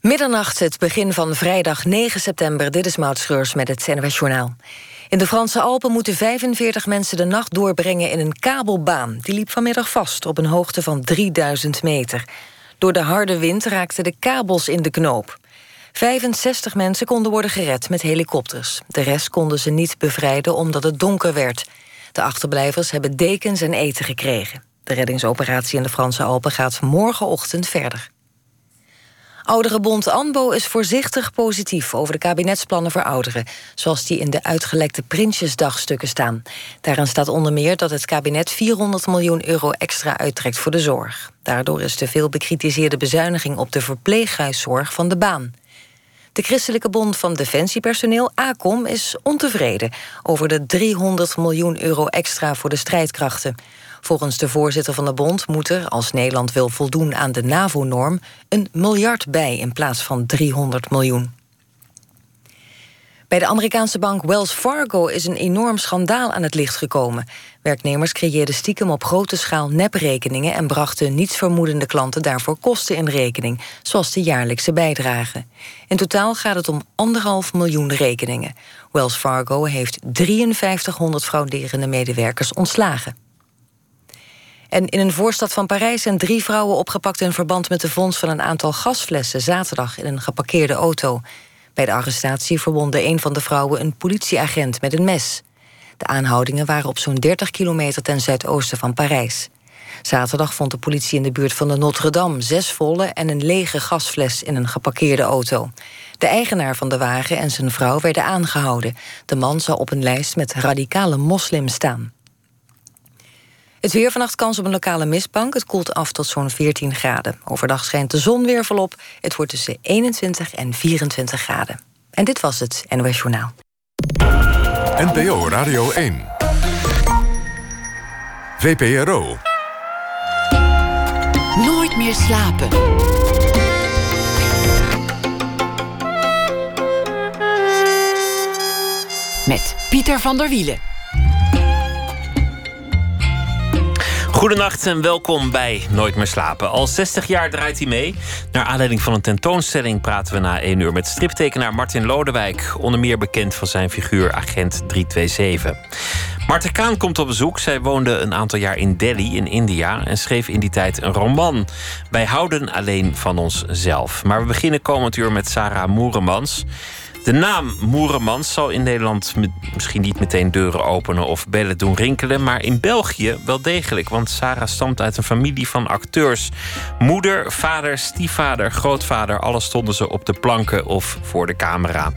Middernacht, het begin van vrijdag 9 september. Dit is Maud Schreurs met het NWS Journaal. In de Franse Alpen moeten 45 mensen de nacht doorbrengen in een kabelbaan. Die liep vanmiddag vast op een hoogte van 3000 meter. Door de harde wind raakten de kabels in de knoop. 65 mensen konden worden gered met helikopters. De rest konden ze niet bevrijden omdat het donker werd. De achterblijvers hebben dekens en eten gekregen. De reddingsoperatie in de Franse Alpen gaat morgenochtend verder. Ouderenbond ANBO is voorzichtig positief over de kabinetsplannen voor ouderen, zoals die in de uitgelekte Prinsjesdagstukken staan. Daarin staat onder meer dat het kabinet 400 miljoen euro extra uittrekt voor de zorg. Daardoor is de veel bekritiseerde bezuiniging op de verpleeghuiszorg van de baan. De Christelijke Bond van Defensiepersoneel, ACOM, is ontevreden over de 300 miljoen euro extra voor de strijdkrachten. Volgens de voorzitter van de bond moet er, als Nederland wil voldoen aan de NAVO-norm, een miljard bij in plaats van 300 miljoen. Bij de Amerikaanse bank Wells Fargo is een enorm schandaal aan het licht gekomen. Werknemers creëerden stiekem op grote schaal neprekeningen en brachten nietsvermoedende klanten daarvoor kosten in rekening, zoals de jaarlijkse bijdrage. In totaal gaat het om anderhalf miljoen rekeningen. Wells Fargo heeft 5300 frauderende medewerkers ontslagen. En in een voorstad van Parijs zijn drie vrouwen opgepakt in verband met de vondst van een aantal gasflessen zaterdag in een geparkeerde auto. Bij de arrestatie verwondde een van de vrouwen een politieagent met een mes. De aanhoudingen waren op zo'n 30 kilometer ten zuidoosten van Parijs. Zaterdag vond de politie in de buurt van de Notre-Dame zes volle en een lege gasfles in een geparkeerde auto. De eigenaar van de wagen en zijn vrouw werden aangehouden. De man zou op een lijst met radicale moslims staan. Het weer vannacht kans op een lokale mistbank. Het koelt af tot zo'n 14 graden. Overdag schijnt de zon weer volop. Het wordt tussen 21 en 24 graden. En dit was het NOS Journaal. NPO Radio 1. VPRO. Nooit meer slapen. Met Pieter van der Wielen. Goedenacht en welkom bij Nooit meer slapen. Al 60 jaar draait hij mee. Naar aanleiding van een tentoonstelling praten we na 1 uur met striptekenaar Martin Lodewijk. Onder meer bekend van zijn figuur Agent 327. Marten Kaan komt op bezoek. Zij woonde een aantal jaar in Delhi in India en schreef in die tijd een roman. Wij houden alleen van onszelf. Maar we beginnen komend uur met Sarah Moeremans. De naam Moeremans zal in Nederland misschien niet meteen deuren openen of bellen doen rinkelen, maar in België wel degelijk, want Sarah stamt uit een familie van acteurs. Moeder, vader, stiefvader, grootvader, alles stonden ze op de planken of voor de camera.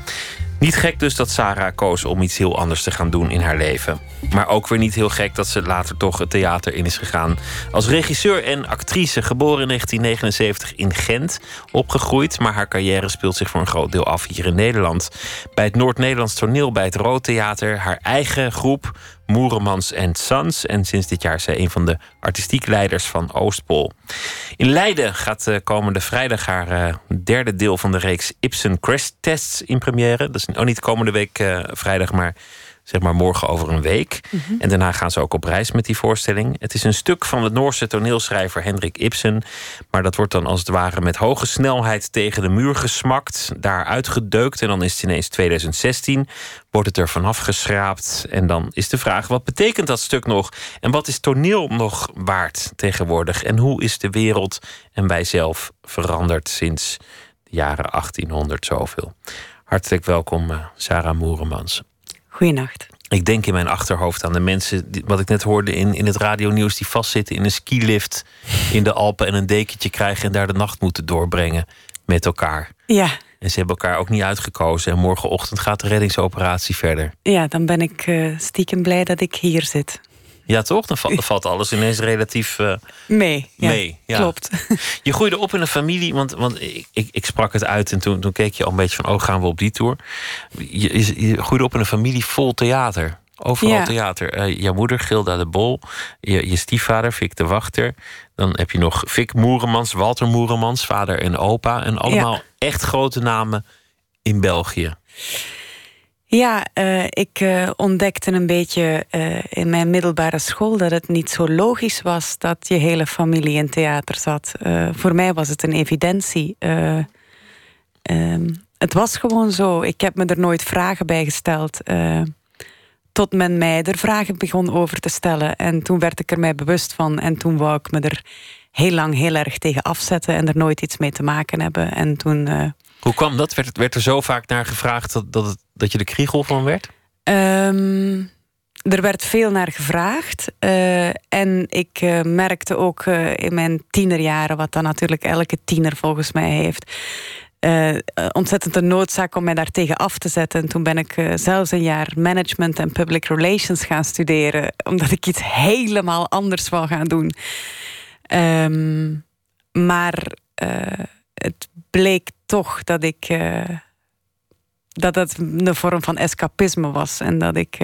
Niet gek dus dat Sarah koos om iets heel anders te gaan doen in haar leven. Maar ook weer niet heel gek dat ze later toch het theater in is gegaan. Als regisseur en actrice, geboren in 1979 in Gent, opgegroeid. Maar haar carrière speelt zich voor een groot deel af hier in Nederland. Bij het Noord-Nederlands toneel, bij het Rood Theater. Haar eigen groep, Moeremans Sons. En sinds dit jaar is zij een van de artistiek leiders van Oostpol. In Leiden gaat de komende vrijdag haar uh, derde deel van de reeks Ibsen Crash Tests in première. Dat is ook niet komende week uh, vrijdag, maar zeg maar morgen over een week. Mhm. En daarna gaan ze ook op reis met die voorstelling. Het is een stuk van de Noorse toneelschrijver Hendrik Ibsen. Maar dat wordt dan als het ware met hoge snelheid tegen de muur gesmakt. Daar uitgedeukt en dan is het ineens 2016. Wordt het er vanaf geschraapt. En dan is de vraag, wat betekent dat stuk nog? En wat is toneel nog waard tegenwoordig? En hoe is de wereld en wij zelf veranderd sinds de jaren 1800 zoveel? Hartelijk welkom, eh, Sarah Moeremans. Goeienacht. Ik denk in mijn achterhoofd aan de mensen, die, wat ik net hoorde in, in het radionieuws, die vastzitten in een skilift in de Alpen en een dekentje krijgen en daar de nacht moeten doorbrengen met elkaar. Ja. En ze hebben elkaar ook niet uitgekozen. En morgenochtend gaat de reddingsoperatie verder. Ja, dan ben ik uh, stiekem blij dat ik hier zit. Ja, toch? Dan valt, valt alles ineens relatief uh, mee. Ja, mee ja. Klopt. Je groeide op in een familie, want, want ik, ik, ik sprak het uit en toen, toen keek je al een beetje van: oh, gaan we op die tour? Je, groeide op in een familie vol theater. Overal ja. theater. Uh, jouw moeder, Gilda de Bol. Je, je stiefvader, Fik de Wachter. Dan heb je nog Fik Moeremans, Walter Moeremans, vader en opa. En allemaal echt grote namen in België. Ja, uh, ik uh, ontdekte een beetje uh, in mijn middelbare school dat het niet zo logisch was dat je hele familie in theater zat. voor mij was het een evidentie. ehm, het was gewoon zo. Ik heb me er nooit vragen bij gesteld. Tot men mij er vragen begon over te stellen. En toen werd ik er mij bewust van. En toen wou ik me er heel lang heel erg tegen afzetten en er nooit iets mee te maken hebben. En toen. Hoe kwam dat? Werd, werd er zo vaak naar gevraagd dat, dat, dat je de kriegel van werd? Um, er werd veel naar gevraagd. Uh, en ik uh, merkte ook uh, in mijn tienerjaren, wat dan natuurlijk elke tiener volgens mij heeft, ontzettend een noodzaak om mij daartegen af te zetten. En toen ben ik zelfs een jaar management en public relations gaan studeren, omdat ik iets helemaal anders wou gaan doen. Um, maar het bleek toch dat ik. Dat het een vorm van escapisme was. En dat ik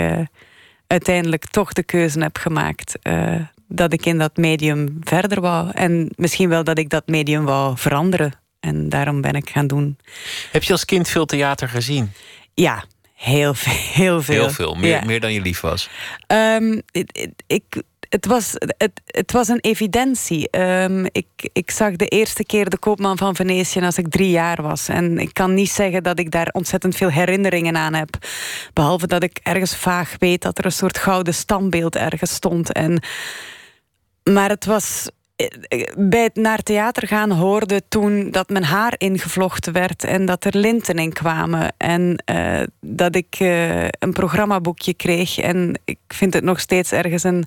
uiteindelijk toch de keuze heb gemaakt uh, dat ik in dat medium verder wou. En misschien wel dat ik dat medium wou veranderen. En daarom ben ik gaan doen. Heb je als kind veel theater gezien? Ja, heel veel. Heel veel, heel veel. Meer, meer dan je lief was? Um, ik, ik, het, was, het, het was een evidentie. Um, ik, ik zag de eerste keer de Koopman van Venetië als ik drie jaar was. En ik kan niet zeggen dat ik daar ontzettend veel herinneringen aan heb. Behalve dat ik ergens vaag weet dat er een soort gouden standbeeld ergens stond. En, maar het was bij het naar theater gaan hoorde toen dat mijn haar ingevlochten werd en dat er linten in kwamen. En uh, dat ik uh, een programmaboekje kreeg. En ik vind het nog steeds ergens een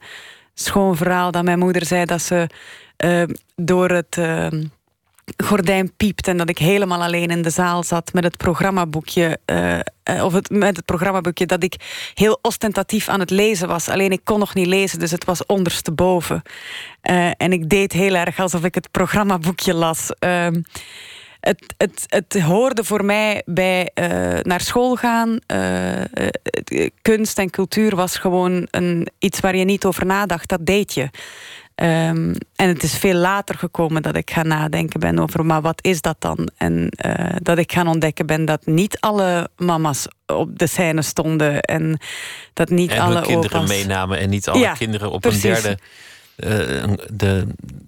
schoon verhaal dat mijn moeder zei dat ze uh, door het uh, gordijn piept en dat ik helemaal alleen in de zaal zat met het programmaboekje. Uh, of het, met het programmaboekje dat ik heel ostentatief aan het lezen was. Alleen ik kon nog niet lezen, dus het was ondersteboven. en ik deed heel erg alsof ik het programmaboekje las. Ehm, het, het, het hoorde voor mij bij uh, naar school gaan. Uh, kunst en cultuur was gewoon een, iets waar je niet over nadacht. Dat deed je. Um, en het is veel later gekomen dat ik ga nadenken ben over, maar wat is dat dan? En uh, dat ik gaan ontdekken ben dat niet alle mama's op de scène stonden en dat niet en alle kinderen opa's... meenamen en niet alle ja, kinderen op precies. een derde de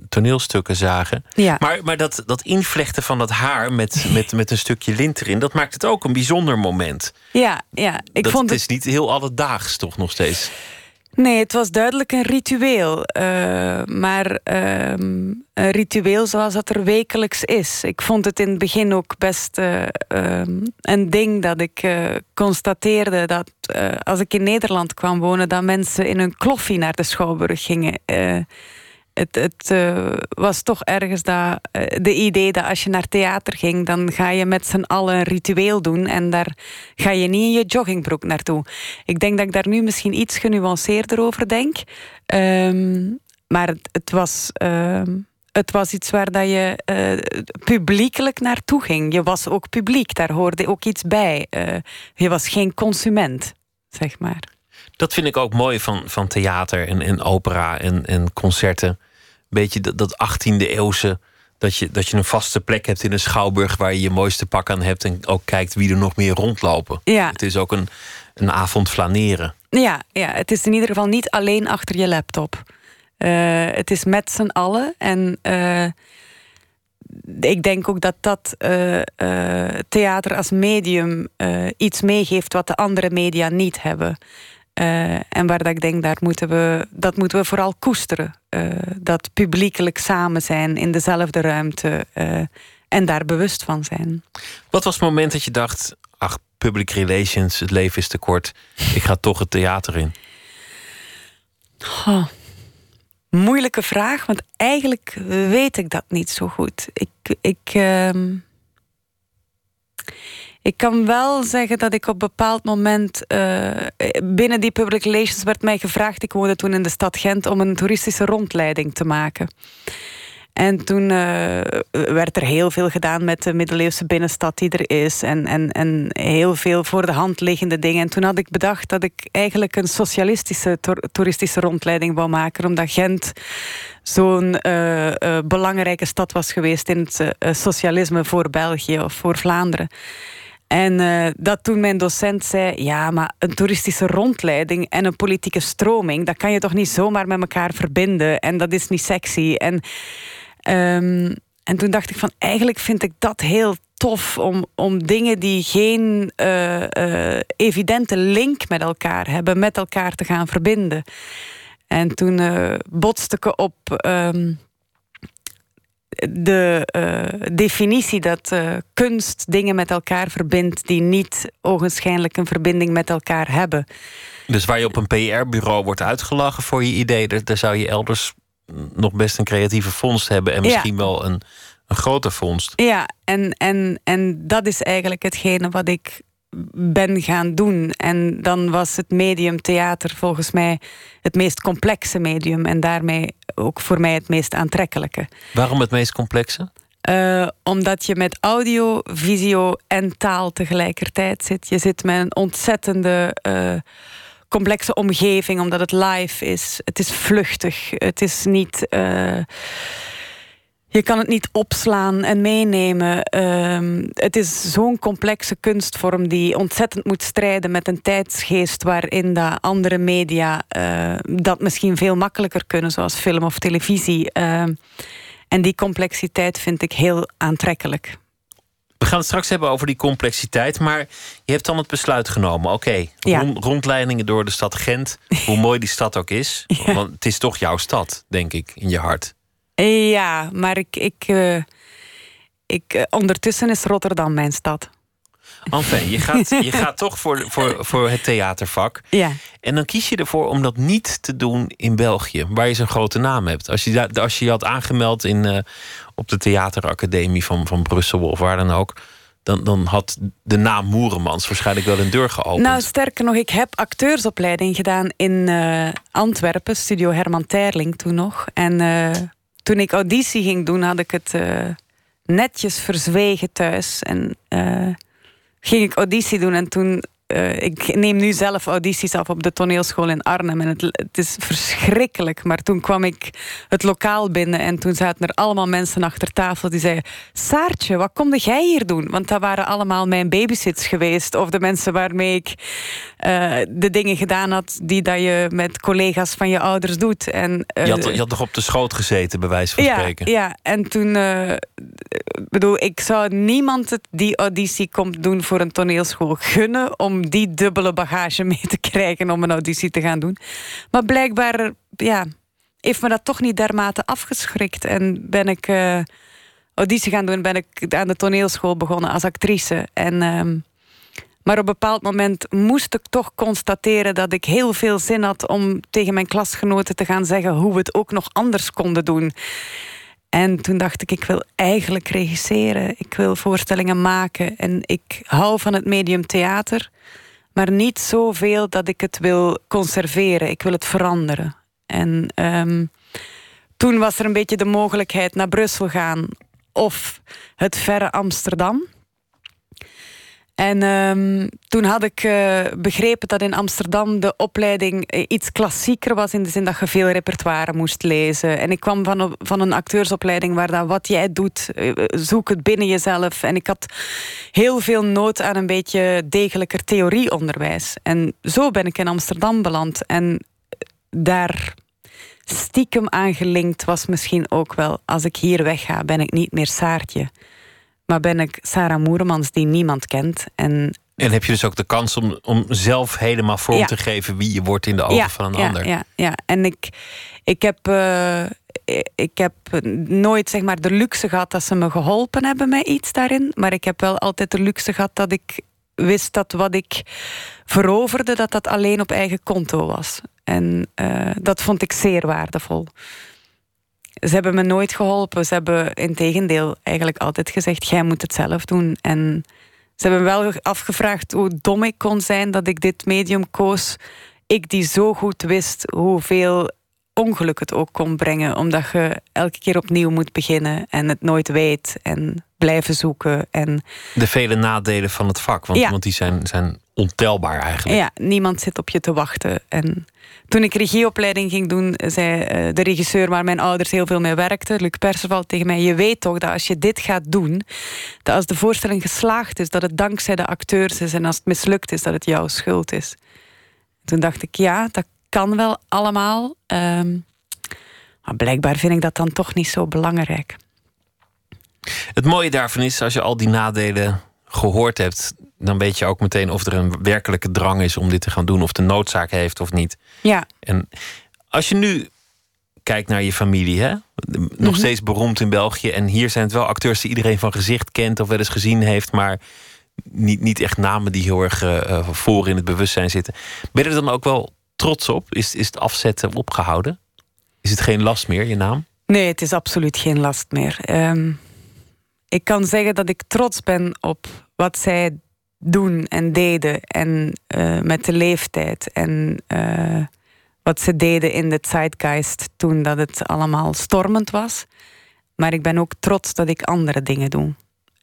toneelstukken zagen. Ja. Maar, maar dat, dat invlechten van dat haar met, met, met een stukje lint erin, dat maakt het ook een bijzonder moment. Ja, ja. Ik dat, vond het is niet heel alledaags, toch nog steeds? Nee, het was duidelijk een ritueel. Uh, maar uh, een ritueel zoals dat er wekelijks is. Ik vond het in het begin ook best uh, een ding dat ik constateerde dat als ik in Nederland kwam wonen, dat mensen in hun kloffie naar de Schouwburg gingen het, het uh, was toch ergens dat, uh, de idee dat als je naar theater ging, dan ga je met z'n allen een ritueel doen en daar ga je niet in je joggingbroek naartoe. Ik denk dat ik daar nu misschien iets genuanceerder over denk. Um, maar het, het was. Um, het was iets waar dat je uh, publiekelijk naartoe ging. Je was ook publiek, daar hoorde ook iets bij. je was geen consument, zeg maar. Dat vind ik ook mooi van, van theater en, en opera en, en concerten. Beetje dat, dat 18e eeuwse. Dat je, dat je een vaste plek hebt in een schouwburg waar je je mooiste pak aan hebt. En ook kijkt wie er nog meer rondlopen. Ja. Het is ook een, een avond flaneren. Ja, ja, het is in ieder geval niet alleen achter je laptop. Uh, het is met z'n allen. En uh, ik denk ook dat dat uh, theater als medium iets meegeeft wat de andere media niet hebben. Uh, en waar dat ik denk, daar moeten we, dat moeten we vooral koesteren. Uh, dat publiekelijk samen zijn in dezelfde ruimte uh, en daar bewust van zijn. Wat was het moment dat je dacht, ach, public relations, het leven is te kort, ik ga toch het theater in? Oh, moeilijke vraag, want eigenlijk weet ik dat niet zo goed. Ik, ik, ehm, ik kan wel zeggen dat ik op een bepaald moment uh, binnen die public relations werd mij gevraagd. Ik woonde toen in de stad Gent om een toeristische rondleiding te maken. En toen uh, werd er heel veel gedaan met de middeleeuwse binnenstad die er is. En, en, en heel veel voor de hand liggende dingen. En toen had ik bedacht dat ik eigenlijk een socialistische toeristische rondleiding wou maken. Omdat Gent zo'n uh, belangrijke stad was geweest in het socialisme voor België of voor Vlaanderen. En uh, dat toen mijn docent zei: Ja, maar een toeristische rondleiding en een politieke stroming, dat kan je toch niet zomaar met elkaar verbinden en dat is niet sexy. En, um, en toen dacht ik: van eigenlijk vind ik dat heel tof om, om dingen die geen uh, evidente link met elkaar hebben, met elkaar te gaan verbinden. En toen botste ik op ehm, de definitie dat kunst dingen met elkaar verbindt die niet ogenschijnlijk een verbinding met elkaar hebben. Dus waar je op een PR-bureau wordt uitgelachen voor je idee, daar zou je elders nog best een creatieve vondst hebben en misschien wel een, een grote vondst. Ja, en, en, en dat is eigenlijk hetgene wat ik ben gaan doen. En dan was het medium theater volgens mij het meest complexe medium en daarmee ook voor mij het meest aantrekkelijke. Waarom het meest complexe? Uh, omdat je met audio, visio en taal tegelijkertijd zit. Je zit met een ontzettende. Uh, complexe omgeving, omdat het live is. Het is vluchtig. Het is niet. Uh, je kan het niet opslaan en meenemen. Uh, het is zo'n complexe kunstvorm die ontzettend moet strijden met een tijdsgeest waarin de andere media uh, dat misschien veel makkelijker kunnen, zoals film of televisie. Ehm, en die complexiteit vind ik heel aantrekkelijk. We gaan het straks hebben over die complexiteit. Maar je hebt dan het besluit genomen. Oké, rondleidingen door de stad Gent. hoe mooi die stad ook is. Want het is toch jouw stad, denk ik, in je hart. Ja, maar ik, ik, uh, ik, uh, ondertussen is Rotterdam mijn stad. Enfin, je gaat, je gaat toch voor, voor, voor het theatervak. Ja. En dan kies je ervoor om dat niet te doen in België, waar je zo'n grote naam hebt. Als je, als je je had aangemeld in, uh, op de theateracademie van, van Brussel of waar dan ook. Dan, dan had de naam Moeremans waarschijnlijk wel een deur geopend. Nou, sterker nog, ik heb acteursopleiding gedaan in uh, Antwerpen, studio Herman Terling toen nog. En uh, toen ik auditie ging doen, had ik het uh, netjes verzwegen thuis. En ging ik auditie doen en toen uh, ik neem nu zelf audities af op de toneelschool in Arnhem. En het, het, is verschrikkelijk. Maar toen kwam ik het lokaal binnen en toen zaten er allemaal mensen achter tafel die zeiden: Saartje, wat komde jij hier doen? Want dat waren allemaal mijn babysits geweest. Of de mensen waarmee ik uh, de dingen gedaan had die dat je met collega's van je ouders doet. En, uh, je, had, je had nog op de schoot gezeten, bij wijze van ja, spreken. Ja, en toen bedoel, ik zou niemand die auditie komt doen voor een toneelschool gunnen om die dubbele bagage mee te krijgen om een auditie te gaan doen. Maar blijkbaar ja, heeft me dat toch niet dermate afgeschrikt. En ben ik uh, auditie gaan doen, ben ik aan de toneelschool begonnen als actrice. En, uh, maar op een bepaald moment moest ik toch constateren dat ik heel veel zin had om tegen mijn klasgenoten te gaan zeggen hoe we het ook nog anders konden doen. En toen dacht ik, ik wil eigenlijk regisseren. Ik wil voorstellingen maken. En ik hou van het medium theater. Maar niet zoveel dat ik het wil conserveren. Ik wil het veranderen. En um, toen was er een beetje de mogelijkheid naar Brussel gaan. Of het verre Amsterdam. En um, toen had ik uh, begrepen dat in Amsterdam de opleiding eh, iets klassieker was. In de zin dat je veel repertoire moest lezen. En ik kwam van, van een acteursopleiding waar dat wat jij doet, uh, zoek het binnen jezelf. En ik had heel veel nood aan een beetje degelijker theorieonderwijs. En zo ben ik in Amsterdam beland. En daar stiekem aan gelinkt was misschien ook wel... als ik hier wegga, ben ik niet meer Saartje... Maar ben ik Sarah Moeremans die niemand kent. En, en heb je dus ook de kans om, om zelf helemaal vorm te geven wie je wordt in de ogen van een ja, ander. Ja, ja, en ik, ik, heb, uh, ik heb nooit zeg maar, de luxe gehad dat ze me geholpen hebben met iets daarin. Maar ik heb wel altijd de luxe gehad dat ik wist dat wat ik veroverde, dat dat alleen op eigen konto was. En uh, dat vond ik zeer waardevol ze hebben me nooit geholpen. Ze hebben in tegendeel eigenlijk altijd gezegd: jij moet het zelf doen. En ze hebben wel afgevraagd hoe dom ik kon zijn dat ik dit medium koos. Ik die zo goed wist hoeveel ongeluk het ook kon brengen, omdat je elke keer opnieuw moet beginnen en het nooit weet en blijven zoeken. En... De vele nadelen van het vak, want, want die zijn, zijn ontelbaar eigenlijk. Ja, niemand zit op je te wachten. En toen ik regieopleiding ging doen, zei eh, de regisseur waar mijn ouders heel veel mee werkten, Luc Perceval, tegen mij: Je weet toch dat als je dit gaat doen, dat als de voorstelling geslaagd is, dat het dankzij de acteurs is en als het mislukt is, dat het jouw schuld is. Toen dacht ik: Ja, dat kan wel allemaal. Um, maar blijkbaar vind ik dat dan toch niet zo belangrijk. Het mooie daarvan is, als je al die nadelen gehoord hebt, dan weet je ook meteen of er een werkelijke drang is om dit te gaan doen, of de noodzaak heeft of niet. Ja. En als je nu kijkt naar je familie, hè? nog Mhm. steeds beroemd in België, en hier zijn het wel acteurs die iedereen van gezicht kent of wel eens gezien heeft, maar niet, niet echt namen die heel erg eh, voor in het bewustzijn zitten. Ben je er dan ook wel trots op? Is, is het afzetten opgehouden? Is het geen last meer, je naam? Nee, het is absoluut geen last meer. Ehm, ik kan zeggen dat ik trots ben op wat zij doen en deden. En eh, met de leeftijd. En eh, wat ze deden in de zeitgeist toen dat het allemaal stormend was. Maar ik ben ook trots dat ik andere dingen doe.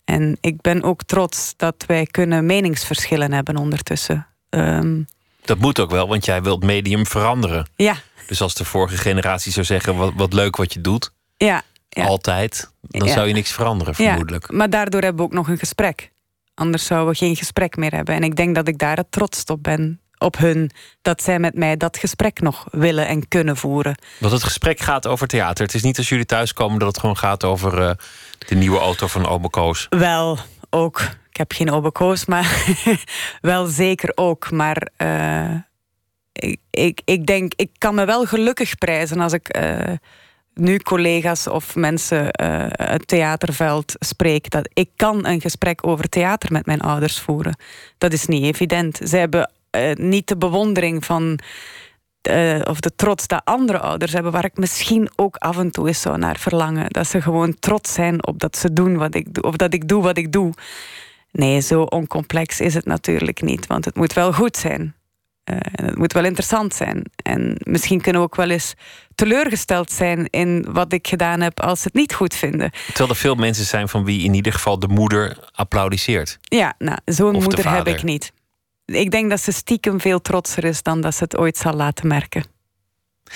En ik ben ook trots dat wij kunnen meningsverschillen hebben ondertussen. Ehm, Dat moet ook wel, want jij wilt medium veranderen. ja, Dus als de vorige generatie zou zeggen: wat, wat leuk wat je doet, ja, ja. altijd, dan Ja. zou je niks veranderen, vermoedelijk. Ja, maar daardoor hebben we ook nog een gesprek. Anders zouden we geen gesprek meer hebben. En ik denk dat ik daar het trots op ben. Op hun, dat zij met mij dat gesprek nog willen en kunnen voeren. Want het gesprek gaat over theater. Het is niet als jullie thuiskomen dat het gewoon gaat over eh, de nieuwe auto van Ome Koos. Wel, ook. Ik heb geen obekoos, maar wel zeker ook. Maar eh, ik, ik, ik denk, ik kan me wel gelukkig prijzen als ik eh, nu collega's of mensen eh het theaterveld spreek. Dat ik kan een gesprek over theater met mijn ouders voeren. Dat is niet evident. Ze hebben niet de bewondering van. of de trots dat andere ouders hebben, waar ik misschien ook af en toe eens zou naar verlangen. Dat ze gewoon trots zijn op dat ze doen wat ik doe, of dat ik doe wat ik doe. Nee, zo oncomplex is het natuurlijk niet, want het moet wel goed zijn. Eh, en het moet wel interessant zijn. En misschien kunnen we ook wel eens teleurgesteld zijn in wat ik gedaan heb als ze het niet goed vinden. Terwijl er veel mensen zijn van wie in ieder geval de moeder applaudisseert. Ja, nou, zo'n moeder heb ik niet. Ik denk dat ze stiekem veel trotser is dan dat ze het ooit zal laten merken.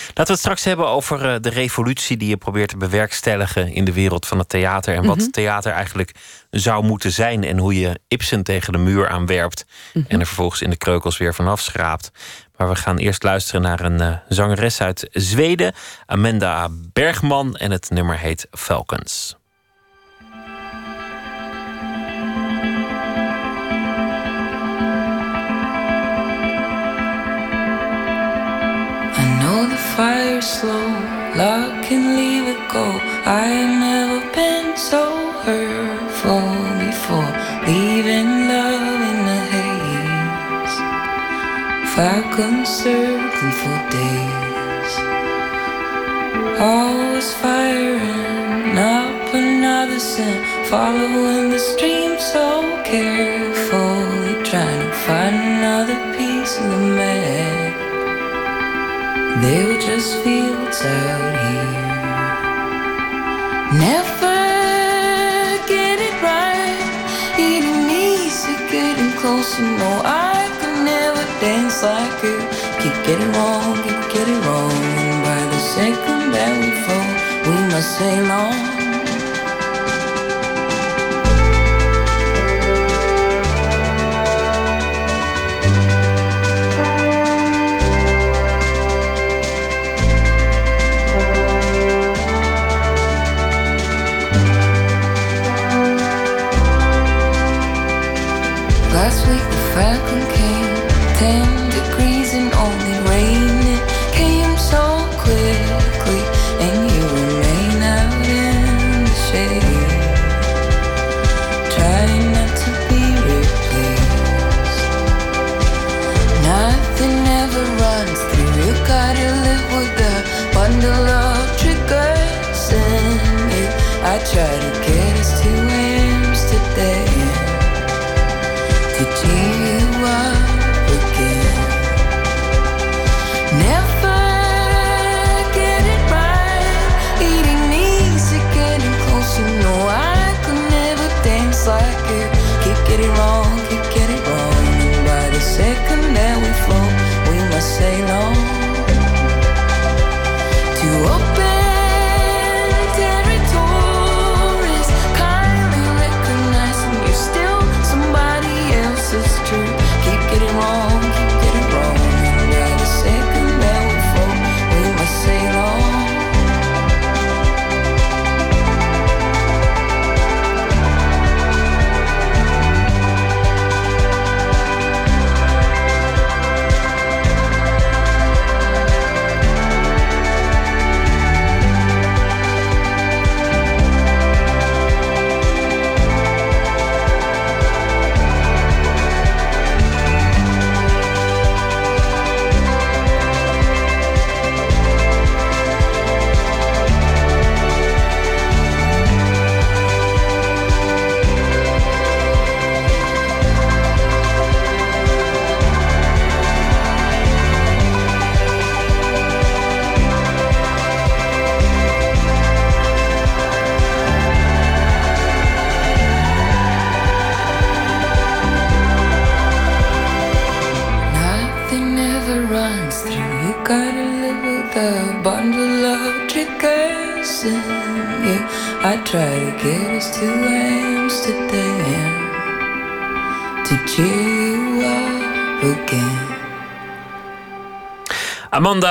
Laten we het straks hebben over eh, de revolutie die je probeert te bewerkstelligen in de wereld van het theater. En wat Mhm. theater eigenlijk zou moeten zijn. En hoe je Ibsen tegen de muur aanwerpt. Mhm. En er vervolgens in de kreukels weer vanaf schraapt. Maar we gaan eerst luisteren naar een eh, zangeres uit Zweden, Amanda Bergman. En het nummer heet Falcons. Fire's slow, lock and leave it go. I ain't never been so hurtful before, leaving love in the haze. Falcons circling for days, always firing up another sin, following the stream so carefully, trying to find another piece of the map. They were just fields out here. Never get it right. Eating easy, getting closer. No, I could never dance like you. Keep getting wrong, keep getting wrong. And by the second that we fall, we must sail on.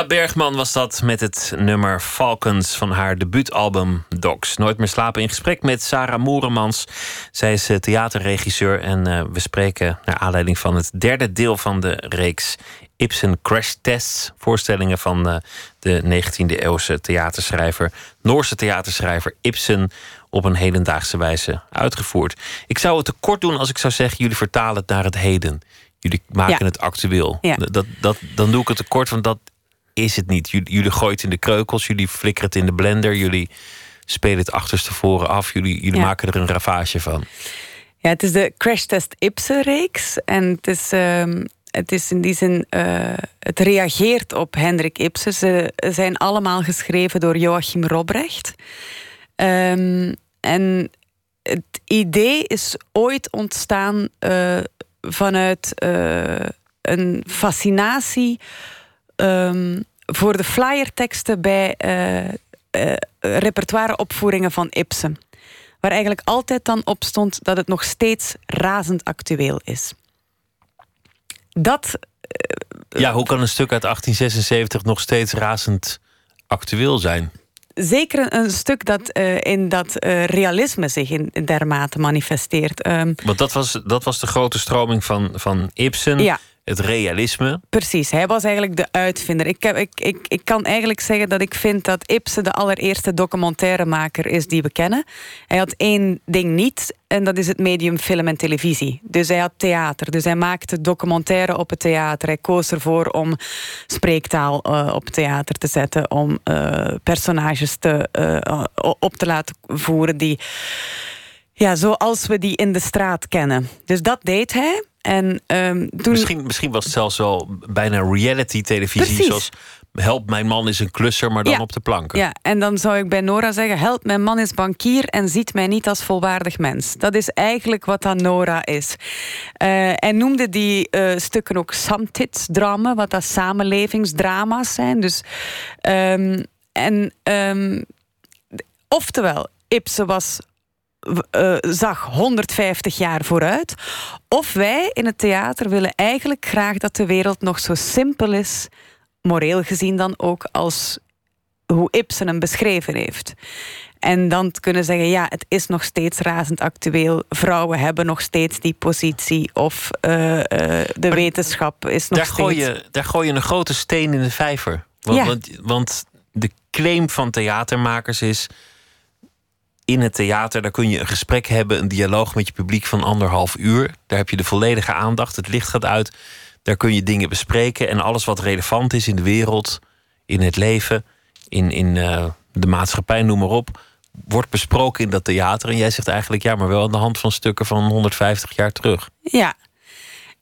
Bergman was dat met het nummer Falcons van haar debuutalbum Docs. Nooit meer slapen in gesprek met Sarah Moeremans. Zij is eh, theaterregisseur en uh, we spreken naar aanleiding van het derde deel van de reeks Ibsen Crash Tests. Voorstellingen van uh, de 19e eeuwse theaterschrijver, Noorse theaterschrijver Ibsen op een hedendaagse wijze uitgevoerd. Ik zou het te kort doen als ik zou zeggen: jullie vertalen het naar het heden. Jullie maken Ja. het actueel. Ja. Dat, dat, dan doe ik het te kort, want dat is het niet. Jullie, jullie gooien het in de kreukels, jullie flikkeren het in de blender, jullie spelen het achterstevoren af, jullie, jullie Ja. maken er een ravage van. Ja, het is de Crash Test Ibsen-reeks. En het is, ehm, het is in die zin... eh, het reageert op Hendrik Ibsen. Ze zijn allemaal geschreven door Joachim Robrecht. Ehm, en het idee is ooit ontstaan eh, vanuit eh, een fascinatie... ehm, voor de flyerteksten bij eh, eh, repertoireopvoeringen van Ibsen waar eigenlijk altijd dan op stond dat het nog steeds razend actueel is. Dat, Ja, hoe kan een stuk uit 1876 nog steeds razend actueel zijn? zeker een, een stuk dat eh, in dat eh, realisme zich in, in dermate manifesteert. Ehm, Want dat was, dat was de grote stroming van, van Ibsen. ja, Het realisme. precies. Hij was eigenlijk de uitvinder. Ik, heb, ik, ik, ik kan eigenlijk zeggen dat ik vind dat Ibsen de allereerste documentairemaker is die we kennen. Hij had één ding niet, en dat is het medium film en televisie. Dus hij had theater. Dus hij maakte documentaire op het theater. Hij koos ervoor om spreektaal eh, op theater te zetten, om eh, personages te, eh, op te laten voeren die ja, zoals we die in de straat kennen. Dus dat deed hij. En ehm, toen. Misschien, misschien was het zelfs wel bijna reality-televisie. Zoals Help, mijn man is een klusser, maar dan Ja. op de planken. Ja, en dan zou ik bij Nora zeggen: Help, mijn man is bankier en ziet mij niet als volwaardig mens. Dat is eigenlijk wat dat Nora is. Eh hij noemde die eh, stukken ook samtidsdrama, wat dat samenlevingsdrama's zijn. Dus, ehm, en ehm, oftewel, Ibsen was eh, zag 150 jaar vooruit. Of wij in het theater willen eigenlijk graag dat de wereld nog zo simpel is, moreel gezien dan ook, als hoe Ibsen hem beschreven heeft. En dan kunnen zeggen, ja, het is nog steeds razend actueel. Vrouwen hebben nog steeds die positie. Of eh, eh, de wetenschap is nog Daar, steeds... gooi je, daar gooi je een grote steen in de vijver. Want, Ja. want, want de claim van theatermakers is... in het theater daar kun je een gesprek hebben... een dialoog met je publiek van anderhalf uur. Daar heb je de volledige aandacht, het licht gaat uit. Daar kun je dingen bespreken. En alles wat relevant is in de wereld, in het leven... in, in eh, de maatschappij, noem maar op... wordt besproken in dat theater. En jij zegt eigenlijk, ja, maar wel aan de hand van stukken van 150 jaar terug. Ja.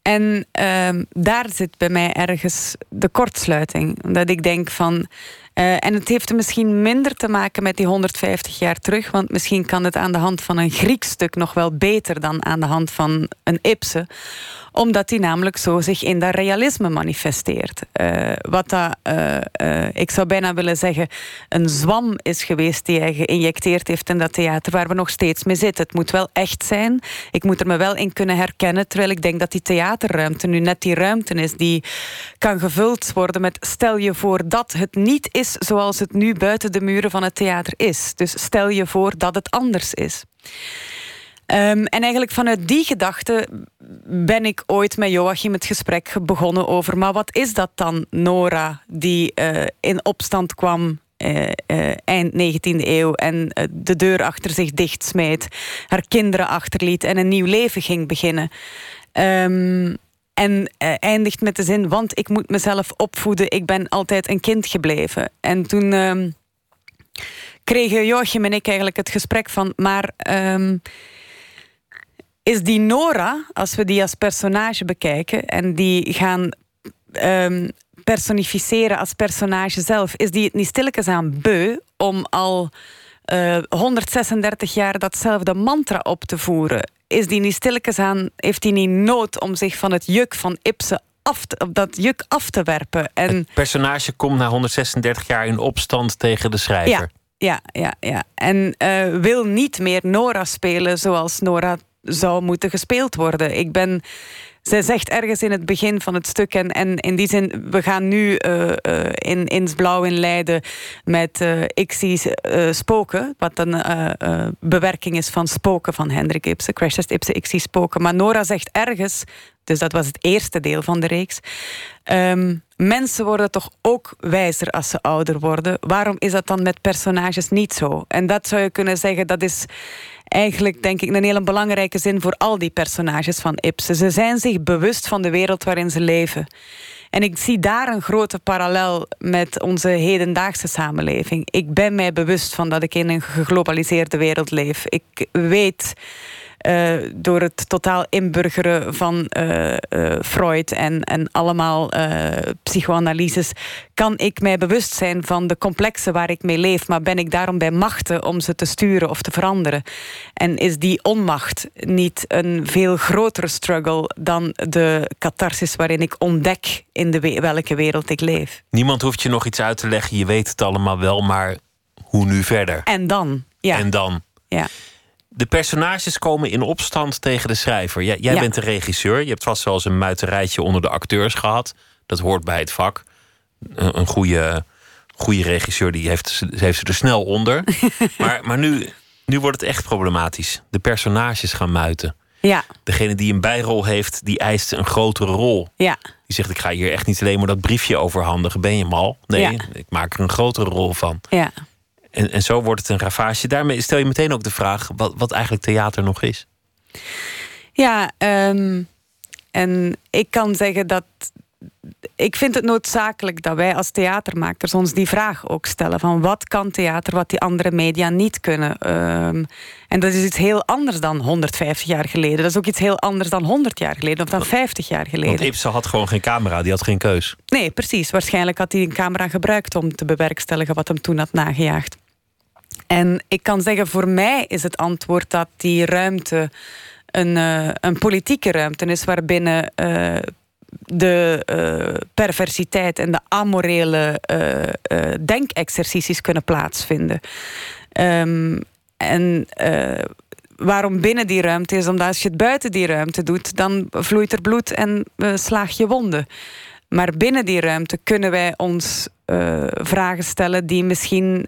En ehm, daar zit bij mij ergens de kortsluiting. Omdat ik denk van. Eh, en het heeft misschien minder te maken met die 150 jaar terug. Want misschien kan het aan de hand van een Grieks stuk nog wel beter dan aan de hand van een Ibsen. Omdat die namelijk zo zich in dat realisme manifesteert. Eh, wat dat, eh, ik zou bijna willen zeggen, een zwam is geweest die hij geïnjecteerd heeft in dat theater, waar we nog steeds mee zitten. Het moet wel echt zijn. Ik moet er me wel in kunnen herkennen. Terwijl ik denk dat die theaterruimte nu net die ruimte is die kan gevuld worden met stel je voor dat het niet is zoals het nu buiten de muren van het theater is. Dus stel je voor dat het anders is. Ehm, en eigenlijk vanuit die gedachte ben ik ooit met Joachim het gesprek begonnen over... maar wat is dat dan, Nora, die eh, in opstand kwam eh, eh, eind 19e eeuw... en de deur achter zich dichtsmeet, haar kinderen achterliet... en een nieuw leven ging beginnen. Ehm, en eh, eindigt met de zin, want ik moet mezelf opvoeden... ik ben altijd een kind gebleven. En toen... ehm, kregen Joachim en ik eigenlijk het gesprek van... maar ehm, is die Nora, als we die als personage bekijken... en die gaan ehm, personificeren als personage zelf... is die het niet stilletjes aan beu om al eh, 136 jaar datzelfde mantra op te voeren? Is die niet stilletjes aan, heeft die niet nood om zich van het juk van Ibsen af te, dat juk af te werpen? En Het personage komt na 136 jaar in opstand tegen de schrijver. Ja, ja, ja, ja. En uh, wil niet meer Nora spelen zoals Nora zou moeten gespeeld worden. Ik ben zij zegt ergens in het begin van het stuk, en, en in die zin, we gaan nu uh, uh, in Insblauw in Leiden met uh, ik zie spoken, wat een bewerking is van spoken van Hendrik Ibsen, Crash Test Ibsen, ik zie spoken. Maar Nora zegt ergens, dus dat was het eerste deel van de reeks, um, mensen worden toch ook wijzer als ze ouder worden. Waarom is dat dan met personages niet zo? En dat zou je kunnen zeggen, dat is eigenlijk, denk ik, een hele belangrijke zin voor al die personages van Ibsen. Ze zijn zich bewust van de wereld waarin ze leven. En ik zie daar een grote parallel met onze hedendaagse samenleving. Ik ben mij bewust van dat ik in een geglobaliseerde wereld leef. Ik weet uh, door het totaal inburgeren van uh, uh, Freud en, en allemaal psychoanalyses, kan ik mij bewust zijn van de complexen waar ik mee leef, maar ben ik daarom bij machten om ze te sturen of te veranderen? En is die onmacht niet een veel grotere struggle dan de catharsis waarin ik ontdek in de we welke wereld ik leef? Niemand hoeft je nog iets uit te leggen, je weet het allemaal wel, maar hoe nu verder? En dan, ja. En dan. Ja de personages komen in opstand tegen de schrijver. Jij, jij bent de regisseur. Je hebt vast wel eens een muiterijtje onder de acteurs gehad. Dat hoort bij het vak. Een, een goede, goede regisseur die heeft, heeft ze er snel onder. maar maar nu, nu wordt het echt problematisch. De personages gaan muiten. Ja. Degene die een bijrol heeft, die eist een grotere rol. Ja. Die zegt, ik ga hier echt niet alleen maar dat briefje overhandigen. Ben je mal? Nee, ik maak er een grotere rol van. Ja. En, en zo wordt het een ravage. Daarmee stel je meteen ook de vraag wat, wat eigenlijk theater nog is. Ja, um, en ik kan zeggen dat. Ik vind het noodzakelijk dat wij als theatermakers ons die vraag ook stellen: van wat kan theater wat die andere media niet kunnen? Um, en dat is iets heel anders dan 150 jaar geleden. Dat is ook iets heel anders dan 100 jaar geleden of dan 50 jaar geleden. Want Ibsen had gewoon geen camera, die had geen keus. Nee, precies. Waarschijnlijk had hij een camera gebruikt om te bewerkstelligen wat hem toen had nagejaagd. En ik kan zeggen, voor mij is het antwoord dat die ruimte een, uh, een politieke ruimte is waarbinnen uh, de uh, perversiteit en de amorele denkexercities kunnen plaatsvinden. Um, en waarom binnen die ruimte is, omdat als je het buiten die ruimte doet, dan vloeit er bloed en slaag je wonden. Maar binnen die ruimte kunnen wij ons vragen stellen die misschien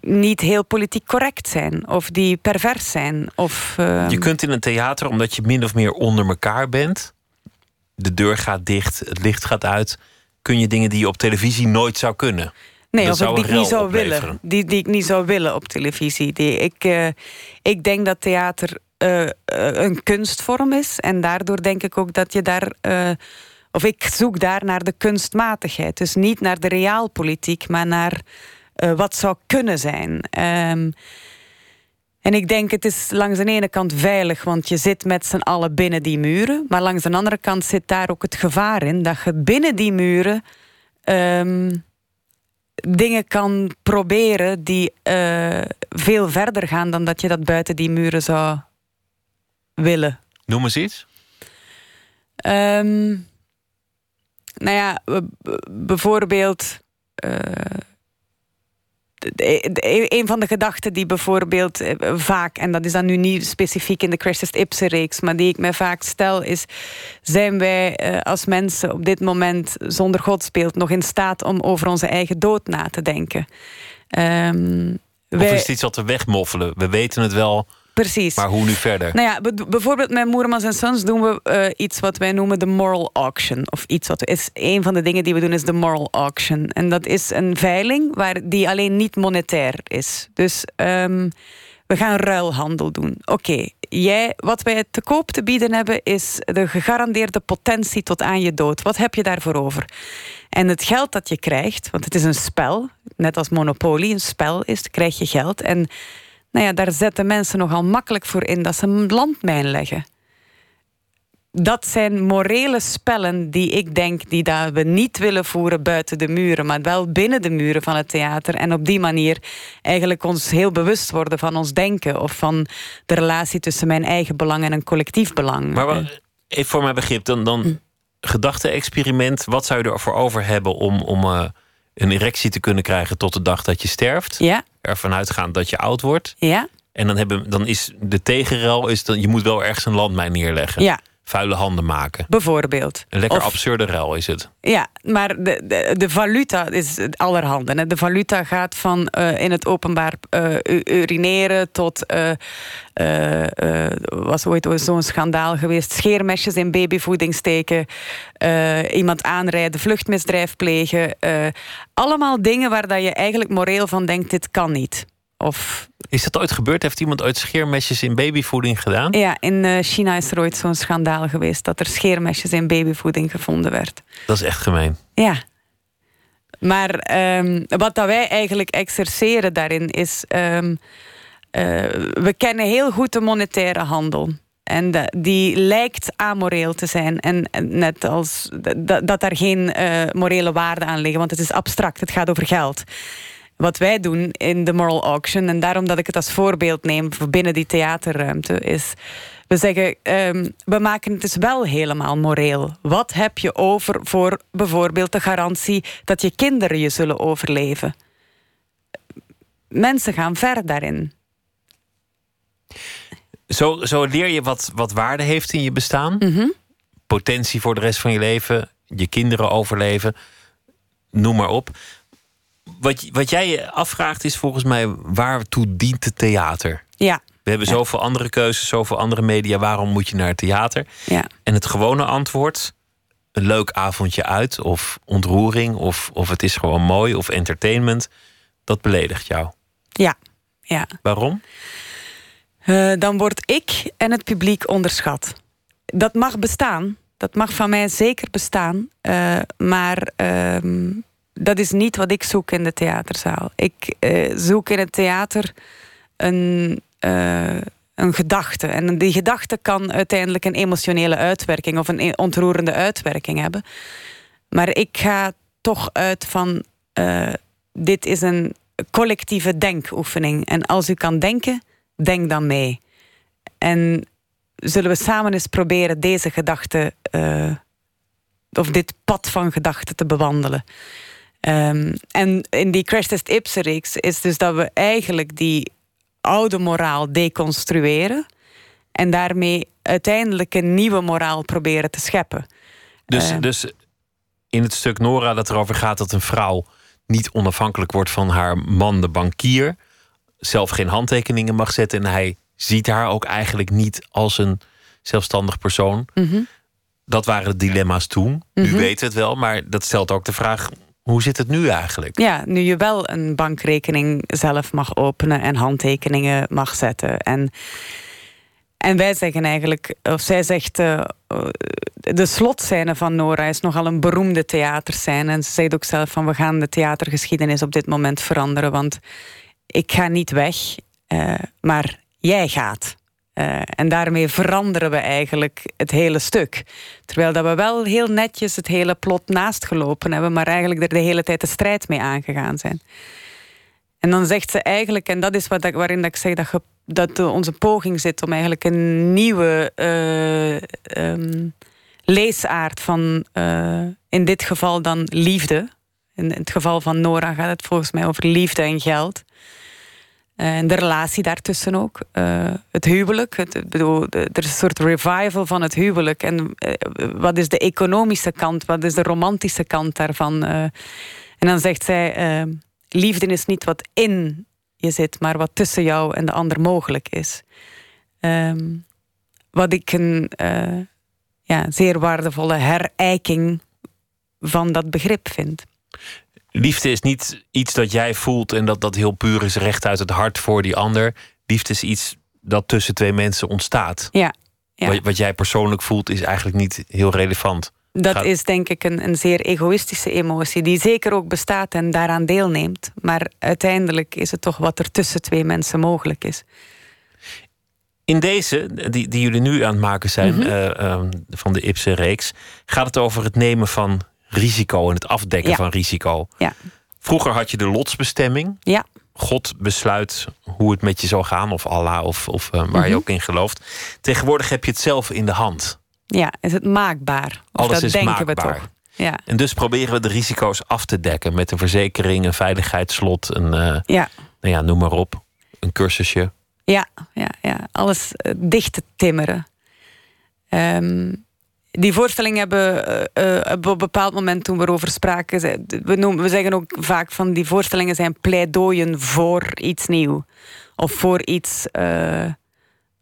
niet heel politiek correct zijn of die pervers zijn. Of, uh... Je kunt in een theater, omdat je min of meer onder elkaar bent, de deur gaat dicht, het licht gaat uit, kun je dingen die je op televisie nooit zou kunnen. Nee, of die ik niet zou willen. Die, die ik niet zou willen op televisie. Die, ik, uh, ik denk dat theater uh, een kunstvorm is. En daardoor denk ik ook dat je daar. of ik zoek daar naar de kunstmatigheid. Dus niet naar de realpolitiek, maar naar uh, wat zou kunnen zijn. Um, en ik denk, het is langs de ene kant veilig, want je zit met z'n allen binnen die muren. Maar langs de andere kant zit daar ook het gevaar in dat je binnen die muren um, dingen kan proberen die uh, veel verder gaan dan dat je dat buiten die muren zou willen. Noem eens iets. Um, nou ja, bijvoorbeeld. Uh, een van de gedachten die bijvoorbeeld eh, vaak, en dat is dan nu niet specifiek in de Crash Test Ibsen-reeks, maar die ik me vaak stel, is: zijn wij eh, als mensen op dit moment zonder God speelt nog in staat om over onze eigen dood na te denken? Um, of is het iets wat we wegmoffelen? We weten het wel, Precies. Maar hoe nu verder? Nou ja, bijvoorbeeld met Moermans en Sons doen we uh, iets wat wij noemen de moral auction. Of iets wat is een van de dingen die we doen is de moral auction. En dat is een veiling waar die alleen niet monetair is. Dus um, we gaan ruilhandel doen. Oké, okay, jij, wat wij te koop te bieden hebben is de gegarandeerde potentie tot aan je dood. Wat heb je daarvoor over? En het geld dat je krijgt, want het is een spel, net als Monopoly een spel is, krijg je geld. En nou ja, daar zetten mensen nogal makkelijk voor in dat ze een landmijn leggen. Dat zijn morele spellen die ik denk die dat we niet willen voeren buiten de muren, maar wel binnen de muren van het theater. En op die manier eigenlijk ons heel bewust worden van ons denken of van de relatie tussen mijn eigen belang en een collectief belang. Maar wat, even voor mijn begrip, dan, dan hm. gedachte-experiment. Wat zou je ervoor over hebben om, om uh, een erectie te kunnen krijgen tot de dag dat je sterft. Ja, Ervan uitgaan dat je oud wordt. ja, En dan, hebben, dan is de tegenrel, is dan, je moet wel ergens een landmijn neerleggen. ja, Vuile handen maken. bijvoorbeeld. Een lekker Of- absurde ruil is het. Ja, maar de, de, de valuta is allerhande. hè. De valuta gaat van eh, in het openbaar eh, urineren tot. eh, was ooit zo'n schandaal geweest. Scheermesjes in babyvoeding steken. iemand aanrijden, vluchtmisdrijf plegen. allemaal dingen waar dat je eigenlijk moreel van denkt: dit kan niet. Of Is dat ooit gebeurd? Heeft iemand ooit scheermesjes in babyvoeding gedaan? ja, in eh, China is er ooit zo'n schandaal geweest dat er scheermesjes in babyvoeding gevonden werd. Dat is echt gemeen. Ja. Maar ehm, wat dat wij eigenlijk exerceren daarin is... ehm, eh, we kennen heel goed de monetaire handel. En de- die lijkt amoreel te zijn. En, en net als dat, dat daar geen eh, morele waarden aan liggen. Want het is abstract, het gaat over geld. Wat wij doen in de Moral Auction... en daarom dat ik het als voorbeeld neem voor binnen die theaterruimte... is we zeggen, ehm, we maken het dus wel helemaal moreel. Wat heb je over voor bijvoorbeeld de garantie... dat je kinderen je zullen overleven? Mensen gaan ver daarin. Zo, zo leer je wat, wat waarde heeft in je bestaan. Mhm. Potentie voor de rest van je leven. Je kinderen overleven. Noem maar op. Wat, wat jij je afvraagt is volgens mij... waartoe dient het theater? Ja, We hebben Ja. zoveel andere keuzes, zoveel andere media. Waarom moet je naar het theater? ja. En het gewone antwoord... een leuk avondje uit, of ontroering... of, of het is gewoon mooi, of entertainment... dat beledigt jou. Ja, ja. Waarom? Eh, dan word ik en het publiek onderschat. Dat mag bestaan. Dat mag van mij zeker bestaan. Eh, maar ehm, dat is niet wat ik zoek in de theaterzaal. Ik eh, zoek in het theater een, eh, een gedachte. En die gedachte kan uiteindelijk een emotionele uitwerking of een e- ontroerende uitwerking hebben. Maar ik ga toch uit van eh, dit is een collectieve denkoefening. En als u kan denken, denk dan mee. En zullen we samen eens proberen deze gedachte, of dit pad van gedachten te bewandelen. Ehm, en in die Crash Test Ipse-reeks is dus dat we eigenlijk die oude moraal deconstrueren en daarmee uiteindelijk een nieuwe moraal proberen te scheppen. Dus, Eh. dus in het stuk Nora dat erover gaat dat een vrouw niet onafhankelijk wordt van haar man, de bankier, zelf geen handtekeningen mag zetten en hij ziet haar ook eigenlijk niet als een zelfstandig persoon. Mhm. Dat waren de dilemma's toen. Nu Mhm. weten we het wel, maar dat stelt ook de vraag: hoe zit het nu eigenlijk? Ja, nu je wel een bankrekening zelf mag openen en handtekeningen mag zetten. En, en wij zeggen eigenlijk, of zij zegt, eh, de slotscène van Nora is nogal een beroemde theaterscène. En ze zegt ook zelf van, we gaan de theatergeschiedenis op dit moment veranderen. Want ik ga niet weg, eh, maar jij gaat. Eh, en daarmee veranderen we eigenlijk het hele stuk. Terwijl dat we wel heel netjes het hele plot naast gelopen hebben, maar eigenlijk er de hele tijd de strijd mee aangegaan zijn. En dan zegt ze eigenlijk, en dat is wat waarin dat ik zeg dat, dat onze poging zit om eigenlijk een nieuwe eh, ehm, leesaard van, eh, in dit geval dan liefde. In het geval van Nora gaat het volgens mij over liefde en geld. En de relatie daartussen ook. Eh, het huwelijk. Het, bedoel, er is een soort revival van het huwelijk. En eh, wat is de economische kant? Wat is de romantische kant daarvan? Eh, en dan zegt zij: eh, Liefde is niet wat in je zit, maar wat tussen jou en de ander mogelijk is. Ehm, wat ik een eh, ja, zeer waardevolle herijking van dat begrip vind. Liefde is niet iets dat jij voelt en dat dat heel puur is recht uit het hart voor die ander. Liefde is iets dat tussen twee mensen ontstaat. Ja, ja. Wat, wat jij persoonlijk voelt is eigenlijk niet heel relevant. Dat Gaat- is denk ik een, een zeer egoïstische emotie, die zeker ook bestaat en daaraan deelneemt. Maar uiteindelijk is het toch wat er tussen twee mensen mogelijk is. In deze, die, die jullie nu aan het maken zijn, Mhm. eh, ehm, van de Ipsen-reeks, gaat het over het nemen van risico en het afdekken Ja. van risico. Ja. Vroeger had je de lotsbestemming. Ja, God besluit hoe het met je zal gaan, of Allah, of, of eh, waar je Mhm. ook in gelooft. Tegenwoordig heb je het zelf in de hand. ja is het maakbaar? Of Alles dat is denken maakbaar. we toch? Ja. En dus proberen we de risico's af te dekken met een verzekering, een veiligheidslot, een, uh, ja. Nou ja, noem maar op, een cursusje. Ja, ja, ja. alles uh, dicht te timmeren. Um, die voorstelling hebben uh, op een bepaald moment toen we erover spraken. We, noemen, we zeggen ook vaak van die voorstellingen zijn pleidooien voor iets nieuw. Of voor iets uh,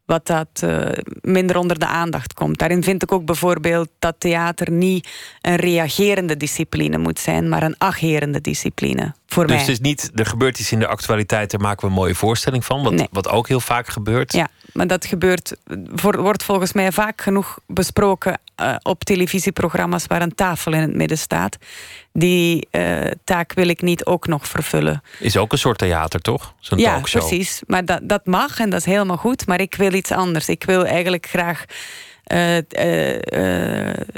wat dat uh, minder onder de aandacht komt. Daarin vind ik ook bijvoorbeeld dat theater niet een reagerende discipline moet zijn, maar een agerende discipline. Voor dus mij. het is niet, er gebeurt iets in de actualiteit, daar maken we een mooie voorstelling van. Wat, Nee. wat ook heel vaak gebeurt. Ja, maar dat gebeurt, wordt volgens mij vaak genoeg besproken eh, op televisieprogramma's waar een tafel in het midden staat. Die eh, taak wil ik niet ook nog vervullen. Is ook een soort theater, toch? Zo'n Ja, talkshow. precies. Maar dat, dat mag en dat is helemaal goed. Maar ik wil iets anders. Ik wil eigenlijk graag eh,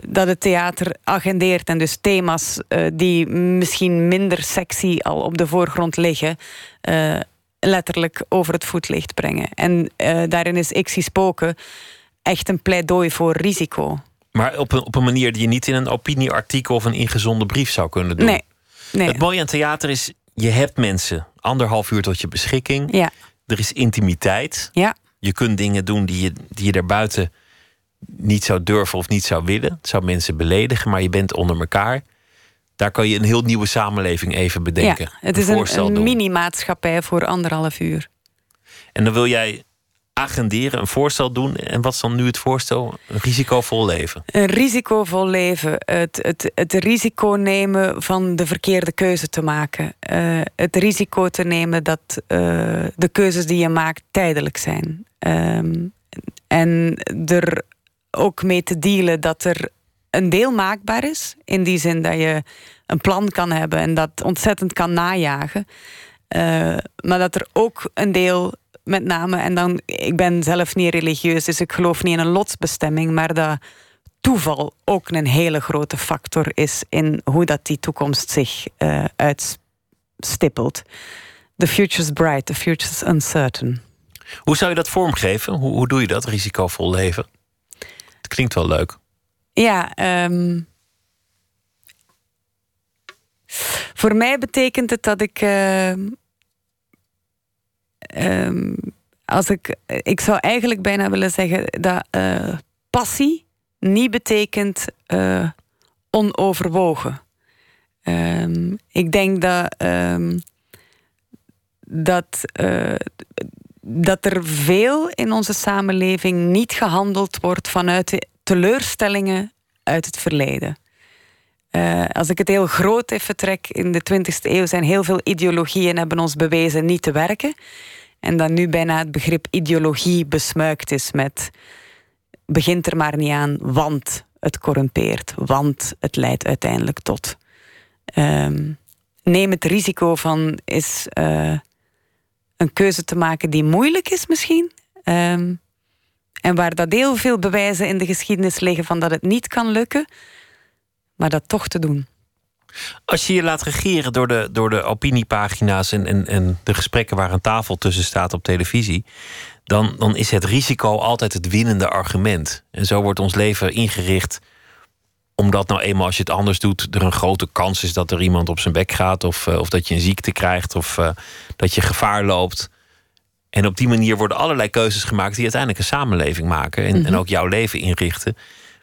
dat het theater agendeert. En dus thema's die misschien minder sexy al op de voorgrond liggen. letterlijk over het voetlicht brengen. En daarin is Ik zie spoken echt een pleidooi voor risico. Maar op een, op een manier die je niet in een opinieartikel of een ingezonden brief zou kunnen doen. Nee, nee. Het mooie aan theater is, je hebt mensen anderhalf uur tot je beschikking. Ja, Er is intimiteit. ja, Je kunt dingen doen die je, die je daarbuiten niet zou durven of niet zou willen. Het zou mensen beledigen, maar je bent onder elkaar. Daar kan je een heel nieuwe samenleving even bedenken. ja. Het is een, een mini-maatschappij voor anderhalf uur. En dan wil jij agenderen, een voorstel doen. En wat is dan nu het voorstel? Een risicovol leven. Een risicovol leven. Het, het, het risico nemen van de verkeerde keuze te maken. Eh, het risico te nemen dat eh, de keuzes die je maakt tijdelijk zijn. Ehm, en er ook mee te dealen dat er een deel maakbaar is. In die zin dat je een plan kan hebben en dat ontzettend kan najagen. Eh, maar dat er ook een deel, met name, en dan, ik ben zelf niet religieus, dus ik geloof niet in een lotsbestemming, maar dat toeval ook een hele grote factor is in hoe dat die toekomst zich eh, uitstippelt. The future's bright, the future's uncertain. Hoe zou je dat vormgeven? Hoe, hoe doe je dat, risicovol leven? Het klinkt wel leuk. Ja, ehm, voor mij betekent het dat ik. ehm, ehm, als ik, ik zou eigenlijk bijna willen zeggen dat eh, passie niet betekent eh, onoverwogen. Ehm, ik denk dat, ehm, dat, eh, dat er veel in onze samenleving niet gehandeld wordt vanuit teleurstellingen uit het verleden. Als ik het heel groot even trek, in de 20e eeuw zijn heel veel ideologieën hebben ons bewezen niet te werken. En dat nu bijna het begrip ideologie besmuikt is met begint er maar niet aan, want het corrumpeert, want het leidt uiteindelijk tot. Ehm, neem het risico van is eh, een keuze te maken die moeilijk is misschien. Ehm, en waar dat heel veel bewijzen in de geschiedenis liggen van dat het niet kan lukken, maar dat toch te doen. Als je je laat regeren door de, door de opiniepagina's en, en, en de gesprekken waar een tafel tussen staat op televisie, dan, dan is het risico altijd het winnende argument. En zo wordt ons leven ingericht, omdat nou eenmaal als je het anders doet, er een grote kans is dat er iemand op zijn bek gaat, of, eh, of dat je een ziekte krijgt, of eh, dat je gevaar loopt. En op die manier worden allerlei keuzes gemaakt die uiteindelijk een samenleving maken en, en ook jouw leven inrichten.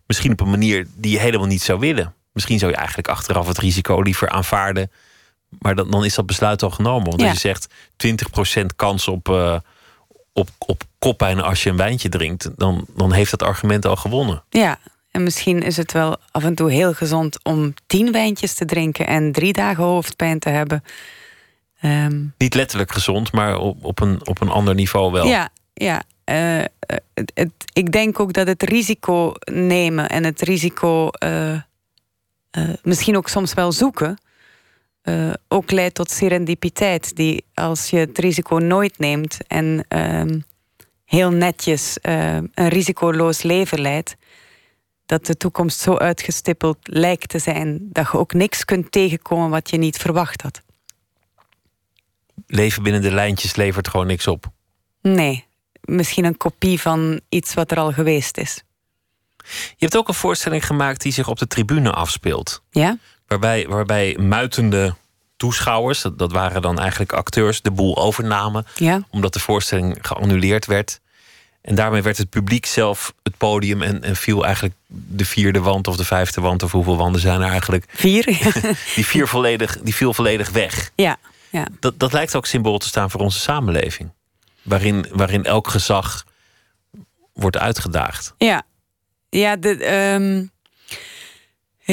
Misschien op een manier die je helemaal niet zou willen. Misschien zou je eigenlijk achteraf het risico liever aanvaarden. Maar dan, dan is dat besluit al genomen. Want Ja. als je zegt 20% kans op, eh, op, op koppijn als je een wijntje drinkt, dan, dan heeft dat argument al gewonnen. Ja, en misschien is het wel af en toe heel gezond om tien wijntjes te drinken en drie dagen hoofdpijn te hebben. Ehm, Niet letterlijk gezond, maar op, op, een, op een ander niveau wel. Ja, ja. eh, eh, het, het- ik denk ook dat het risico nemen en het risico eh, misschien ook soms wel zoeken, eh, ook leidt tot serendipiteit. Die als je het risico nooit neemt en ehm, heel netjes eh, een risicoloos leven leidt, dat de toekomst zo uitgestippeld lijkt te zijn dat je ook niks kunt tegenkomen wat je niet verwacht had. Leven binnen de lijntjes levert gewoon niks op. Nee, misschien een kopie van iets wat er al geweest is. Je hebt ook een voorstelling gemaakt die zich op de tribune afspeelt. Ja? Waarbij, waarbij muitende toeschouwers, dat, dat waren dan eigenlijk acteurs, de boel overnamen. Ja. Omdat de voorstelling geannuleerd werd. En daarmee werd het publiek zelf het podium en, en viel eigenlijk de vierde wand of de vijfde wand, of hoeveel wanden zijn er eigenlijk? Vier. die, vier volledig, die viel volledig weg. ja. ja. Dat, dat lijkt ook symbool te staan voor onze samenleving. Waarin, waarin elk gezag wordt uitgedaagd. Ja, ja de, ehm,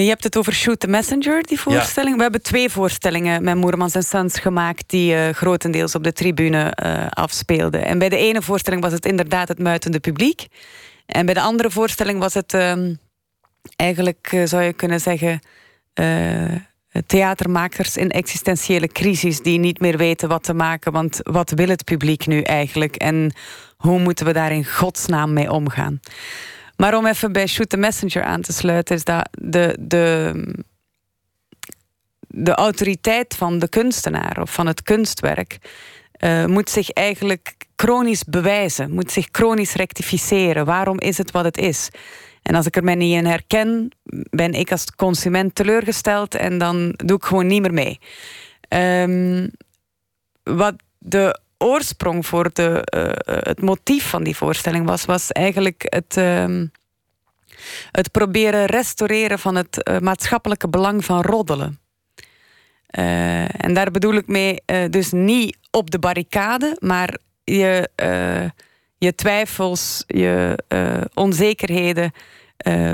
je hebt het over Shoot the Messenger, die voorstelling. We hebben twee voorstellingen met Moermans en Sons gemaakt... die uh, grotendeels op de tribune uh, afspeelden. En bij de ene voorstelling was het inderdaad het muitende publiek. En bij de andere voorstelling was het um, eigenlijk, uh, zou je kunnen zeggen... theatermakers in existentiële crisis... die niet meer weten wat te maken. Want wat wil het publiek nu eigenlijk? En hoe moeten we daar in godsnaam mee omgaan? Maar om even bij Shoot the Messenger aan te sluiten, is dat de, de, de autoriteit van de kunstenaar of van het kunstwerk uh, moet zich eigenlijk chronisch bewijzen, moet zich chronisch rectificeren. Waarom is het wat het is? En als ik er mij niet in herken, ben ik als consument teleurgesteld en dan doe ik gewoon niet meer mee. Um, wat de oorsprong voor de, uh, het motief van die voorstelling was, was eigenlijk het, uh, het proberen restaureren van het uh, maatschappelijke belang van roddelen. en daar bedoel ik mee dus niet op de barricade, maar je, je twijfels, je onzekerheden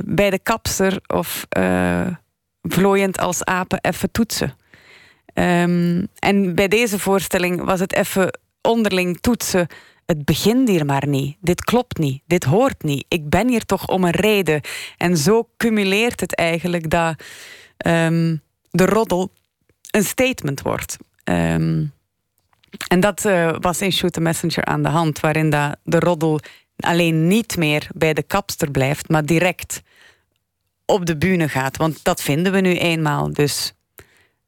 bij de kapster of vlooiend als apen even toetsen. Um, en bij deze voorstelling was het even onderling toetsen. Het begint hier maar niet. Dit klopt niet. Dit hoort niet. Ik ben hier toch om een reden. En zo cumuleert het eigenlijk dat um, de roddel een statement wordt. Um, en dat uh, was in Shoot the Messenger aan de hand, waarin dat de roddel alleen niet meer bij de kapster blijft, maar direct op de bühne gaat. Want dat vinden we nu eenmaal. Dus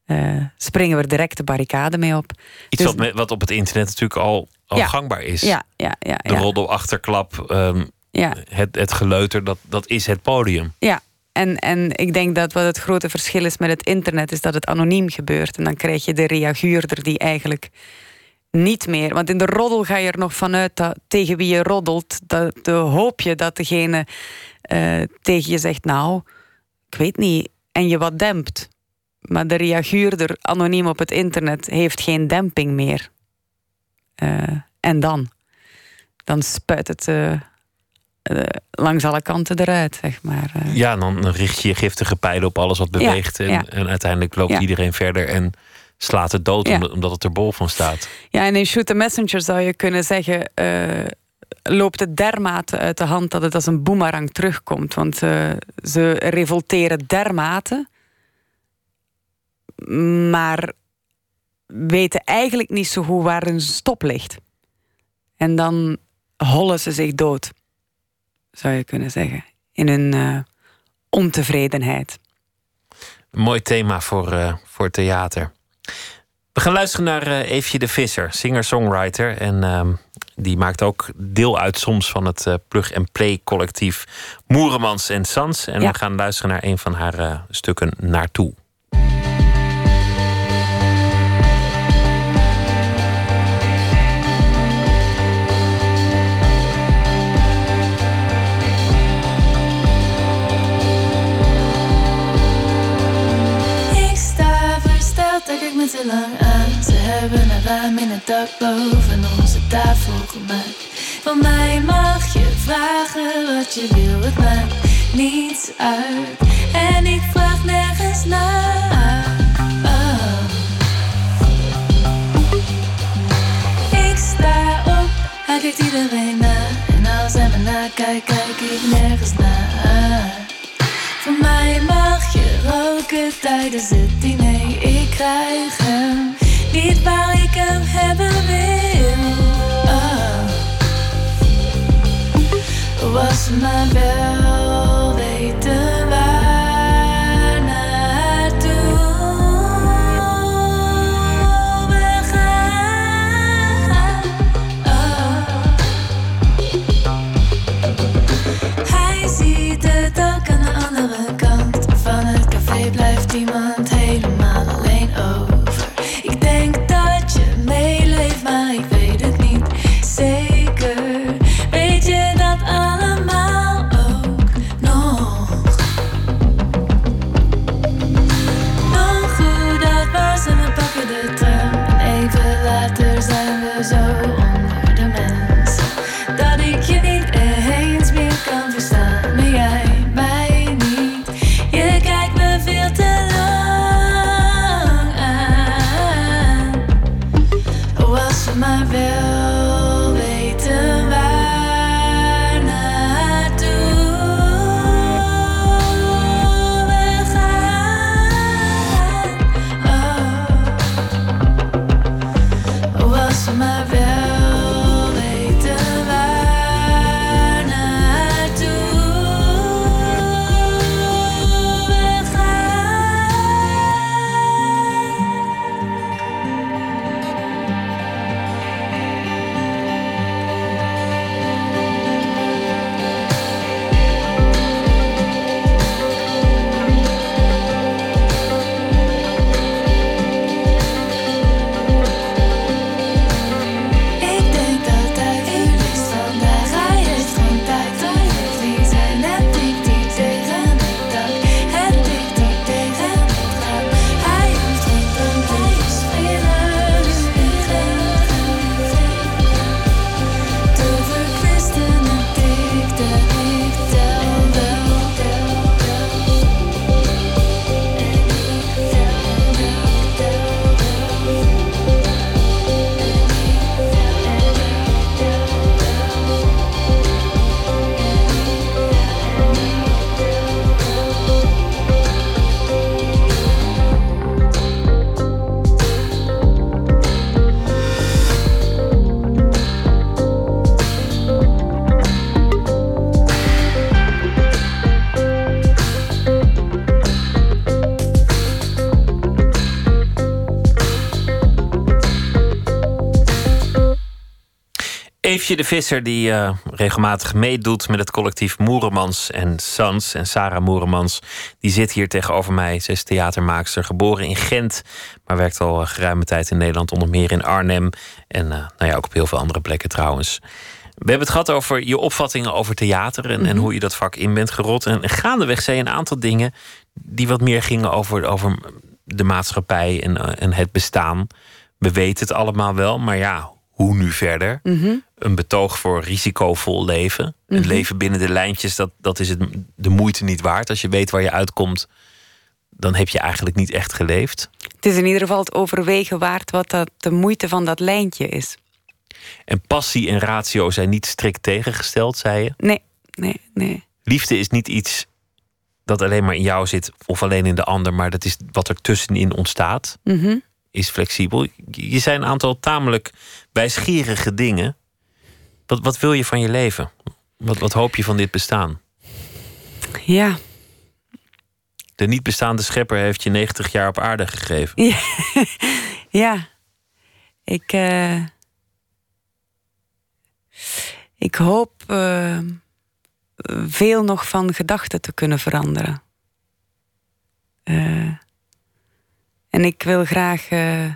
uh, springen we direct de barricade mee op. Iets dus, wat, wat, op het internet natuurlijk al, al ja, gangbaar is. Ja, ja, ja, de roddel, achterklap, um, ja. het, het geleuter, dat, dat is het podium. Ja, en, en ik denk dat wat het grote verschil is met het internet... is dat het anoniem gebeurt. En dan krijg je de reaguurder die eigenlijk niet meer... Want in de roddel ga je er nog vanuit dat tegen wie je roddelt... dat de hoop je dat degene uh, tegen je zegt... nou, ik weet niet, en je wat dempt... Maar de reaguurder anoniem op het internet heeft geen demping meer. Uh, en dan? Dan spuit het uh, uh, langs alle kanten eruit, zeg maar. Ja, dan richt je je giftige pijlen op alles wat beweegt. Ja, en, ja. en, uiteindelijk loopt Ja. iedereen verder en slaat het dood omdat, het er bol van staat. Ja, en in Shoot the Messenger zou je kunnen zeggen... eh, loopt het dermate uit de hand dat het als een boemerang terugkomt. Want eh, ze revolteren dermate... maar weten eigenlijk niet zo goed waar hun stop ligt. En dan hollen ze zich dood, zou je kunnen zeggen. In hun eh, ontevredenheid. Een mooi thema voor, eh, voor theater. We gaan luisteren naar eh, Eefje de Visser, singer-songwriter. En ehm, die maakt ook deel uit soms van het eh, plug-and-play collectief Moeremans en Sans. En Ja. we gaan luisteren naar een van haar stukken Naartoe. Lang. Ze hebben een raam in het dak boven onze tafel gemaakt. Van mij mag je vragen wat je wil, het maakt niets uit. En ik vraag nergens naar. Ik sta op, hij kijkt iedereen na. En als hij me nakijkt, kijk ik nergens naar. Mij mag je roken tijdens het diner. Ik krijg hem niet waar ik hem hebben wil. Oh. Was maar wel Eefje de Visser, die uh, regelmatig meedoet met het collectief Moeremans en Sons. En Sarah Moeremans, die zit hier tegenover mij. Ze is theatermaakster, geboren in Gent, maar werkt al geruime tijd in Nederland, onder meer in Arnhem. En uh, nou ja, ook op heel veel andere plekken trouwens. We hebben het gehad over je opvattingen over theater en, en hoe je dat vak in bent gerot. En gaandeweg zei je een aantal dingen die wat meer gingen over, over de maatschappij en, uh, en het bestaan. We weten het allemaal wel, maar ja, hoe nu verder? Een betoog voor risicovol leven. Het leven binnen de lijntjes, dat, dat is het, de moeite niet waard. Als je weet waar je uitkomt, dan heb je eigenlijk niet echt geleefd. Het is in ieder geval het overwegen waard wat dat de moeite van dat lijntje is. En passie en ratio zijn niet strikt tegengesteld, zei je? Nee, nee, nee. Liefde is niet iets dat alleen maar in jou zit of alleen in de ander, maar dat is wat er tussenin ontstaat. Mhm. Is flexibel. Je zijn een aantal tamelijk wijsgierige dingen. Wat, wat wil je van je leven? Wat, wat hoop je van dit bestaan? Ja. De niet bestaande schepper heeft je 90 jaar op aarde gegeven. Ja. ja. Ik. Uh... Ik hoop. Uh veel nog van gedachten te kunnen veranderen. Uh, en ik wil graag uh,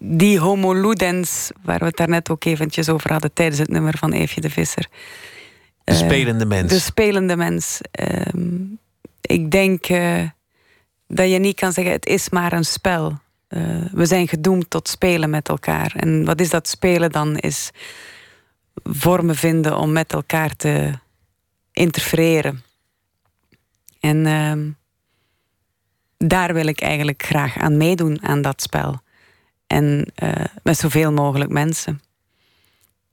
die homo ludens, waar we het daarnet ook eventjes over hadden tijdens het nummer van Eefje de Visser. De uh, spelende mens. De spelende mens. Ehm, ik denk dat je niet kan zeggen: het is maar een spel. we zijn gedoemd tot spelen met elkaar. En wat is dat spelen dan? Is vormen vinden om met elkaar te interfereren. En uh, daar wil ik eigenlijk graag aan meedoen, aan dat spel. En uh, met zoveel mogelijk mensen.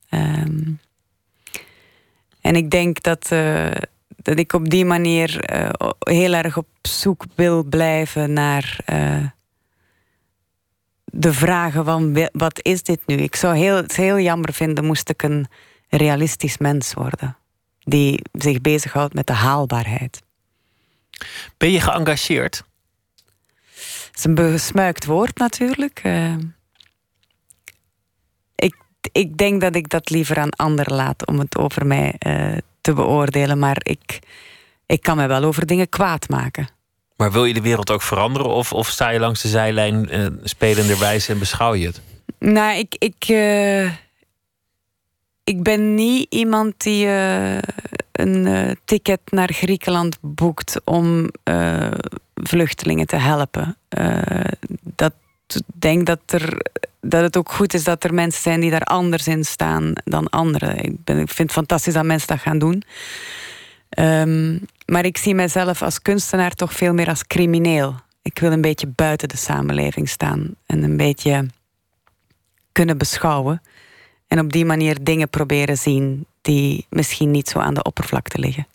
Um, en ik denk dat, uh, dat ik op die manier uh, heel erg op zoek wil blijven naar de vragen van wat is dit nu? Ik zou heel, het heel jammer vinden moest ik een realistisch mens worden. Die zich bezighoudt met de haalbaarheid. Ben je geëngageerd? Het is een besmuikt woord natuurlijk. Uh, ik, ik denk dat ik dat liever aan anderen laat om het over mij uh, te beoordelen. Maar ik, ik kan me wel over dingen kwaad maken. Maar wil je de wereld ook veranderen? Of, of sta je langs de zijlijn uh, spelenderwijs en beschouw je het? Nou, ik, ik, uh, ik ben niet iemand die uh, een ticket naar Griekenland boekt om vluchtelingen te helpen. dat denk dat, er, dat het ook goed is dat er mensen zijn die daar anders in staan dan anderen. Ik, vind het fantastisch dat mensen dat gaan doen. Um, maar ik zie mezelf als kunstenaar toch veel meer als crimineel. Ik wil een beetje buiten de samenleving staan en een beetje kunnen beschouwen. En op die manier dingen proberen zien die misschien niet zo aan de oppervlakte liggen.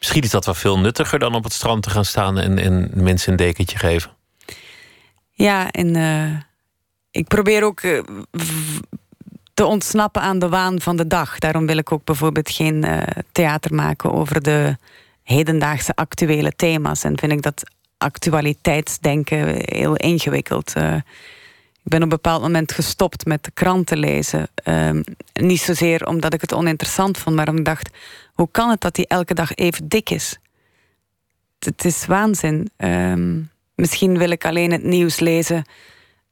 Misschien is dat wel veel nuttiger dan op het strand te gaan staan en, en mensen een dekentje geven. Ja, en uh, ik probeer ook uh, te ontsnappen aan de waan van de dag. Daarom wil ik ook bijvoorbeeld geen uh, theater maken over de hedendaagse actuele thema's. En vind ik dat actualiteitsdenken heel ingewikkeld. Ik ben op een bepaald moment gestopt met de kranten lezen. Uh, niet zozeer omdat ik het oninteressant vond, maar omdat ik dacht: hoe kan het dat die elke dag even dik is? Het is waanzin. Uh, misschien wil ik alleen het nieuws lezen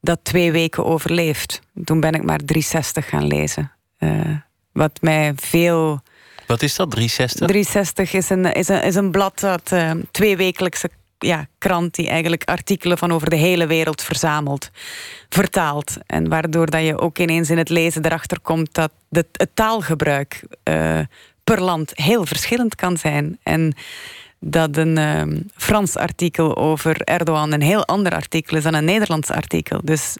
dat twee weken overleeft. Toen ben ik maar 360 gaan lezen. Uh, wat mij veel wat is dat, 360? 360 is een, is een, is een blad dat uh, twee wekelijkse ja, krant die eigenlijk artikelen van over de hele wereld verzamelt, vertaalt. En waardoor dat je ook ineens in het lezen erachter komt dat de, het taalgebruik uh, per land heel verschillend kan zijn. En dat een uh, Frans artikel over Erdogan een heel ander artikel is dan een Nederlands artikel. Dus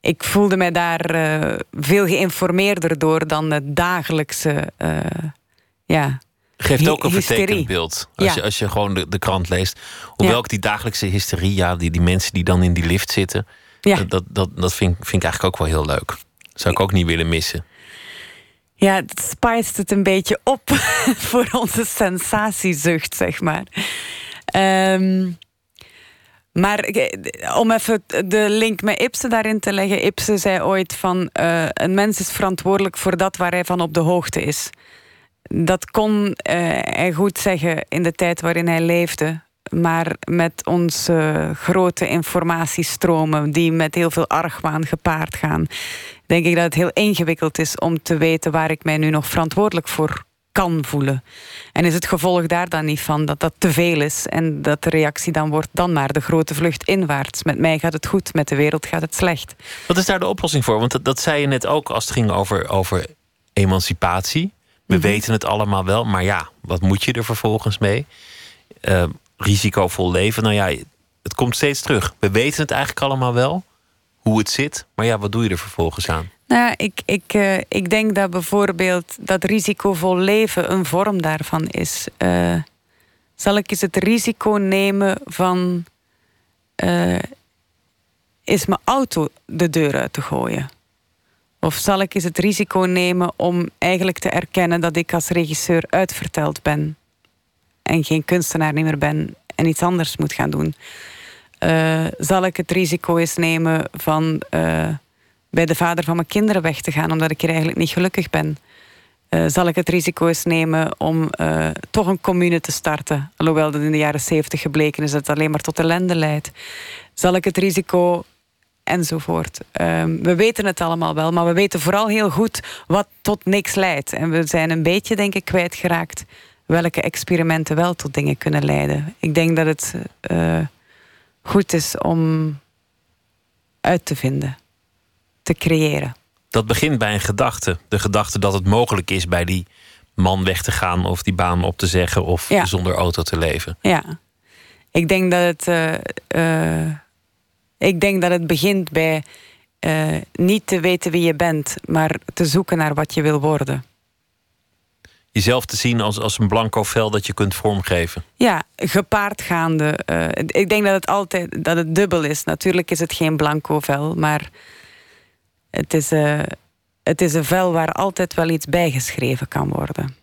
ik voelde mij daar uh, veel geïnformeerder door dan het dagelijkse. Uh, ja, Geeft ook een vertekend beeld. Als, ja. je, als je gewoon de, de krant leest. Hoewel ja. ik die dagelijkse hysterie, ja, die, die mensen die dan in die lift zitten. Ja. Dat, dat, dat vind, vind ik eigenlijk ook wel heel leuk. Zou ik ook niet willen missen. Ja, het spijst het een beetje op voor onze sensatiezucht, zeg maar. Um, Maar eh, om even de link met Ibsen daarin te leggen. Ibsen zei ooit van uh, een mens is verantwoordelijk voor dat waar hij van op de hoogte is. Dat kon uh, hij goed zeggen in de tijd waarin hij leefde. Maar met onze grote informatiestromen die met heel veel argwaan gepaard gaan, denk ik dat het heel ingewikkeld is om te weten waar ik mij nu nog verantwoordelijk voor kan voelen. En is het gevolg daar dan niet van dat dat te veel is en dat de reactie dan wordt dan maar de grote vlucht inwaarts. Met mij gaat het goed, met de wereld gaat het slecht. Wat is daar de oplossing voor? Want dat, zei je net ook als het ging over, over emancipatie. We mhm. weten het allemaal wel, maar ja, wat moet je er vervolgens mee? Uh, risicovol leven, nou ja, het komt steeds terug. We weten het eigenlijk allemaal wel, hoe het zit, maar ja, wat doe je er vervolgens aan? Nou, ik, ik, uh, ik denk dat bijvoorbeeld dat risicovol leven een vorm daarvan is. Uh, zal ik eens het risico nemen van. Uh, is mijn auto de deur uit te gooien? Of zal ik eens het risico nemen om eigenlijk te erkennen dat ik als regisseur uitverteld ben en geen kunstenaar meer ben en iets anders moet gaan doen? Zal ik het risico eens nemen van bij de vader van mijn kinderen weg te gaan, omdat ik hier eigenlijk niet gelukkig ben. Uh, zal ik het risico eens nemen om toch een commune te starten? Alhoewel dat in de jaren zeventig gebleken is dat het alleen maar tot ellende leidt. Zal ik het risico enzovoort. Uh, we weten het allemaal wel, maar we weten vooral heel goed wat tot niks leidt. En we zijn een beetje, denk ik, kwijtgeraakt welke experimenten wel tot dingen kunnen leiden. Ik denk dat het goed is om uit te vinden te creëren. Dat begint bij een gedachte. De gedachte dat het mogelijk is bij die man weg te gaan of die baan op te zeggen of zonder auto te leven. Ja, ik denk dat het, uh, ik denk dat het begint bij uh, niet te weten wie je bent, maar te zoeken naar wat je wil worden. Jezelf te zien als, als een blanco vel dat je kunt vormgeven. Ja, gepaardgaande. Uh, ik denk dat het altijd dat het dubbel is. Natuurlijk is het geen blanco vel, maar het is, uh, het is een vel waar altijd wel iets bijgeschreven kan worden.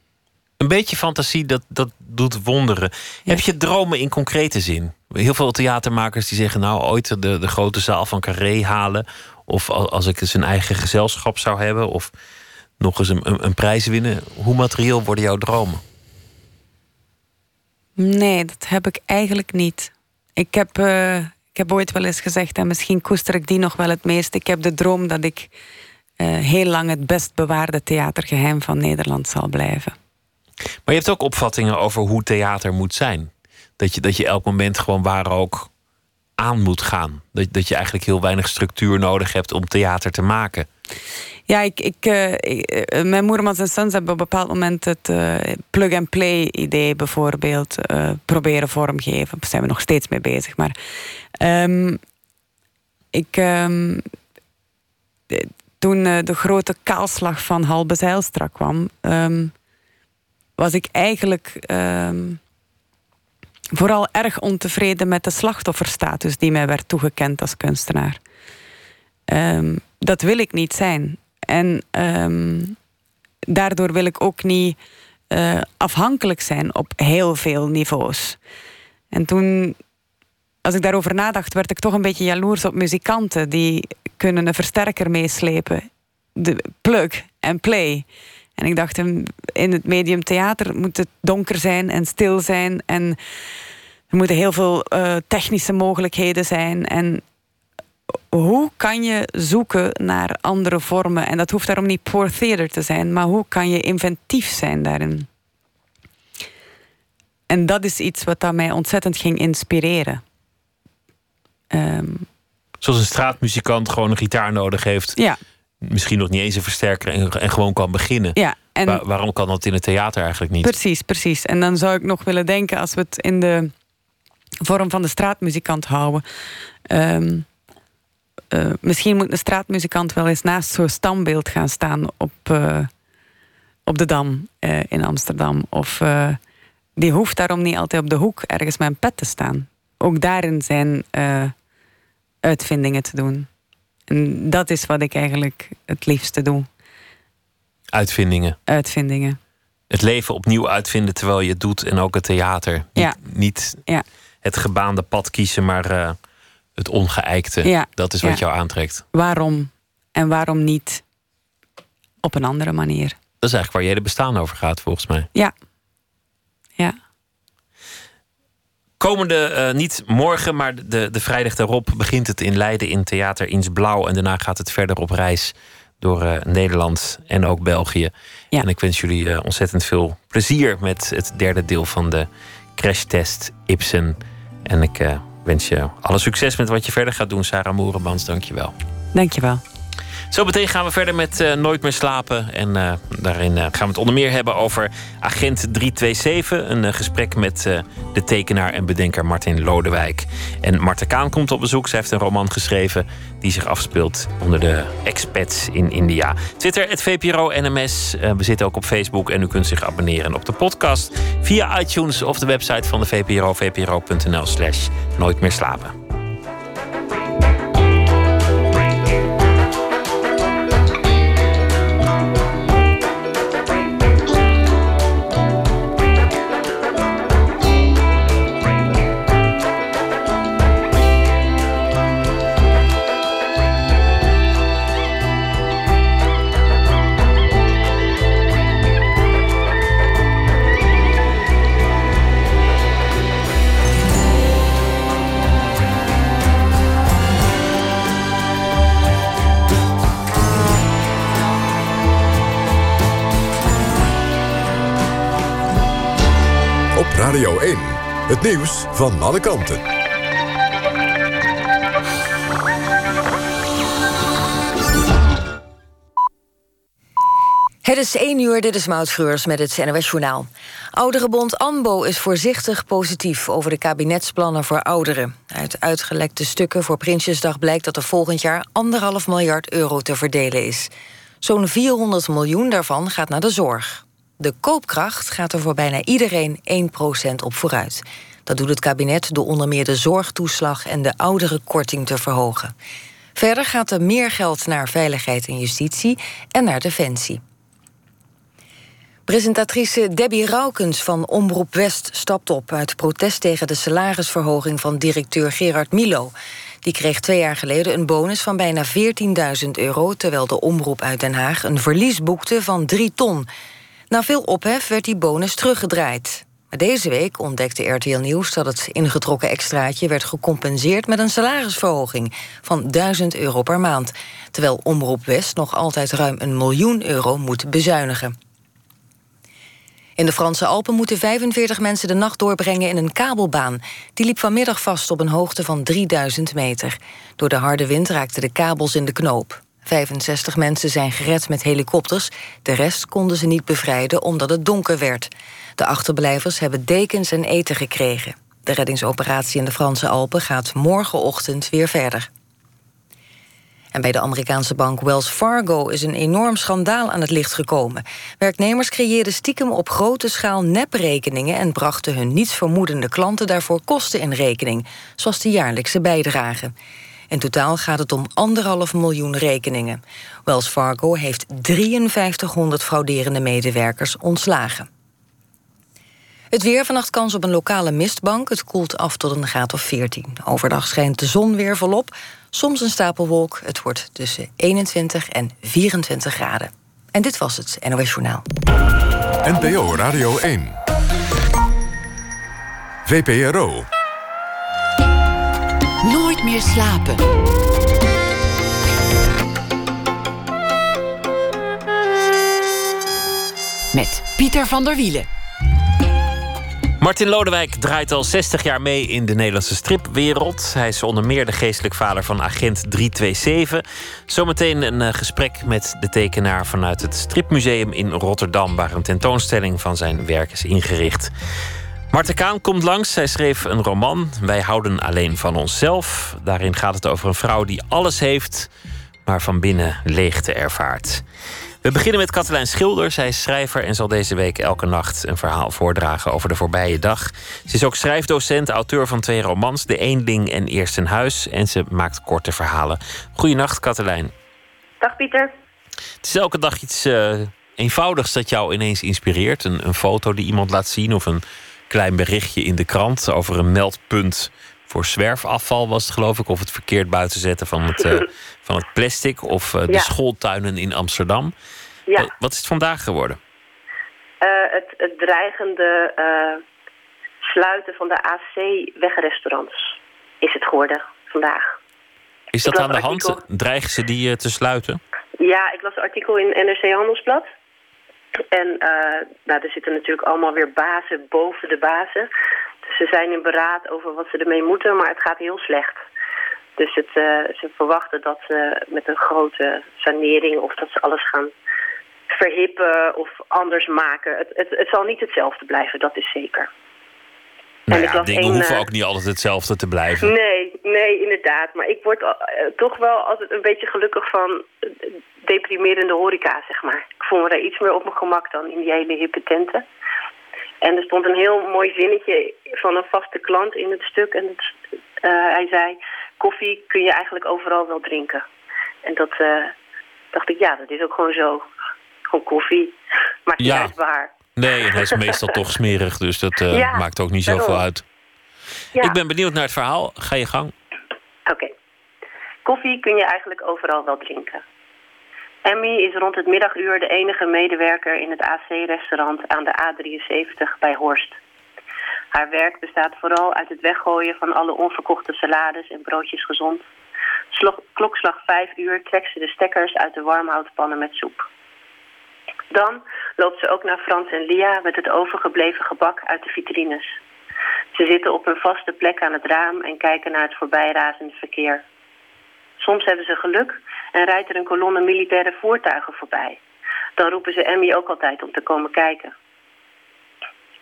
Een beetje fantasie, dat, dat doet wonderen. Heb je dromen in concrete zin? Heel veel theatermakers die zeggen... nou, ooit de, de grote zaal van Carré halen... of als ik eens een eigen gezelschap zou hebben... of nog eens een, een, een prijs winnen. Hoe materieel worden jouw dromen? Nee, dat heb ik eigenlijk niet. Ik heb, uh, ik heb ooit wel eens gezegd, en misschien koester ik die nog wel het meest. Ik heb de droom dat ik uh, heel lang het best bewaarde theatergeheim van Nederland zal blijven. Maar je hebt ook opvattingen over hoe theater moet zijn. Dat je, dat je elk moment gewoon waar ook aan moet gaan. Dat, dat je eigenlijk heel weinig structuur nodig hebt om theater te maken. Ja, ik, ik, uh, mijn Moermans en Sons hebben op een bepaald moment het uh, plug-and-play idee bijvoorbeeld proberen vormgeven. Daar zijn we nog steeds mee bezig. Maar um, ik, um, toen de grote kaalslag van Halbe Zijlstra kwam, um, was ik eigenlijk vooral erg ontevreden met de slachtofferstatus die mij werd toegekend als kunstenaar. dat wil ik niet zijn. En um, daardoor wil ik ook niet uh, afhankelijk zijn op heel veel niveaus. En toen, als ik daarover nadacht, werd ik toch een beetje jaloers op muzikanten die kunnen een versterker meeslepen. De plug en play. En ik dacht, in het medium theater moet het donker zijn en stil zijn. En er moeten heel veel uh, technische mogelijkheden zijn. En hoe kan je zoeken naar andere vormen? En dat hoeft daarom niet poor theater te zijn, maar hoe kan je inventief zijn daarin? En dat is iets wat mij ontzettend ging inspireren. Um, Zoals een straatmuzikant gewoon een gitaar nodig heeft. Ja. Misschien nog niet eens een versterker en, en gewoon kan beginnen. Ja, en waarom kan dat in het theater eigenlijk niet? Precies, precies. En dan zou ik nog willen denken, als we het in de vorm van de straatmuzikant houden. Um, uh, misschien moet een straatmuzikant wel eens naast zo'n standbeeld gaan staan op, uh, op de Dam uh, in Amsterdam. Of die hoeft daarom niet altijd op de hoek ergens met een pet te staan. Ook daarin zijn uitvindingen te doen. En dat is wat ik eigenlijk het liefste doe. Uitvindingen. Uitvindingen. Het leven opnieuw uitvinden terwijl je het doet en ook het theater. Niet, ja. niet ja het gebaande pad kiezen, maar eh, het ongeëikte. Ja, Dat is wat ja. jou aantrekt. Waarom en waarom niet op een andere manier? Dat is eigenlijk waar je hele bestaan over gaat, volgens mij. Ja. Ja. Komende, eh, niet morgen, maar de, de vrijdag daarop begint het in Leiden in Theater Ins Blauw. En daarna gaat het verder op reis door eh, Nederland en ook België. Ja. En ik wens jullie eh, ontzettend veel plezier met het derde deel van de crashtest Ibsen. En ik wens je alle succes met wat je verder gaat doen, Sarah Moerenmans. Dank je wel. Dankjewel. Zo meteen gaan we verder met eh, Nooit meer slapen. En eh, daarin eh, gaan we het onder meer hebben over Agent 327. Een gesprek met de tekenaar en bedenker Martin Lodewijk. En Marten Kaan komt op bezoek. Zij heeft een roman geschreven die zich afspeelt onder de expats in India. Twitter, het VPRO NMS. We zitten ook op Facebook en u kunt zich abonneren op de podcast via iTunes of de website van de VPRO, vpro.nl slash nooit meer slapen. Radio 1. Het nieuws van alle kanten. Het is 1 uur, dit is Maud met het NOS Journaal. Ouderenbond ANBO is voorzichtig positief over de kabinetsplannen voor ouderen. Uit uitgelekte stukken voor Prinsjesdag blijkt dat er volgend jaar anderhalf miljard euro te verdelen is. Zo'n 400 miljoen daarvan gaat naar de zorg. De koopkracht gaat er voor bijna iedereen 1% op vooruit. Dat doet het kabinet door onder meer de zorgtoeslag en de ouderenkorting te verhogen. Verder gaat er meer geld naar veiligheid en justitie en naar defensie. Presentatrice Debbie Raukens van Omroep West stapt op... uit protest tegen de salarisverhoging van directeur Gerard Milo. Die kreeg twee jaar geleden een bonus van bijna 14.000 euro... terwijl de omroep uit Den Haag een verlies boekte van 3 ton. Na veel ophef werd die bonus teruggedraaid. Maar deze week ontdekte RTL Nieuws dat het ingetrokken extraatje... werd gecompenseerd met een salarisverhoging van 1000 euro per maand... terwijl Omroep West nog altijd ruim een miljoen euro moet bezuinigen. In de Franse Alpen moeten 45 mensen de nacht doorbrengen in een kabelbaan. Die liep vanmiddag vast op een hoogte van 3000 meter. Door de harde wind raakten de kabels in de knoop. 65 mensen zijn gered met helikopters. De rest konden ze niet bevrijden omdat het donker werd. De achterblijvers hebben dekens en eten gekregen. De reddingsoperatie in de Franse Alpen gaat morgenochtend weer verder. En bij de Amerikaanse bank Wells Fargo is een enorm schandaal aan het licht gekomen. Werknemers creëerden stiekem op grote schaal neprekeningen... en brachten hun nietsvermoedende klanten daarvoor kosten in rekening... zoals de jaarlijkse bijdrage. In totaal gaat het om anderhalf miljoen rekeningen. Wells Fargo heeft 5300 frauderende medewerkers ontslagen. Het weer, vannacht kans op een lokale mistbank. Het koelt af tot een graad of 14. Overdag schijnt de zon weer volop. Soms een stapelwolk. Het wordt tussen 21 en 24 graden. En dit was het NOS Journaal. NPO Radio 1. VPRO. Meer slapen. Met Pieter van der Wielen. Martin Lodewijk draait al 60 jaar mee in de Nederlandse stripwereld. Hij is onder meer de geestelijk vader van Agent 327. Zometeen een eh, gesprek met de tekenaar vanuit het Stripmuseum in Rotterdam, waar een tentoonstelling van zijn werk is ingericht. Marten Kaan komt langs. Zij schreef een roman, Wij houden alleen van onszelf. Daarin gaat het over een vrouw die alles heeft, maar van binnen leegte ervaart. We beginnen met Katelijn Schilder. Zij is schrijver en zal deze week elke nacht een verhaal voordragen over de voorbije dag. Ze is ook schrijfdocent, auteur van twee romans, De Eenling en Eerst een Huis. En ze maakt korte verhalen. Goedenacht, Katelijn. Dag Pieter. Het is elke dag iets eh, eenvoudigs dat jou ineens inspireert. Een, een foto die iemand laat zien of een klein berichtje in de krant over een meldpunt voor zwerfafval, was het geloof ik. Of het verkeerd buiten zetten van het, eh, van het plastic. Of eh, de Ja. schooltuinen in Amsterdam. Ja, Eh, wat is het vandaag geworden? het, het dreigende sluiten van de AC-wegrestaurants is het geworden vandaag. Is dat aan de hand? artikel. Dreigen ze die te sluiten? Ja, ik las een artikel in NRC Handelsblad. En nou, er zitten natuurlijk allemaal weer bazen boven de bazen. Dus ze zijn in beraad over wat ze ermee moeten, maar het gaat heel slecht. Dus het, eh, ze verwachten dat ze met een grote sanering of dat ze alles gaan verhippen of anders maken. Het, het, het zal niet hetzelfde blijven, dat is zeker. Nou ja, dingen hoeven eh, ook niet altijd hetzelfde te blijven. Nee, nee, inderdaad. Maar ik word eh, toch wel altijd een beetje gelukkig van eh, deprimerende horeca, zeg maar. Ik voel me daar iets meer op mijn gemak dan in die hele hippe tenten. En er stond een heel mooi zinnetje van een vaste klant in het stuk. En het, eh, hij zei, koffie kun je eigenlijk overal wel drinken. En dat dacht ik, ja, dat is ook gewoon zo. Gewoon koffie. Maakt niet Ja. uit waar. Nee, en hij is meestal toch smerig, dus dat Ja, maakt ook niet zoveel daarom. uit. Ja. Ik ben benieuwd naar het verhaal. Ga je gang. Oké. Koffie kun je eigenlijk overal wel drinken. Emmy is rond het middaguur de enige medewerker in het AC-restaurant aan de A73 bij Horst. Haar werk bestaat vooral uit het weggooien van alle onverkochte salades en broodjes gezond. Klokslag 5 uur trekt ze de stekkers uit de warmhoutpannen met soep. Dan loopt ze ook naar Frans en Lia met het overgebleven gebak uit de vitrines. Ze zitten op hun vaste plek aan het raam en kijken naar het voorbijrazende verkeer. Soms hebben ze geluk en rijdt er een kolonne militaire voertuigen voorbij. Dan roepen ze Emmy ook altijd om te komen kijken.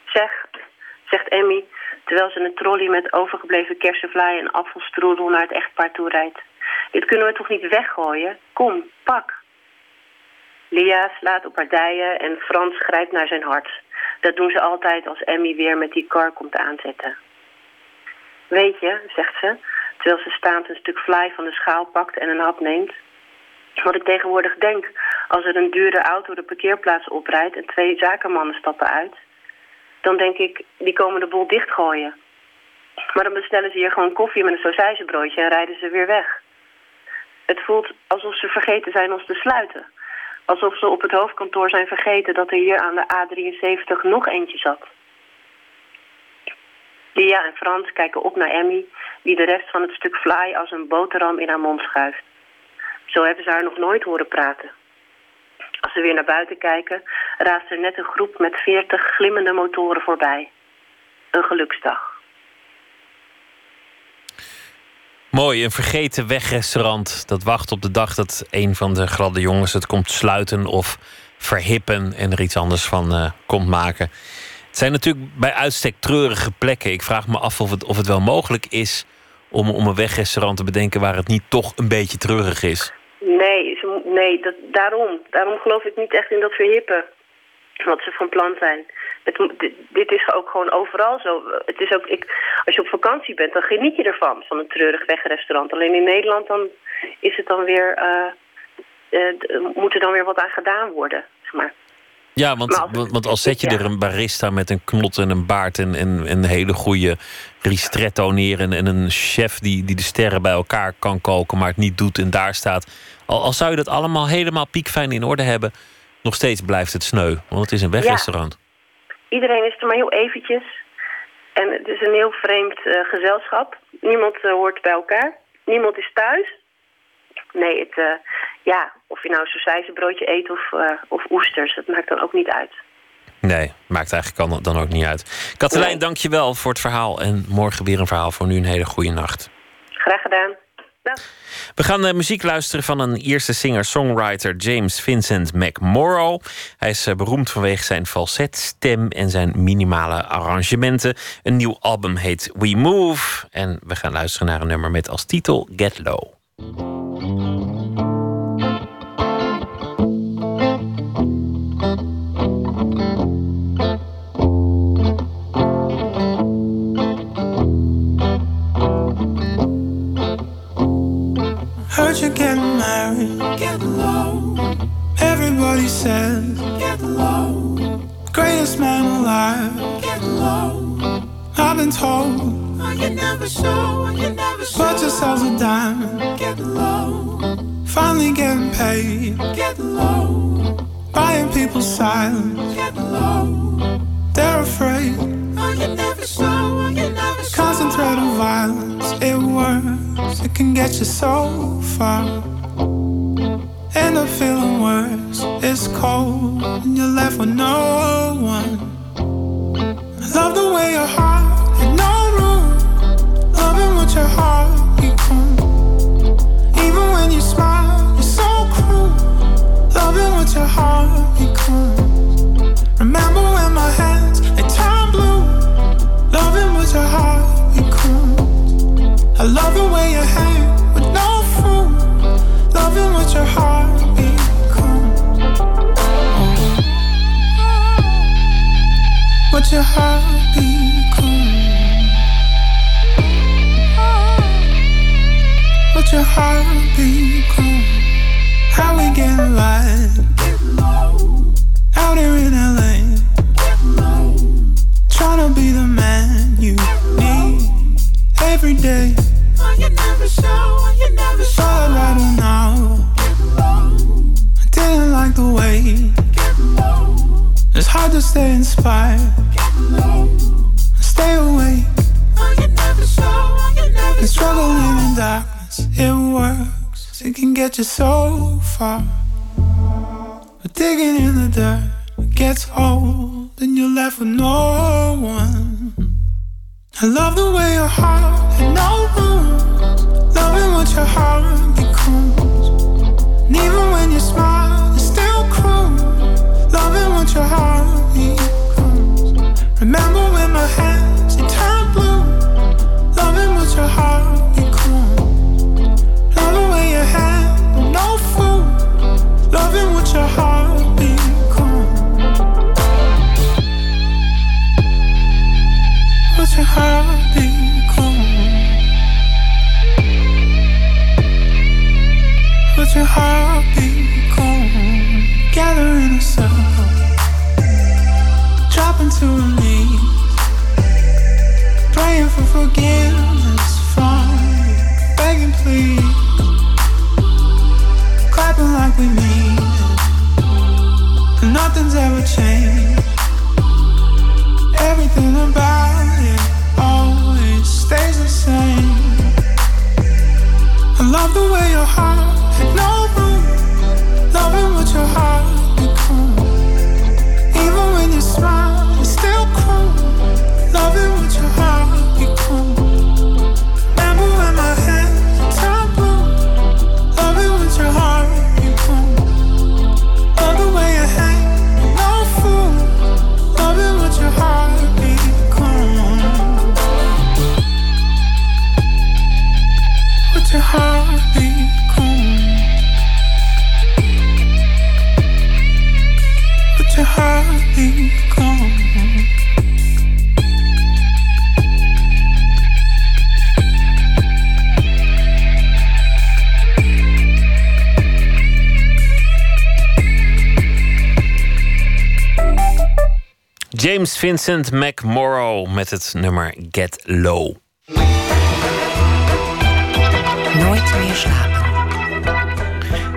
Zeg, zegt Emmy, terwijl ze een trolley met overgebleven kersenvlaai en appelstroedel naar het echtpaar toe rijdt. Dit kunnen we toch niet weggooien? Kom, pak. Lia slaat op haar dijen en Frans grijpt naar zijn hart. Dat doen ze altijd als Emmy weer met die kar komt aanzetten. Weet je, zegt ze, terwijl ze staand een stuk vlaai van de schaal pakt en een hap neemt. Wat ik tegenwoordig denk, als er een dure auto de parkeerplaats oprijdt en twee zakenmannen stappen uit, dan denk ik, die komen de boel dichtgooien. Maar dan bestellen ze hier gewoon koffie met een sausijzenbroodje en rijden ze weer weg. Het voelt alsof ze vergeten zijn ons te sluiten. Alsof ze op het hoofdkantoor zijn vergeten dat er hier aan de A73 nog eentje zat. Lia en Frans kijken op naar Emmy, die de rest van het stuk fly als een boterham in haar mond schuift. Zo hebben ze haar nog nooit horen praten. Als ze weer naar buiten kijken, raast er net een groep met veertig glimmende motoren voorbij. Een geluksdag. Mooi, een vergeten wegrestaurant dat wacht op de dag dat een van de gladde jongens het komt sluiten of verhippen en er iets anders van eh, komt maken. Het zijn natuurlijk bij uitstek treurige plekken. Ik vraag me af of het, of het wel mogelijk is om, om een wegrestaurant te bedenken waar het niet toch een beetje treurig is. Nee, nee dat, daarom. Daarom geloof ik niet echt in dat verhippen. Wat ze van plan zijn. Het, dit, is ook gewoon overal zo. Het is ook, ik, als je op vakantie bent, dan geniet je ervan. Van een treurig wegrestaurant. Alleen in Nederland dan is het dan weer... d- moet er dan weer wat aan gedaan worden. Zeg maar. Ja, want, Maar als- want, want al zet je ja. er een barista met een knot en een baard en, en, en een hele goede ristretto neer en, en een chef die, die de sterren bij elkaar kan koken, maar het niet doet en daar staat. Al, al zou je dat allemaal helemaal piekfijn in orde hebben, nog steeds blijft het sneu. Want het is een wegrestaurant. Iedereen is er maar heel eventjes. En het is een heel vreemd eh, gezelschap. Niemand eh, hoort bij elkaar. Niemand is thuis. Nee, het, eh, ja, of je nou een sausijzenbroodje eet of, of oesters, dat maakt dan ook niet uit. Nee, maakt eigenlijk dan, dan ook niet uit. Katelijn, Nee. dank je wel voor het verhaal. En morgen weer een verhaal voor nu. Een hele goede nacht. Graag gedaan. We gaan uh, muziek luisteren van een Ierse singer-songwriter James Vincent McMorrow. Hij is uh, beroemd vanwege zijn falsetstem en zijn minimale arrangementen. Een nieuw album heet We Move. En we gaan luisteren naar een nummer met als titel Get Low. Low. Man alive. Get low. I've been told oh, you never show, I you never show. Put yourself a dime, get low. Finally getting paid, get low. Buying people's silence, get low. They're afraid. Oh, you never show, I you never show. Concentrated violence, it works. It can get you so far. End up feeling worse. It's cold, and you're left with no one. I love the way your heart had no room. Loving what your heart becomes. Even when you smile, you're so cruel. Loving what your heart becomes. Remember when my hands they turn blue. Loving what your heart becomes. I love the way what your heart become. What your heart become. How we get light out here in LA. Trying to be the man you need every day. You never show, you never show. right now. I didn't like the way. It's hard to stay inspired. Stay awake. And struggling in darkness, it works. It can get you so far. But digging in the dirt gets old, and you're left with no one. I love the way your heart had no room. Loving what your heart becomes. And even when you smile, it's still cruel. Loving what your heart. Remember when my hands in time blue, loving with your heart and cool. Loving when you had no fool. loving with your heart being cool. Your heart being cool. With your heart being cool, gathering a sound. Dropping to knees. Praying for forgiveness from you. Begging please. Clapping like we mean it. And nothing's ever changed. Everything about it always stays the same. I love the way your heart had no room. Loving what your heart Vincent McMorrow met het nummer Get Low. Nooit meer.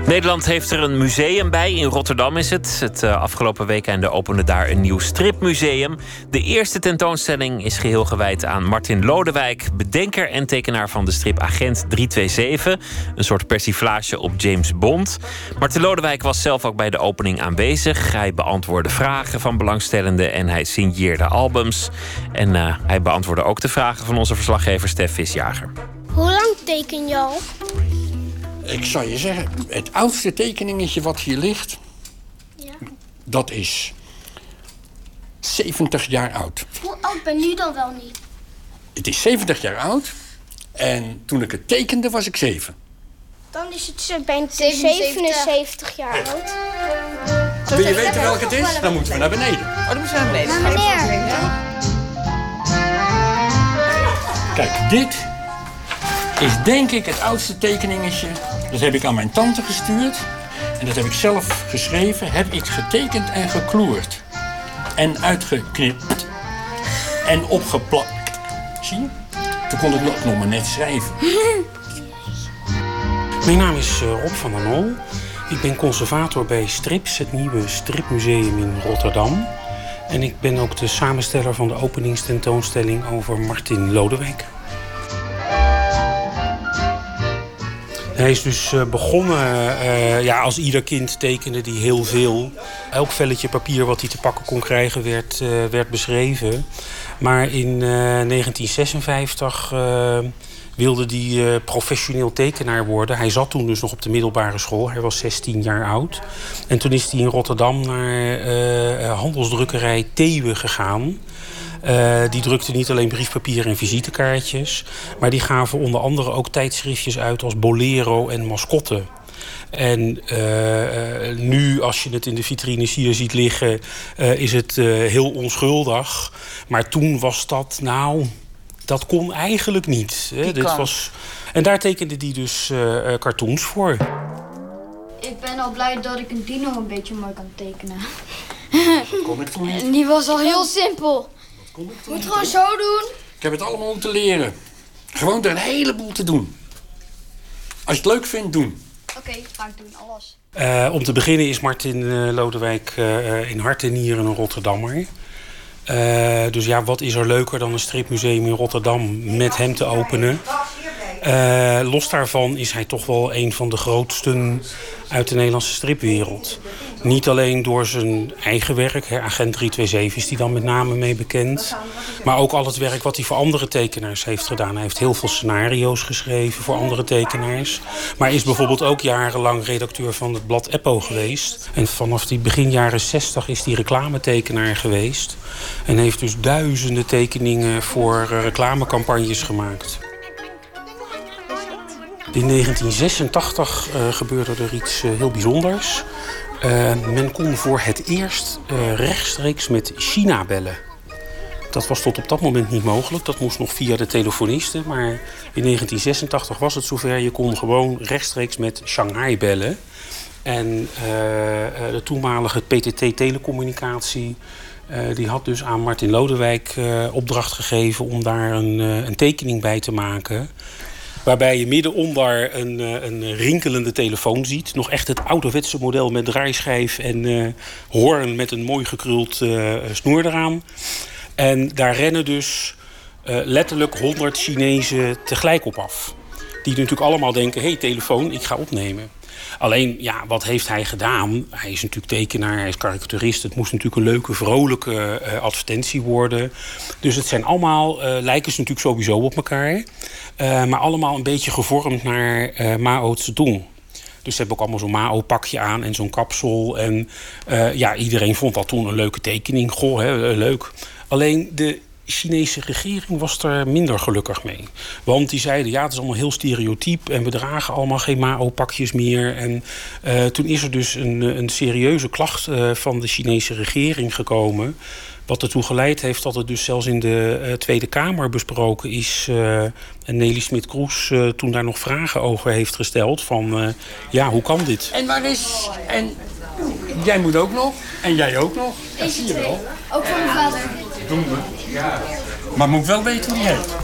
Nederland heeft er een museum bij. In Rotterdam is het. Het uh, afgelopen weekende opende daar een nieuw stripmuseum. De eerste tentoonstelling is geheel gewijd aan Martin Lodewijk, bedenker en tekenaar van de strip Agent 327. Een soort persiflage op James Bond. Martin Lodewijk was zelf ook bij de opening aanwezig. Hij beantwoordde vragen van belangstellenden en hij signeerde albums. En uh, hij beantwoordde ook de vragen van onze verslaggever Stef Visjager. Hoe lang teken je al? Ik zou je zeggen, het oudste tekeningetje wat hier ligt... Ja. dat is 70 jaar oud. Hoe oud ben je dan wel niet? Het is 70 jaar oud. En toen ik het tekende, was ik 7. Dan is het ben je 77 jaar oud. Wil je weten welke het is? Dan moeten we naar beneden. Oh, dan moeten we naar beneden. Kijk, dit is denk ik het oudste tekeningetje. Dat heb ik aan mijn tante gestuurd. En dat heb ik zelf geschreven. Heb ik getekend en gekloerd. En uitgeknipt. En opgeplakt. Zie je? Toen kon ik nog, nog maar net schrijven. Mijn naam is eh, Rob van der Nol. Ik ben conservator bij Strips, het nieuwe stripmuseum in Rotterdam. En ik ben ook de samensteller van de openingstentoonstelling over Martin Lodewijk. Hij is dus eh, begonnen, uh, ja, als ieder kind tekende hij heel veel. Elk velletje papier wat hij te pakken kon krijgen werd, uh, werd beschreven. Maar in 1956 wilde hij professioneel tekenaar worden. Hij zat toen dus nog op de middelbare school. Hij was 16 jaar oud. En toen is hij in Rotterdam naar handelsdrukkerij Thewe gegaan. Uh, die drukte niet alleen briefpapier en visitekaartjes, maar die gaven onder andere ook tijdschriftjes uit als Bolero en Mascotte. En uh, nu, als je het in de vitrines hier ziet liggen, uh, is het heel onschuldig. Maar toen was dat, nou, dat kon eigenlijk niet. Hè? Dit was... En daar tekende hij dus cartoons voor. Ik ben al blij dat ik een dino een beetje mooi kan tekenen. Dat kon ik toen niet. En die was al heel simpel. Moet het gewoon zo doen. Ik heb het allemaal moeten leren. Gewoon er een heleboel te doen. Als je het leuk vindt, doen. Oké, okay, ga ik doen, alles. Uh, om te beginnen is Martin uh, Lodewijk uh, in hart en nieren een Rotterdammer. dus ja, wat is er leuker dan een stripmuseum in Rotterdam met hem te openen? los daarvan is hij toch wel een van de grootsten uit de Nederlandse stripwereld. Niet alleen door zijn eigen werk, Agent 327 is die dan met name mee bekend. Maar ook al het werk wat hij voor andere tekenaars heeft gedaan. Hij heeft heel veel scenario's geschreven voor andere tekenaars. Maar is bijvoorbeeld ook jarenlang redacteur van het blad Eppo geweest. En vanaf die begin jaren 60 is hij reclametekenaar geweest. En heeft dus duizenden tekeningen voor reclamecampagnes gemaakt. In 1986 uh, gebeurde er iets uh, heel bijzonders. Uh, men kon voor het eerst rechtstreeks met China bellen. Dat was tot op dat moment niet mogelijk. Dat moest nog via de telefonisten. Maar in 1986 was het zover. Je kon gewoon rechtstreeks met Shanghai bellen. En de toenmalige PTT Telecommunicatie... die had dus aan Martin Lodewijk opdracht gegeven... om daar een, een tekening bij te maken... Waarbij je midden onder een, een rinkelende telefoon ziet. Nog echt het ouderwetse model met draaischijf en uh, hoorn met een mooi gekruld uh, snoer eraan. En daar rennen dus letterlijk 100 Chinezen tegelijk op af. Die natuurlijk allemaal denken: hé, hey, telefoon, ik ga opnemen. Alleen, ja, wat heeft hij gedaan? Hij is natuurlijk tekenaar, hij is karikaturist. Het moest natuurlijk een leuke, vrolijke uh, advertentie worden. Dus het zijn allemaal, uh, lijken ze natuurlijk sowieso op elkaar. Uh, maar allemaal een beetje gevormd naar Mao Zedong. Dus ze hebben ook allemaal zo'n Mao-pakje aan en zo'n kapsel. En ja, iedereen vond dat toen een leuke tekening. Goh, hè, leuk. Alleen de Chinese regering was er minder gelukkig mee. Want die zeiden, ja, het is allemaal heel stereotyp... en we dragen allemaal geen Mao-pakjes meer. En uh, toen is er dus een, een serieuze klacht uh, van de Chinese regering gekomen... Wat ertoe geleid heeft dat het dus zelfs in de uh, Tweede Kamer besproken is. Uh, en Nelly Smit-Kroes uh, toen daar nog vragen over heeft gesteld. Van ja, hoe kan dit? En waar is... En jij moet ook nog. En jij ook nog. Dat zie je wel. Ook van mijn vader. Maar moet ik wel weten hoe die heet.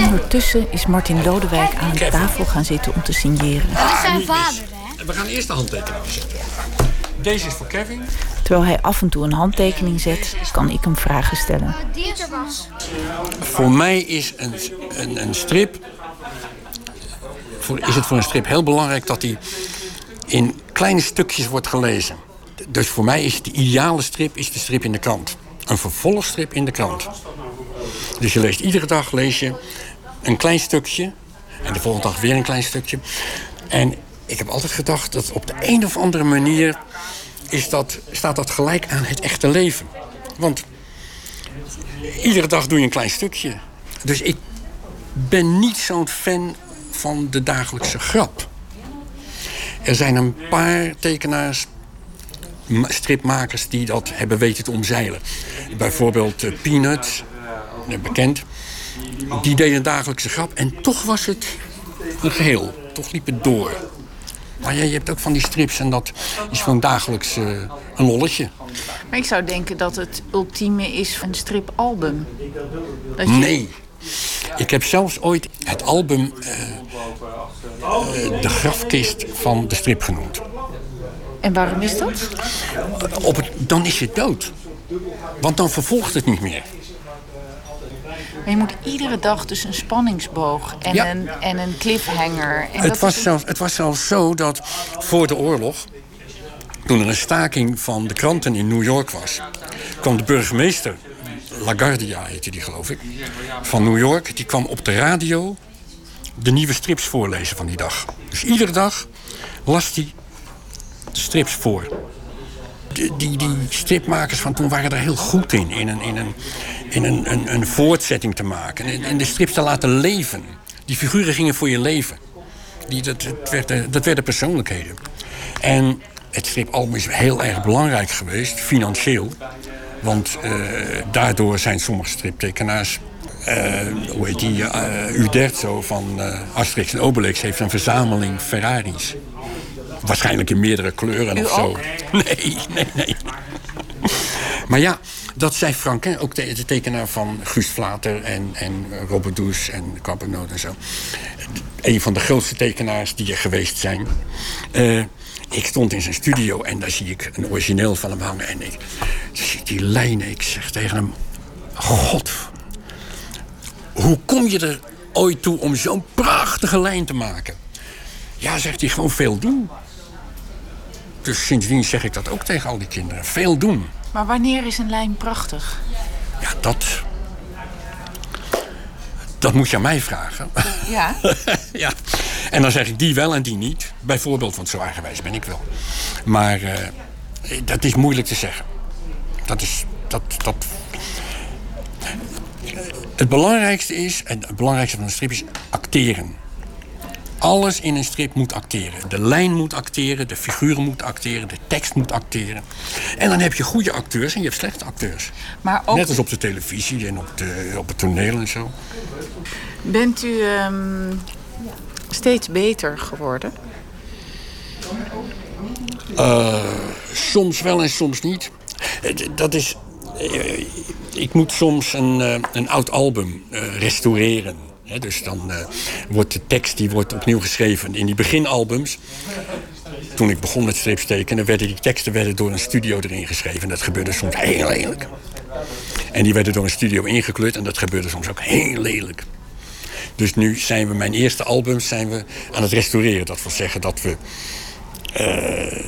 Ondertussen is Martin Lodewijk aan de tafel gaan zitten om te signeren. Dat is zijn vader, hè? We gaan eerst de handtekening zetten. Deze is voor Kevin. Terwijl hij af en toe een handtekening zet, kan ik hem vragen stellen. Voor mij is een, een, een strip. Voor, is het voor een strip heel belangrijk dat hij in kleine stukjes wordt gelezen. Dus voor mij is de ideale strip is de strip in de krant. Een vervolgstrip in de krant. Dus je leest iedere dag lees je een klein stukje. En de volgende dag weer een klein stukje. En ik heb altijd gedacht dat op de een of andere manier is dat, staat dat gelijk aan het echte leven. Want iedere dag doe je een klein stukje. Dus ik ben niet zo'n fan van de dagelijkse grap. Er zijn een paar tekenaars, stripmakers die dat hebben weten te omzeilen. Bijvoorbeeld uh, Peanut, bekend. Die deden een dagelijkse grap en toch was het een geheel. Toch liep het door. Maar ja, je hebt ook van die strips en dat is gewoon dagelijks uh, een lolletje. Maar ik zou denken dat het ultieme is een stripalbum. Dat je... Nee, Ik heb zelfs ooit het album eh, eh, De grafkist van de strip genoemd. En waarom is dat? Op het, dan is je dood. Want dan vervolgt het niet meer. Maar je moet iedere dag dus een spanningsboog en, Ja. een, en een cliffhanger. En Het dat was, is- zelfs, het was zelfs zo dat voor de oorlog, toen er een staking van de kranten in New York was, kwam de burgemeester, LaGuardia heette die geloof ik, van New York, die kwam op de radio de nieuwe strips voorlezen van die dag. Dus iedere dag las hij strips voor. Die, die, stripmakers van toen waren er heel goed in, in een, in een, in een, een, een voortzetting te maken. En, en de strips te laten leven. Die figuren gingen voor je leven. Die, dat, dat, werden, dat werden persoonlijkheden. En het stripalbum is heel erg belangrijk geweest, financieel. Want eh, daardoor zijn sommige striptekenaars... eh, hoe heet die? eh Uderzo van eh Asterix en Obelix heeft een verzameling Ferraris. Waarschijnlijk in meerdere kleuren U of zo. ook? Nee, nee, nee. Maar ja, dat zei Frank, hè, ook de, de tekenaar van Guus Vlater en, en Robert Does en Campenoot en zo. Een van de grootste tekenaars die er geweest zijn. Eh, ik stond in zijn studio en daar zie ik een origineel van hem hangen. En ik zie die lijnen. Ik zeg tegen hem: God, hoe kom je er ooit toe om zo'n prachtige lijn te maken? Ja, zegt hij, gewoon veel doen. Dus sindsdien zeg ik dat ook tegen al die kinderen. Veel doen. Maar wanneer is een lijn prachtig? Ja, dat. Dat moet je aan mij vragen. Ja. ja. En dan zeg ik die wel en die niet. Bijvoorbeeld, want zo eigenwijs ben ik wel. Maar eh, dat is moeilijk te zeggen. Dat is. Dat, dat... Het belangrijkste is, en het belangrijkste van een strip is acteren. Alles in een strip moet acteren. De lijn moet acteren, de figuren moeten acteren, de tekst moet acteren. En dan heb je goede acteurs en je hebt slechte acteurs. Maar ook Net als op de televisie en op, de, op het toneel en zo. bent u ehm, steeds beter geworden? Eh, soms wel en soms niet. Eh, Dat is. eh, ik moet soms een, een oud album restaureren. Dus dan eh, wordt de tekst die wordt opnieuw geschreven. In die beginalbums, toen ik begon met strips tekenen, werden die teksten werden door een studio erin geschreven. Dat gebeurde soms heel lelijk. En die werden door een studio ingekleurd en dat gebeurde soms ook heel lelijk. Dus nu zijn we mijn eerste albums zijn we aan het restaureren. Dat wil zeggen dat we eh,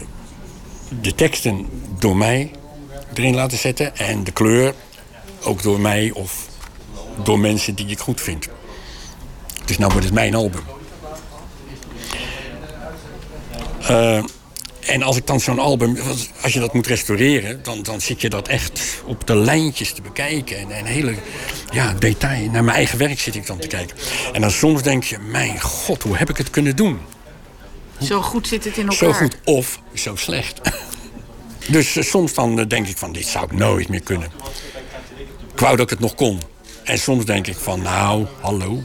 de teksten door mij erin laten zetten. En de kleur ook door mij of door mensen die ik goed vind. Dus nou wordt het mijn album. Eh, en als ik dan zo'n album, als je dat moet restaureren, dan, dan zit je dat echt op de lijntjes te bekijken. En hele ja, detail. Naar mijn eigen werk zit ik dan te kijken. En dan soms denk je, mijn god, hoe heb ik het kunnen doen? Zo goed zit het in elkaar. Zo goed of zo slecht. dus eh, soms dan eh, denk ik van, dit zou ik nooit meer kunnen. Ik wou dat ik het nog kon. En soms denk ik van, nou, hallo.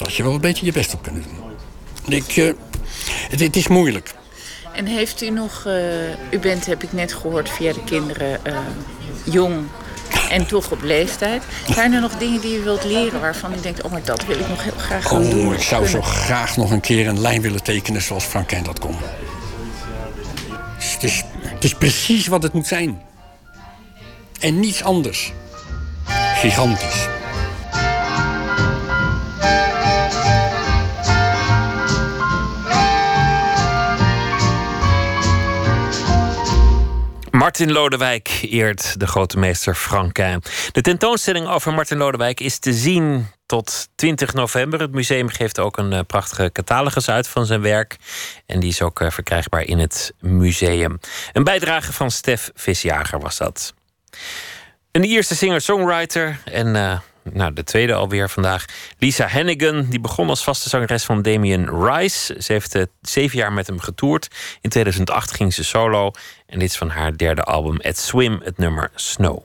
Dat had je wel een beetje je best op kunnen doen. Ik, eh, het, het is moeilijk. En heeft u nog, eh, u bent, heb ik net gehoord via de kinderen, eh, jong en toch op leeftijd. Zijn er nog dingen die u wilt leren waarvan u denkt, oh maar dat wil ik nog heel graag gaan doen? Oh, of ik zou zo graag nog een keer een lijn willen tekenen zoals Frank Kent dat kon. Dus Het is, het is precies wat het moet zijn. En niets anders. Gigantisch. Martin Lodewijk eert de grote meester Franquin. De tentoonstelling over Martin Lodewijk is te zien tot 20 november. Het museum geeft ook een eh, prachtige catalogus uit van zijn werk. En die is ook eh, verkrijgbaar in het museum. Een bijdrage van Stef Visjager was dat. Een Ierse singer-songwriter en eh, nou, de tweede alweer vandaag. Lisa Hennigan, die begon als vaste zangeres van Damien Rice. Ze heeft eh, zeven jaar met hem getoerd. In 2008 ging ze solo. En dit is van haar derde album, At Swim, het nummer Snow.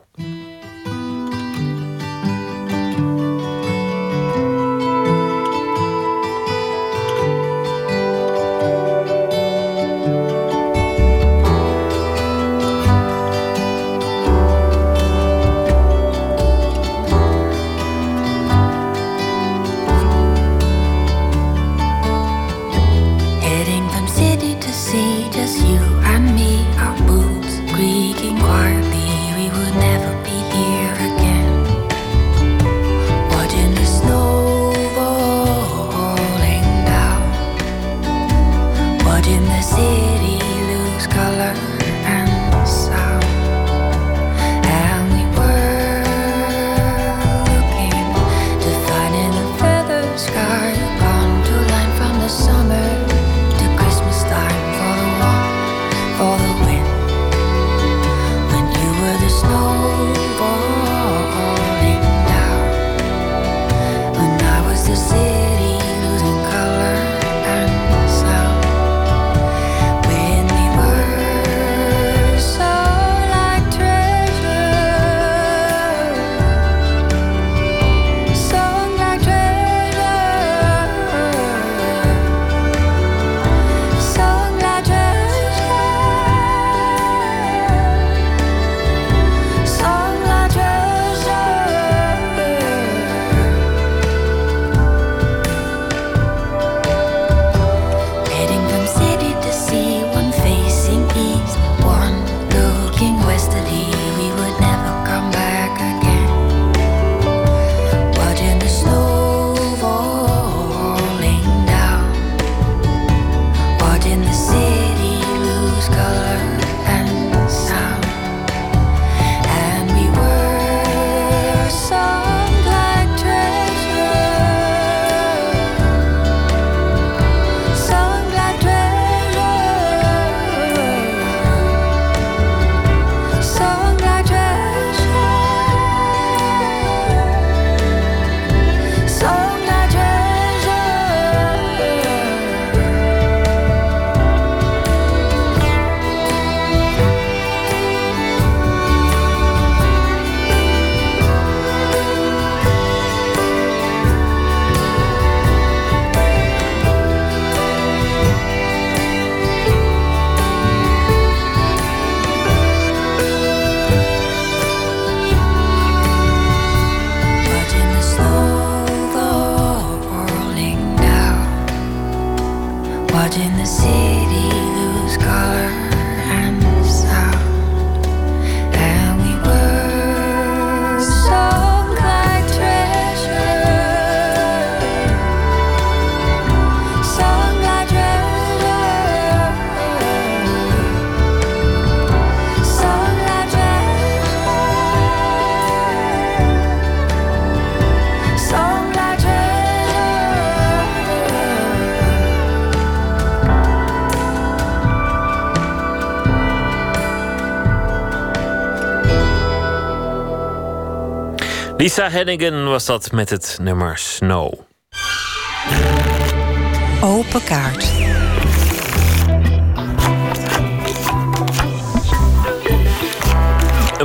Lisa Hennigan was dat met het nummer Snow. Open kaart.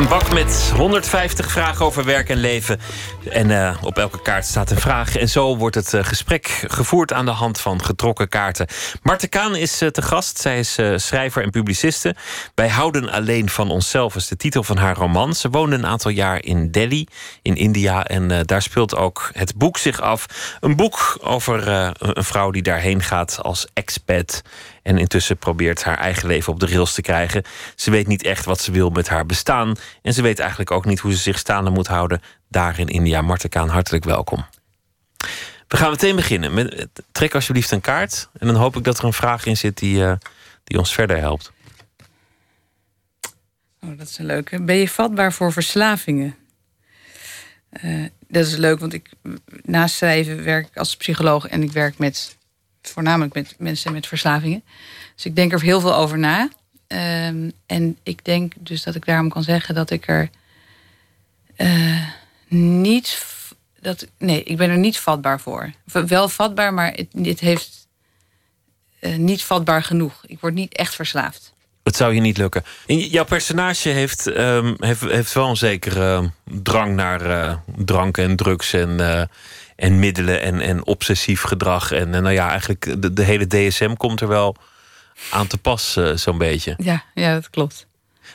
Een bak met 150 vragen over werk en leven. En eh, op elke kaart staat een vraag. En zo wordt het eh, gesprek gevoerd aan de hand van getrokken kaarten. Marte Kaan is eh, te gast. Zij is schrijver en publiciste. Wij houden alleen van onszelf is de titel van haar roman. Ze woonde een aantal jaar in Delhi, in India. En daar speelt ook het boek zich af. Een boek over een vrouw die daarheen gaat als expat. En intussen probeert haar eigen leven op de rails te krijgen. Ze weet niet echt wat ze wil met haar bestaan. En ze weet eigenlijk ook niet hoe ze zich staande moet houden daar in India. Marte Kaan, hartelijk welkom. We gaan meteen beginnen. Met, trek alsjeblieft een kaart. En dan hoop ik dat er een vraag in zit die, eh, die ons verder helpt. Oh, dat is een leuke. Ben je vatbaar voor verslavingen? Eh, dat is leuk, want ik naast schrijven werk ik als psycholoog en ik werk met voornamelijk met mensen met verslavingen. Dus ik denk er heel veel over na. Ehm, en ik denk dus dat ik daarom kan zeggen dat ik er eh, niet. Dat, nee, ik ben er niet vatbaar voor. Wel vatbaar, maar het, heeft eh, niet vatbaar genoeg. Ik word niet echt verslaafd. Het zou je niet lukken. Jouw personage heeft, ehm, heeft, heeft wel een zekere ehm, drang naar eh, drank en drugs en, en middelen en, en obsessief gedrag. En eh, nou ja, eigenlijk de, de hele DSM komt er wel aan te pas, eh, zo'n beetje. Ja, ja, dat klopt.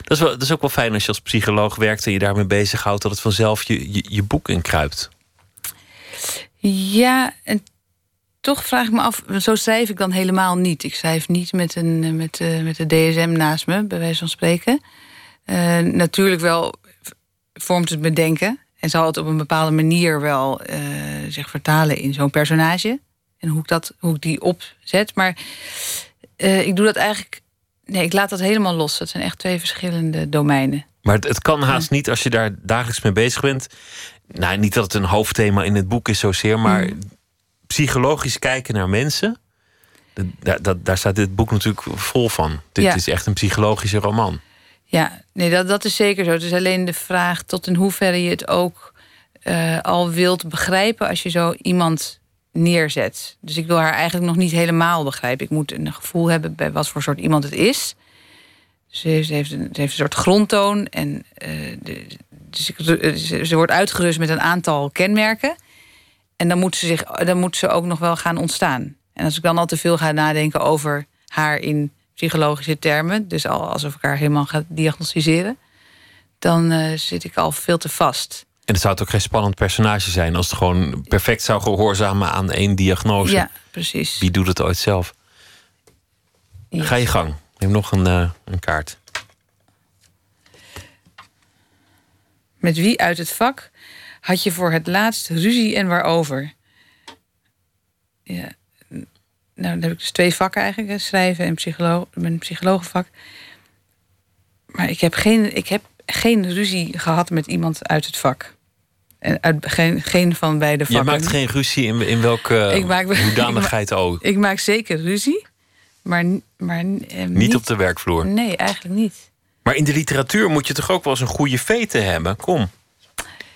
Dat is, wel, dat is ook wel fijn als je als psycholoog werkt en je daarmee bezighoudt, dat het vanzelf je, je, je boek inkruipt. Ja, en toch vraag ik me af, zo schrijf ik dan helemaal niet. Ik schrijf niet met, een, met, eh, met de DSM naast me, bij wijze van spreken. Eh, natuurlijk wel vormt het me denken. En zal het op een bepaalde manier wel eh, zich vertalen in zo'n personage. En hoe ik, dat, hoe ik die opzet. Maar eh, ik doe dat eigenlijk. Nee, ik laat dat helemaal los. Dat zijn echt twee verschillende domeinen. Maar het, het kan haast niet als je daar dagelijks mee bezig bent. Nou, niet dat het een hoofdthema in het boek is zozeer, maar Mm. psychologisch kijken naar mensen. dat- Daar, dat, daar staat dit boek natuurlijk vol van. Dit Ja. is echt een psychologische roman. Ja, nee, dat, dat is zeker zo. Het is alleen de vraag tot in hoeverre je het ook eh, al wilt begrijpen als je zo iemand neerzet. Dus ik wil haar eigenlijk nog niet helemaal begrijpen. Ik moet een gevoel hebben bij wat voor soort iemand het is. Ze heeft, ze heeft, een, ze heeft een soort grondtoon. En eh, de, dus ze, ze wordt uitgerust met een aantal kenmerken. En dan moet, ze zich, dan moet ze ook nog wel gaan ontstaan. En als ik dan al te veel ga nadenken over haar in psychologische termen, dus al alsof ik haar helemaal ga diagnosticeren, dan eh, zit ik al veel te vast. En het zou het ook geen spannend personage zijn als het gewoon perfect zou gehoorzamen aan één diagnose. Ja, precies. Wie doet het ooit zelf? Ga je gang. Neem nog een, eh, een kaart. Met wie uit het vak had je voor het laatst ruzie en waarover? Ja. Nou, dan heb ik dus twee vakken eigenlijk: schrijven en psycholo mijn psychologenvak. Maar ik heb, geen, ik heb geen ruzie gehad met iemand uit het vak. En uit, geen, geen van beide Je vakken. maakt geen ruzie in, in welke Ik maak- hoedanigheid ook. Ik maak zeker ruzie, maar, maar eh, Niet op de werkvloer. Nee, eigenlijk niet. Maar in de literatuur moet je toch ook wel eens een goede vete hebben? Kom.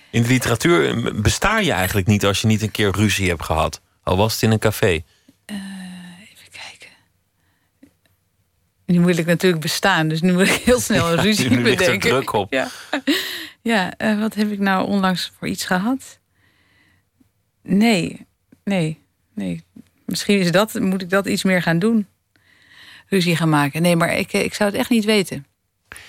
In de literatuur besta je eigenlijk niet als je niet een keer ruzie hebt gehad. Al was het in een café. Nu moet ik natuurlijk bestaan, dus nu moet ik heel snel een Ja, ruzie nu ligt er bedenken. druk op. Ja, ja eh, wat heb ik nou onlangs voor iets gehad? Nee, nee, nee. Misschien is dat, moet ik dat iets meer gaan doen. Ruzie gaan maken. Nee, maar ik, eh, ik zou het echt niet weten.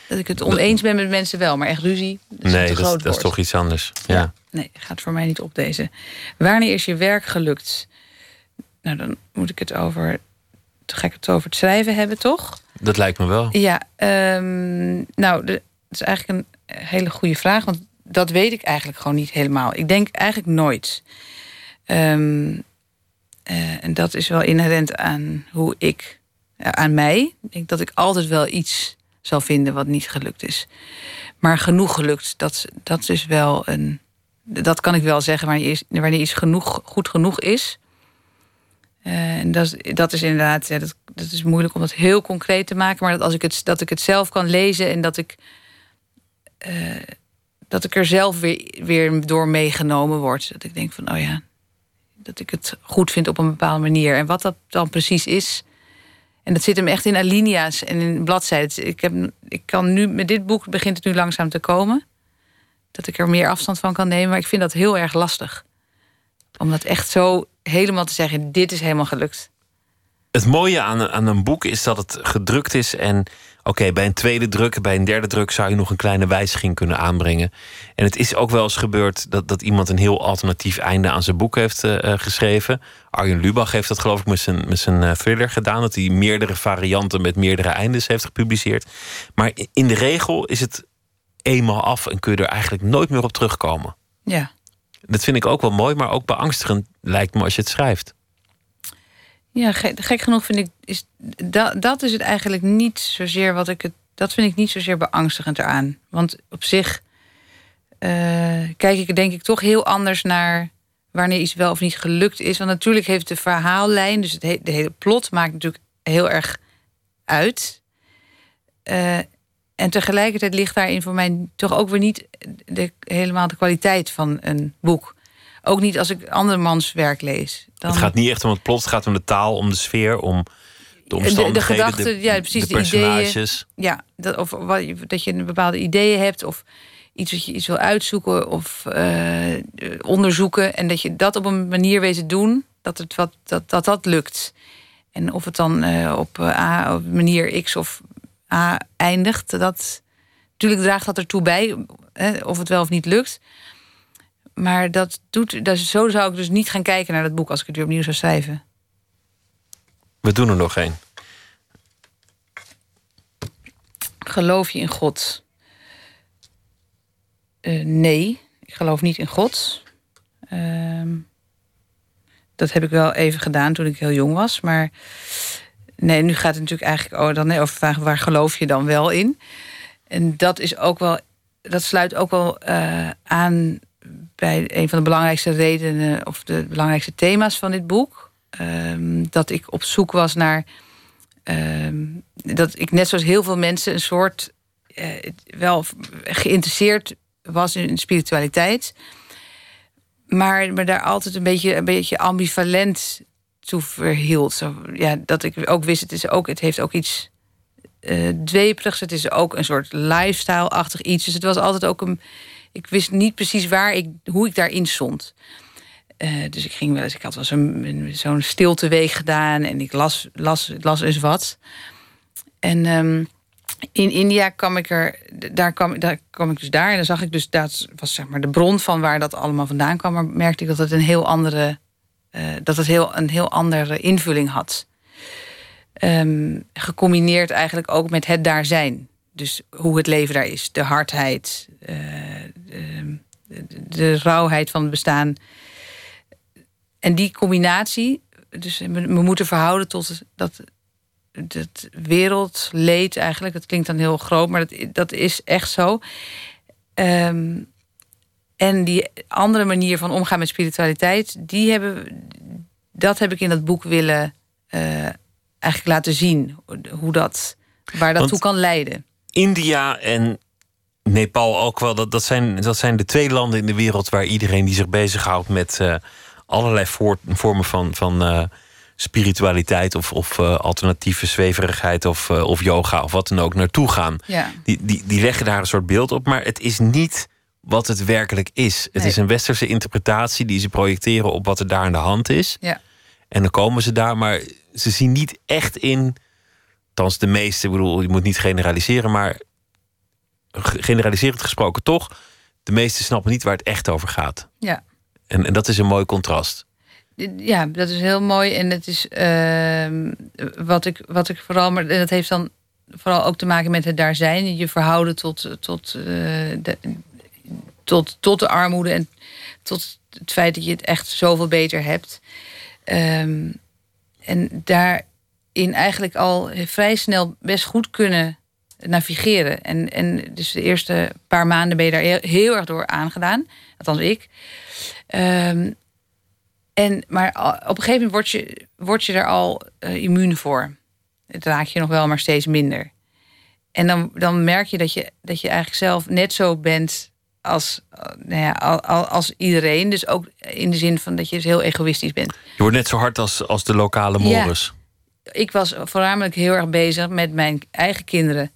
Dat ik het oneens ben met mensen wel, maar echt ruzie. Dat nee, dat, is- dat is woord. toch iets anders. Ja. Nee, gaat voor mij niet op deze. Wanneer is je werk gelukt? Nou, dan moet ik het over. Dan ga ik het over het schrijven hebben, toch? Dat lijkt me wel. Ja, ehm, nou, dat is eigenlijk een hele goede vraag, want dat weet ik eigenlijk gewoon niet helemaal. Ik denk eigenlijk nooit. Ehm, eh, en dat is wel inherent aan hoe ik, eh, aan mij. Ik denk dat ik altijd wel iets zal vinden wat niet gelukt is. Maar genoeg gelukt, dat, dat is wel een. Dat kan ik wel zeggen wanneer wanneer iets genoeg, goed genoeg is. Eh, en dat, is- dat is inderdaad, ja, dat, dat is moeilijk om dat heel concreet te maken. Maar dat als ik het, dat ik het zelf kan lezen en dat ik, eh, dat ik er zelf weer, weer door meegenomen word. Dat ik denk van, oh ja, dat ik het goed vind op een bepaalde manier. En wat dat dan precies is. En dat zit hem echt in alinea's en in bladzijden. Ik, heb, ik kan nu, met dit boek begint het nu langzaam te komen. Dat ik er meer afstand van kan nemen. Maar ik vind dat heel erg lastig. Om dat echt zo helemaal te zeggen, dit is helemaal gelukt. Het mooie aan, aan een boek is dat het gedrukt is. En oké, bij een tweede druk, bij een derde druk zou je nog een kleine wijziging kunnen aanbrengen. En het is ook wel eens gebeurd dat, dat iemand een heel alternatief einde aan zijn boek heeft eh, eh, geschreven. Arjen Lubach heeft dat geloof ik met zijn, met zijn eh, thriller gedaan. Dat hij meerdere varianten met meerdere eindes heeft gepubliceerd. Maar in de regel is het eenmaal af en kun je er eigenlijk nooit meer op terugkomen. Ja. Dat vind ik ook wel mooi, maar ook beangstigend lijkt me als je het schrijft. Ja, gek, genoeg vind ik, is, dat, dat is het eigenlijk niet zozeer wat ik het, dat vind ik niet zozeer beangstigend eraan. Want op zich eh, kijk ik denk ik toch heel anders naar wanneer iets wel of niet gelukt is. Want natuurlijk heeft de verhaallijn, dus het he- de hele plot maakt natuurlijk heel erg uit. Eh, en tegelijkertijd ligt daarin voor mij toch ook weer niet de, helemaal de kwaliteit van een boek. Ook niet als ik andermans werk lees. Dan, Het gaat niet echt om het plot, het gaat om de taal, om de sfeer, om de omstandigheden, de, de gedachten, de, ja, precies, de de, personages. ideeën. Ja, dat, of wat, dat je een bepaalde ideeën hebt of iets wat je iets wil uitzoeken of eh, onderzoeken en dat je dat op een manier weet te doen dat het wat dat dat, dat lukt. En of het dan eh, op, eh, A, op manier X of A eindigt, dat natuurlijk draagt dat ertoe bij hè, of het wel of niet lukt. Maar dat doet, dat, zo zou ik dus niet gaan kijken naar dat boek als ik het weer opnieuw zou schrijven. We doen er nog één. Geloof je in God? Uh, nee, ik geloof niet in God. Ehm, dat heb ik wel even gedaan toen ik heel jong was. Maar nee, nu gaat het natuurlijk eigenlijk oh, dan over vragen waar geloof je dan wel in. En dat is ook wel, dat sluit ook wel uh, aan bij een van de belangrijkste redenen of de belangrijkste thema's van dit boek. Um, dat ik op zoek was naar. Um, dat ik net zoals heel veel mensen een soort. Uh, wel geïnteresseerd was in spiritualiteit. Maar me daar altijd een beetje, een beetje ambivalent toe verhield. Zo, ja, dat ik ook wist, het, is ook, het heeft ook iets uh, dweperigs. Het is ook een soort lifestyle-achtig iets. Dus het was altijd ook een ik wist niet precies waar ik, hoe ik daarin stond. Uh, dus ik ging wel eens, ik had wel zo'n stilteweeg gedaan en ik las, las, las eens wat. En um, in India kwam ik er, daar kwam, daar kwam ik dus daar en dan zag ik dus, dat was zeg maar de bron van waar dat allemaal vandaan kwam, maar merkte ik dat het een heel andere, uh, dat het heel, een heel andere invulling had. Um, gecombineerd eigenlijk ook met het daar zijn. Dus hoe het leven daar is. De hardheid, uh, de, de, rauwheid van het bestaan. En die combinatie, dus we, moeten verhouden tot dat, dat wereldleed eigenlijk. Dat klinkt dan heel groot, maar dat, dat is echt zo. Um, en die andere manier van omgaan met spiritualiteit, die hebben, dat heb ik in dat boek willen uh, eigenlijk laten zien. Hoe dat, waar dat toe kan leiden. India en Nepal ook wel. Dat, dat, zijn, dat zijn de twee landen in de wereld waar iedereen die zich bezighoudt met uh, allerlei vormen van, van uh, spiritualiteit of, of uh, alternatieve zweverigheid of, of yoga of wat dan ook naartoe gaan. Ja. Die, die, die leggen daar een soort beeld op, maar het is niet wat het werkelijk is. Het is een westerse interpretatie die ze projecteren op wat er daar aan de hand is. Ja. En dan komen ze daar, maar ze zien niet echt in Althans, de meeste, ik bedoel, je moet niet generaliseren, maar generaliserend gesproken toch, de meesten snappen niet waar het echt over gaat. Ja. En, en dat is een mooi contrast. Ja, dat is heel mooi. En het is uh, wat, ik, wat ik vooral, maar dat heeft dan vooral ook te maken met het daar zijn. Je verhouden tot, tot, uh, de, tot, tot de armoede en tot het feit dat je het echt zoveel beter hebt. Um, en daar in eigenlijk al vrij snel best goed kunnen navigeren. En, en dus de eerste paar maanden ben je daar heel, erg door aangedaan. Althans ik. Um, en, maar op een gegeven moment word je, word je er al uh, immuun voor. Het raak je nog wel, maar steeds minder. En dan, dan merk je dat, je dat je eigenlijk zelf net zo bent als, uh, nou ja, als iedereen. Dus ook in de zin van dat je dus heel egoïstisch bent. Je wordt net zo hard als, als de lokale Morris. Ja ik was voornamelijk heel erg bezig met mijn eigen kinderen.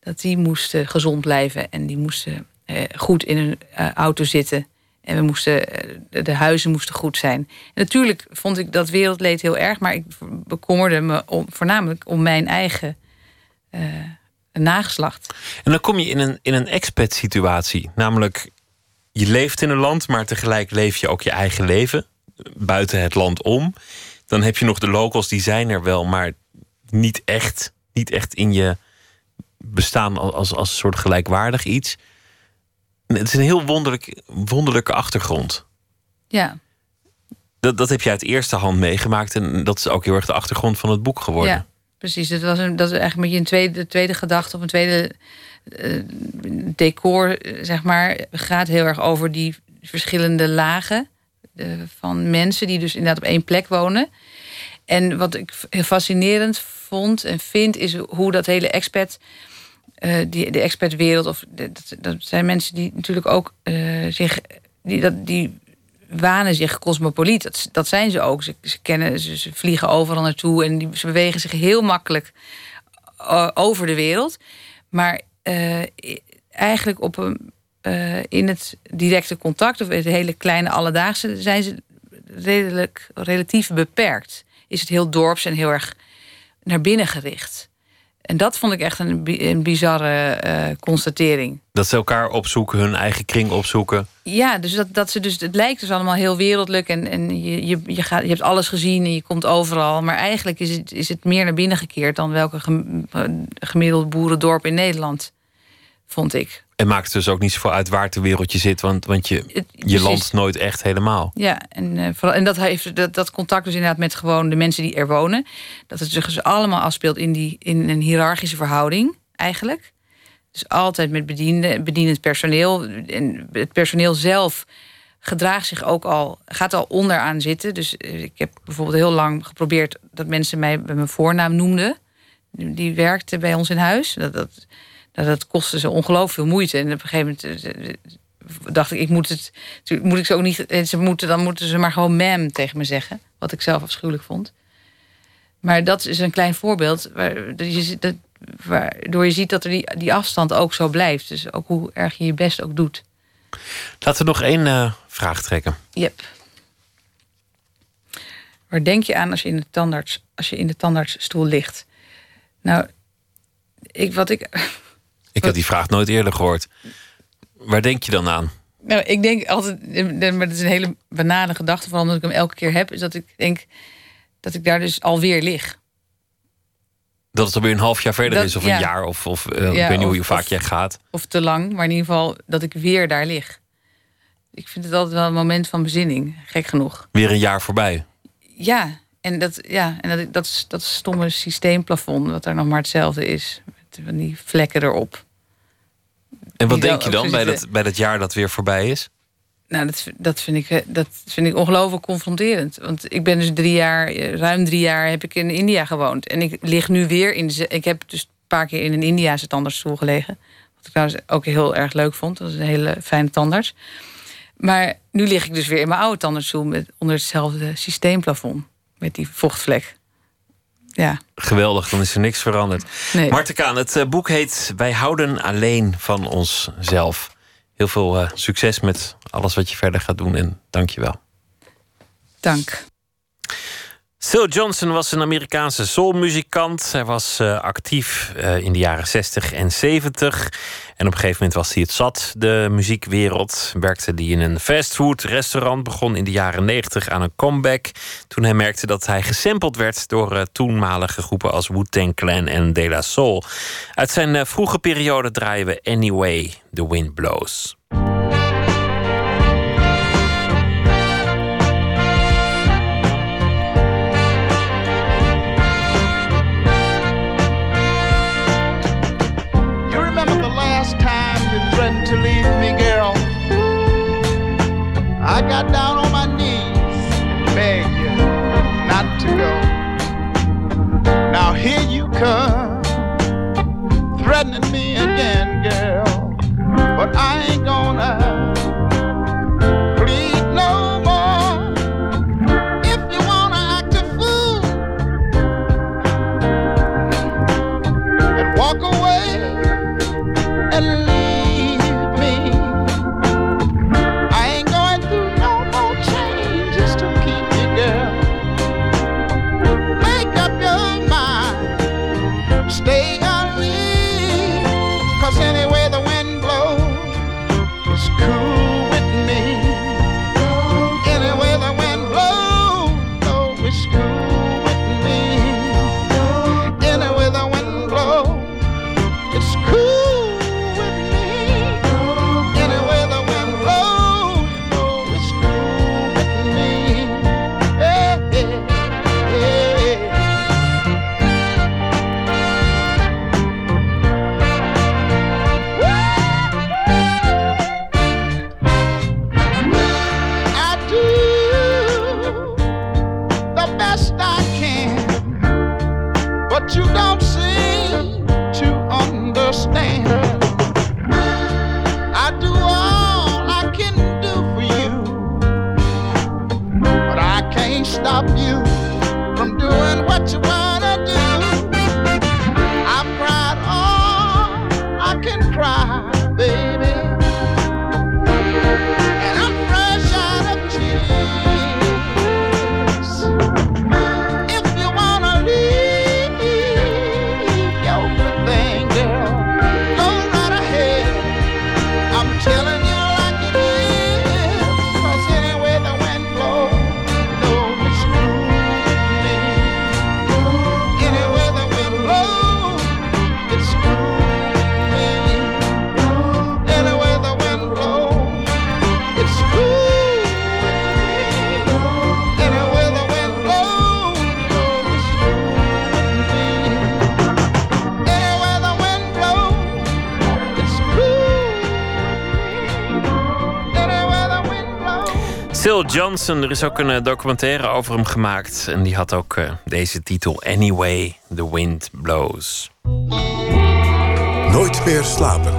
Dat die moesten gezond blijven en die moesten eh, goed in hun uh, auto zitten. En we moesten, uh, de huizen moesten goed zijn. En natuurlijk vond ik dat wereldleed heel erg, maar ik bekommerde me om, voornamelijk om mijn eigen uh, nageslacht. En dan kom je in een, in een expat-situatie. Namelijk, je leeft in een land, maar tegelijk leef je ook je eigen leven. Buiten het land om. Dan heb je nog de locals, die zijn er wel, maar niet echt, niet echt in je bestaan als, als een soort gelijkwaardig iets. Het is een heel wonderlijk, wonderlijke achtergrond. Ja. Dat, dat heb je uit eerste hand meegemaakt en dat is ook heel erg de achtergrond van het boek geworden. Ja, precies. Dat, was een, dat eigenlijk met je een tweede, tweede gedachte of een tweede uh, decor, zeg maar, gaat heel erg over die verschillende lagen van mensen die dus inderdaad op één plek wonen. En wat ik fascinerend vond en vind, is hoe dat hele expat, uh, die, de expertwereld, of dat, dat, zijn mensen die natuurlijk ook zich, die, dat, die wanen zich cosmopoliet. Dat, zijn ze ook. Ze, kennen, ze, vliegen overal naartoe en die, ze bewegen zich heel makkelijk uh, over de wereld. Maar eigenlijk op een uh, in het directe contact of het hele kleine alledaagse zijn ze redelijk relatief beperkt. Is het heel dorps en heel erg naar binnen gericht. En dat vond ik echt een, een bizarre uh, constatering. Dat ze elkaar opzoeken, hun eigen kring opzoeken. Ja, dus dat, dat ze dus, het lijkt dus allemaal heel wereldlijk. En, en je, je, je, gaat, je hebt alles gezien en je komt overal. Maar eigenlijk is het, is het meer naar binnen gekeerd dan welke gemiddeld boerendorp in Nederland, vond ik. En maakt het dus ook niet zoveel uit waar ter wereld je zit, want, want je, je landt nooit echt helemaal. Ja, en, eh, vooral, en dat heeft dat, dat contact dus inderdaad met gewoon de mensen die er wonen. Dat het zich dus allemaal afspeelt in, die, in een hiërarchische verhouding, eigenlijk. Dus altijd met bediende, bedienend personeel. En het personeel zelf gedraagt zich ook al, gaat al onderaan zitten. Dus eh, ik heb bijvoorbeeld heel lang geprobeerd dat mensen mij bij mijn voornaam noemden. Die werkte bij ons in huis. Dat, dat, dat, dat kostte ze ongelooflijk veel moeite. En op een gegeven moment eh, eh, dacht ik, ik moet het, moet ik ze ook niet. Ze moeten, dan moeten ze maar gewoon ma'am tegen me zeggen. Wat ik zelf afschuwelijk vond. Maar dat is een klein voorbeeld waar, dat je, dat, waardoor je ziet dat er die, die afstand ook zo blijft. Dus ook hoe erg je je best ook doet. Laten we nog één uh, vraag trekken. Yep. Waar denk je aan als je in de, tandarts, als je in de tandartsstoel ligt? Nou, ik, wat ik. Ik heb die vraag nooit eerder gehoord. Waar denk je dan aan? Nou, ik denk altijd, maar dat is een hele banale gedachte, vooral omdat ik hem elke keer heb, is dat ik denk dat ik daar dus alweer lig. Dat het alweer een half jaar verder dat, is, of ja. een jaar, of, of uh, ja, ik weet niet hoe vaak jij gaat. Of te lang, maar in ieder geval dat ik weer daar lig. Ik vind het altijd wel een moment van bezinning, gek genoeg. Weer een jaar voorbij. Ja, en dat, ja, en dat, dat, is, dat stomme systeemplafond, wat er nog maar hetzelfde is. Van die vlekken erop. En wat denk je dan bij dat, bij dat jaar dat weer voorbij is? Nou, dat, dat, vind ik, dat vind ik ongelooflijk confronterend. Want ik ben dus drie jaar, ruim drie jaar heb ik in India gewoond. En ik lig nu weer in de. Ik heb dus een paar keer in een Indiase tandartsstoel gelegen. Wat ik trouwens ook heel erg leuk vond. Dat is een hele fijne tandarts. Maar nu lig ik dus weer in mijn oude tandartsstoel met, onder hetzelfde systeemplafond. Met die vochtvlek. Ja. Geweldig, dan is er niks veranderd. Nee. Het eh, boek heet Wij houden alleen van onszelf. Heel veel uh, succes met alles wat je verder gaat doen en dank je wel. Dank. Sil Johnson was een Amerikaanse soulmuzikant. Hij was uh, actief uh, in de jaren 60 en 70. En op een gegeven moment was hij het zat, de muziekwereld. Werkte hij in een fastfood restaurant. Begon in de jaren 90 aan een comeback. Toen hij merkte dat hij gesampled werd door uh, toenmalige groepen als Wu-Tang Clan en De La Soul. Uit zijn vroege periode draaien we Anyway, The Wind Blows. I got down on my knees and begged you not to go. Now here you come, threatening me Johnson, er is ook een documentaire over hem gemaakt. En die had ook uh, deze titel: Anyway, the Wind Blows. Nooit meer slapen.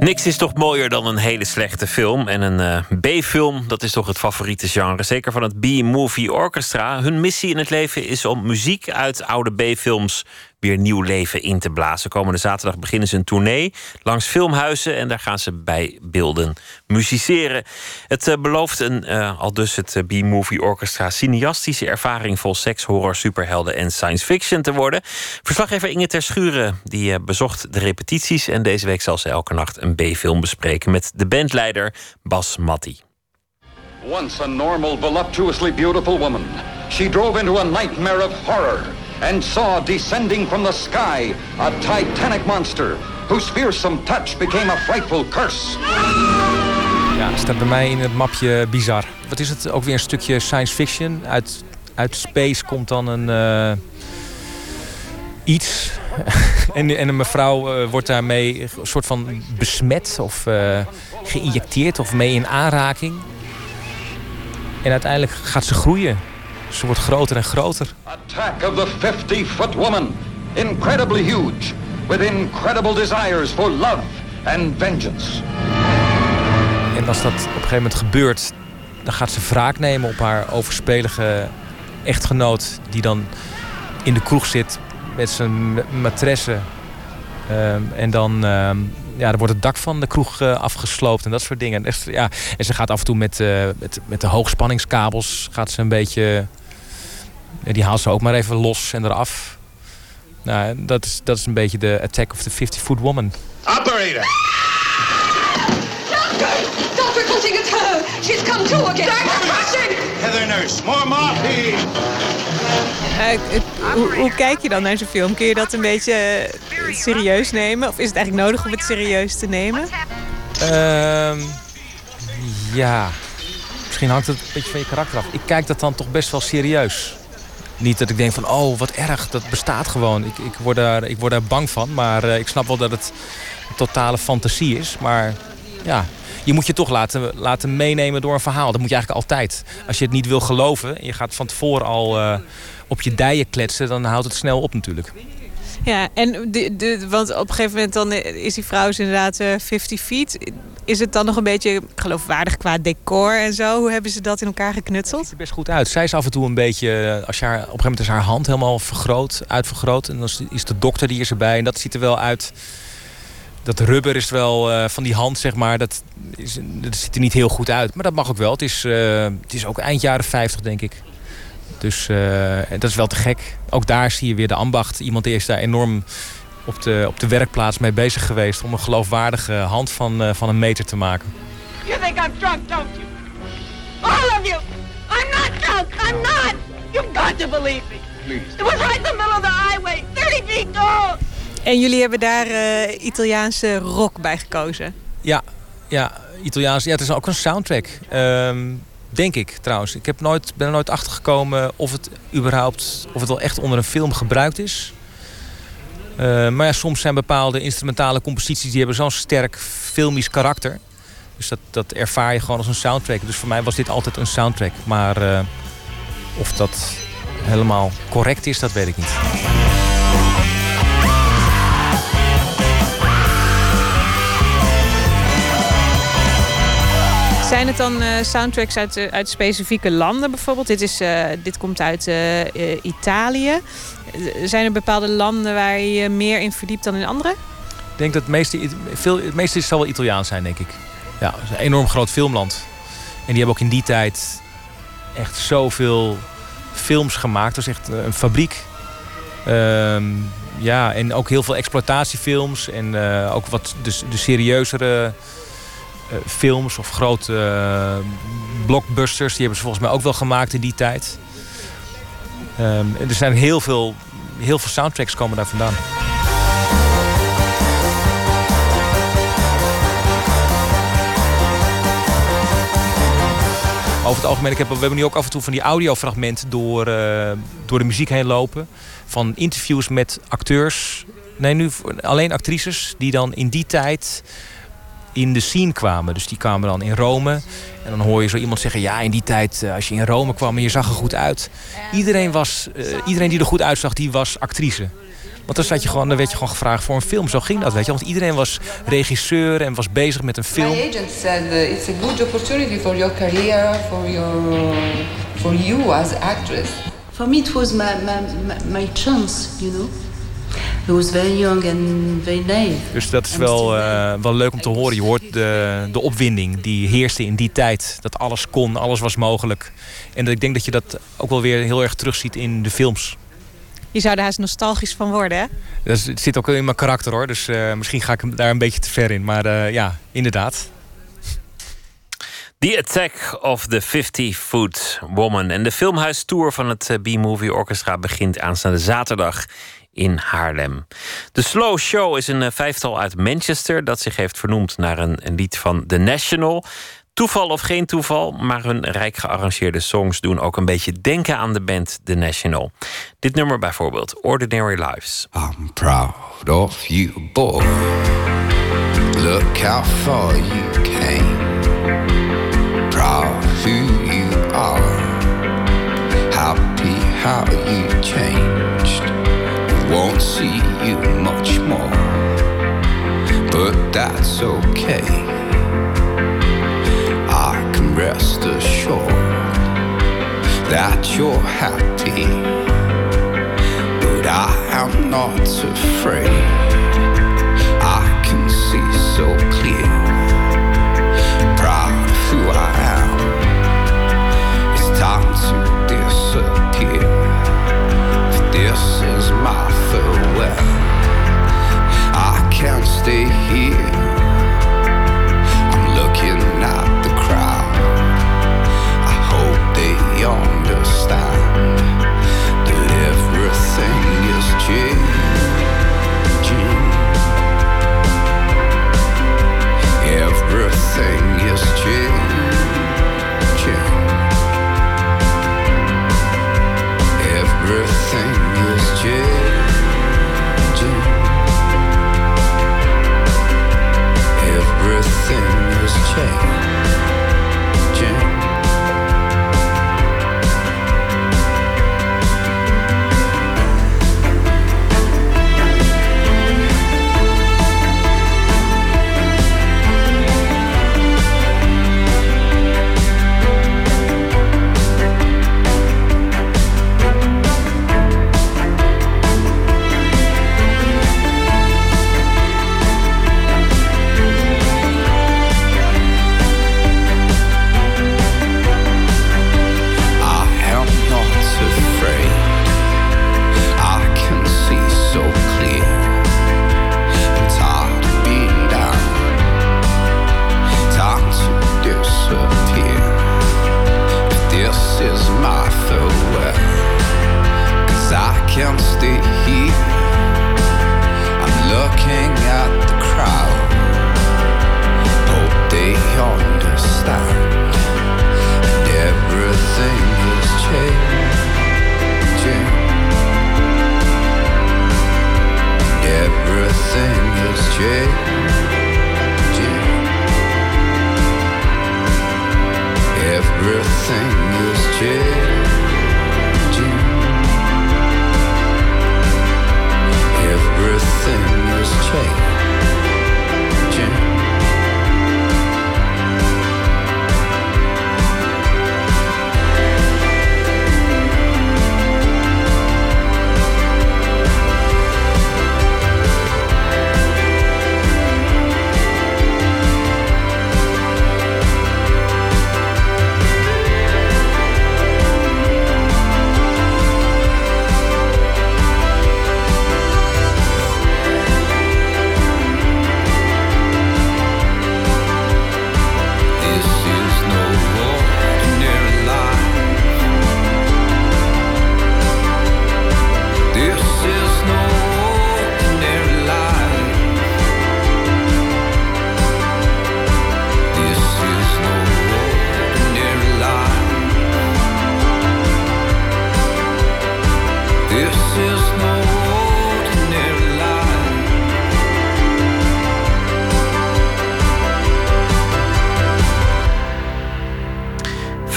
Niks is toch mooier dan een hele slechte film. En een uh, B-film, dat is toch het favoriete genre. Zeker van het B-Movie Orchestra. Hun missie in het leven is om muziek uit oude B-films weer nieuw leven in te blazen. Komende zaterdag beginnen ze een tournee langs filmhuizen en daar gaan ze bij beelden musiceren. Het uh, belooft een, uh, al dus het uh, B-Movie Orchestra, cineastische ervaring vol seks, horror, superhelden en science fiction te worden. Verslaggever Inge Ter Schuren die bezocht de repetities en deze week zal ze elke nacht een B-film bespreken met de bandleider Bas Matti. Once a normal, voluptuously beautiful woman, she drove into a nightmare of horror. and saw descending from the sky a titanic monster whose fearsome touch became a frightful curse. Ja, staat bij mij in het mapje bizar. Wat is het? Ook weer een stukje science fiction. Uit, uit space komt dan een uh, iets. en, en een mevrouw uh, wordt daarmee een soort van besmet of uh, geïnjecteerd of mee in aanraking. En uiteindelijk gaat ze groeien. Ze wordt groter en groter. Attack of the 50-foot woman. Incredibly huge. With incredible desires for love and vengeance. En als dat op een gegeven moment gebeurt... dan gaat ze wraak nemen op haar overspelige echtgenoot... die dan in de kroeg zit met zijn matresse. Um, en dan, um, ja, dan wordt het dak van de kroeg uh, afgesloopt en dat soort dingen. Ja, en ze gaat af en toe met, met, met de hoogspanningskabels gaat ze een beetje die haalt ze ook maar even los en eraf. Nou, dat is, dat is een beetje de attack of the 50-foot woman. Operator! Doctor! Doctor Cutting, it's her! She's come to again! Doctor! Heather Nurse, more morphine! Uh, hoe, hoe, kijk je dan naar zo'n film? Kun je dat een beetje uh, serieus nemen? Of is het eigenlijk nodig om het serieus te nemen? Uh, ja, misschien hangt het een beetje van je karakter af. Ik kijk dat dan toch best wel serieus niet dat ik denk van, oh, wat erg, dat bestaat gewoon. Ik, ik, word, daar, ik word daar bang van, maar uh, ik snap wel dat het een totale fantasie is. Maar ja, je moet je toch laten, laten meenemen door een verhaal. Dat moet je eigenlijk altijd. Als je het niet wil geloven en je gaat van tevoren al uh, op je dijen kletsen... dan houdt het snel op natuurlijk. Ja, en de, de, want op een gegeven moment dan is die vrouw inderdaad 50 uh, feet. Is het dan nog een beetje geloofwaardig qua decor en zo? Hoe hebben ze dat in elkaar geknutseld? Het ziet er best goed uit. Zij is af en toe een beetje, als je haar, op een gegeven moment is haar hand helemaal vergroot, uitvergroot. En dan is de dokter die is erbij en dat ziet er wel uit. Dat rubber is wel uh, van die hand, zeg maar, dat, is, dat ziet er niet heel goed uit. Maar dat mag ook wel. Het is, uh, het is ook eind jaren 50, denk ik. Dus dat is wel te gek. Ook daar zie je weer de ambacht. Iemand is daar enorm op de, op de werkplaats mee bezig geweest... om een geloofwaardige hand van, uh, van een meter te maken. You think I'm drunk, don't you? All of you! I'm not drunk! I'm not! You've got to believe me! Please. It was right in the middle of the highway, 30 feet tall! En jullie hebben daar uh, Italiaanse rock bij gekozen? Ja, ja, Italiaans. Ja, het is ook een soundtrack. Um, Denk ik trouwens. Ik heb nooit, ben er nooit achter gekomen of het überhaupt of het wel echt onder een film gebruikt is. Uh, maar ja, soms zijn bepaalde instrumentale composities die hebben zo'n sterk filmisch karakter. Dus dat, dat ervaar je gewoon als een soundtrack. Dus voor mij was dit altijd een soundtrack. Maar uh, of dat helemaal correct is, dat weet ik niet. Zijn het dan uh, soundtracks uit, uh, uit specifieke landen bijvoorbeeld? Dit, is, uh, dit komt uit Italië. Zijn er bepaalde landen waar je meer in verdiept dan in andere? Ik denk dat het meeste, veel, het meeste zal wel Italiaans zijn, denk ik. Ja, is een enorm groot filmland. En die hebben ook in die tijd echt zoveel films gemaakt. Dat is echt een fabriek. Ehm, ja, en ook heel veel exploitatiefilms. En ook wat de, de serieuzere films of grote uh, blockbusters. Die hebben ze volgens mij ook wel gemaakt in die tijd. Um, er zijn heel veel, heel veel soundtracks komen daar vandaan. Over het algemeen, ik heb, we hebben nu ook af en toe van die audiofragmenten door, uh, door de muziek heen lopen. Van interviews met acteurs. Nee, nu alleen actrices die dan in die tijd in de scene kwamen. Dus die kwamen dan in Rome. En dan hoor je zo iemand zeggen... ja, in die tijd, eh, als je in Rome kwam en je zag er goed uit... iedereen, was, eh, iedereen die er goed uitzag, die was actrice. Want dan, zat je gewoon, dan werd je gewoon gevraagd voor een film. Zo ging dat, weet je. Want iedereen was regisseur en was bezig met een film. My agent said it's a good opportunity for your career, for your, for you as actress. For me, it was my, my, my, my chance, you know. Was very young and very naive. Dus dat is wel, eh, wel leuk om te horen. Je hoort de, de opwinding die heerste in die tijd. Dat alles kon, alles was mogelijk. En dat ik denk dat je dat ook wel weer heel erg terugziet in de films. Je zou er haast nostalgisch van worden, hè? Dat is- het zit ook in mijn karakter hoor. Dus eh, misschien ga ik daar een beetje te ver in. Maar eh, ja, inderdaad. The Attack of the 50-Foot Woman. En de filmhuistour van het B-Movie Orchestra begint aanstaande zaterdag in Haarlem. De Slow Show is een eh, vijftal uit Manchester dat zich heeft vernoemd naar een, lied van The National. Toeval of geen toeval, maar hun rijk gearrangeerde songs doen ook een beetje denken aan de band The National. Dit nummer bijvoorbeeld, Ordinary Lives. I'm proud of you, boy. Look how far you came. Proud who you are. Happy how you changed. Won't see you much more, but that's okay. I can rest assured that you're happy but I am not afraid. I can see so clear,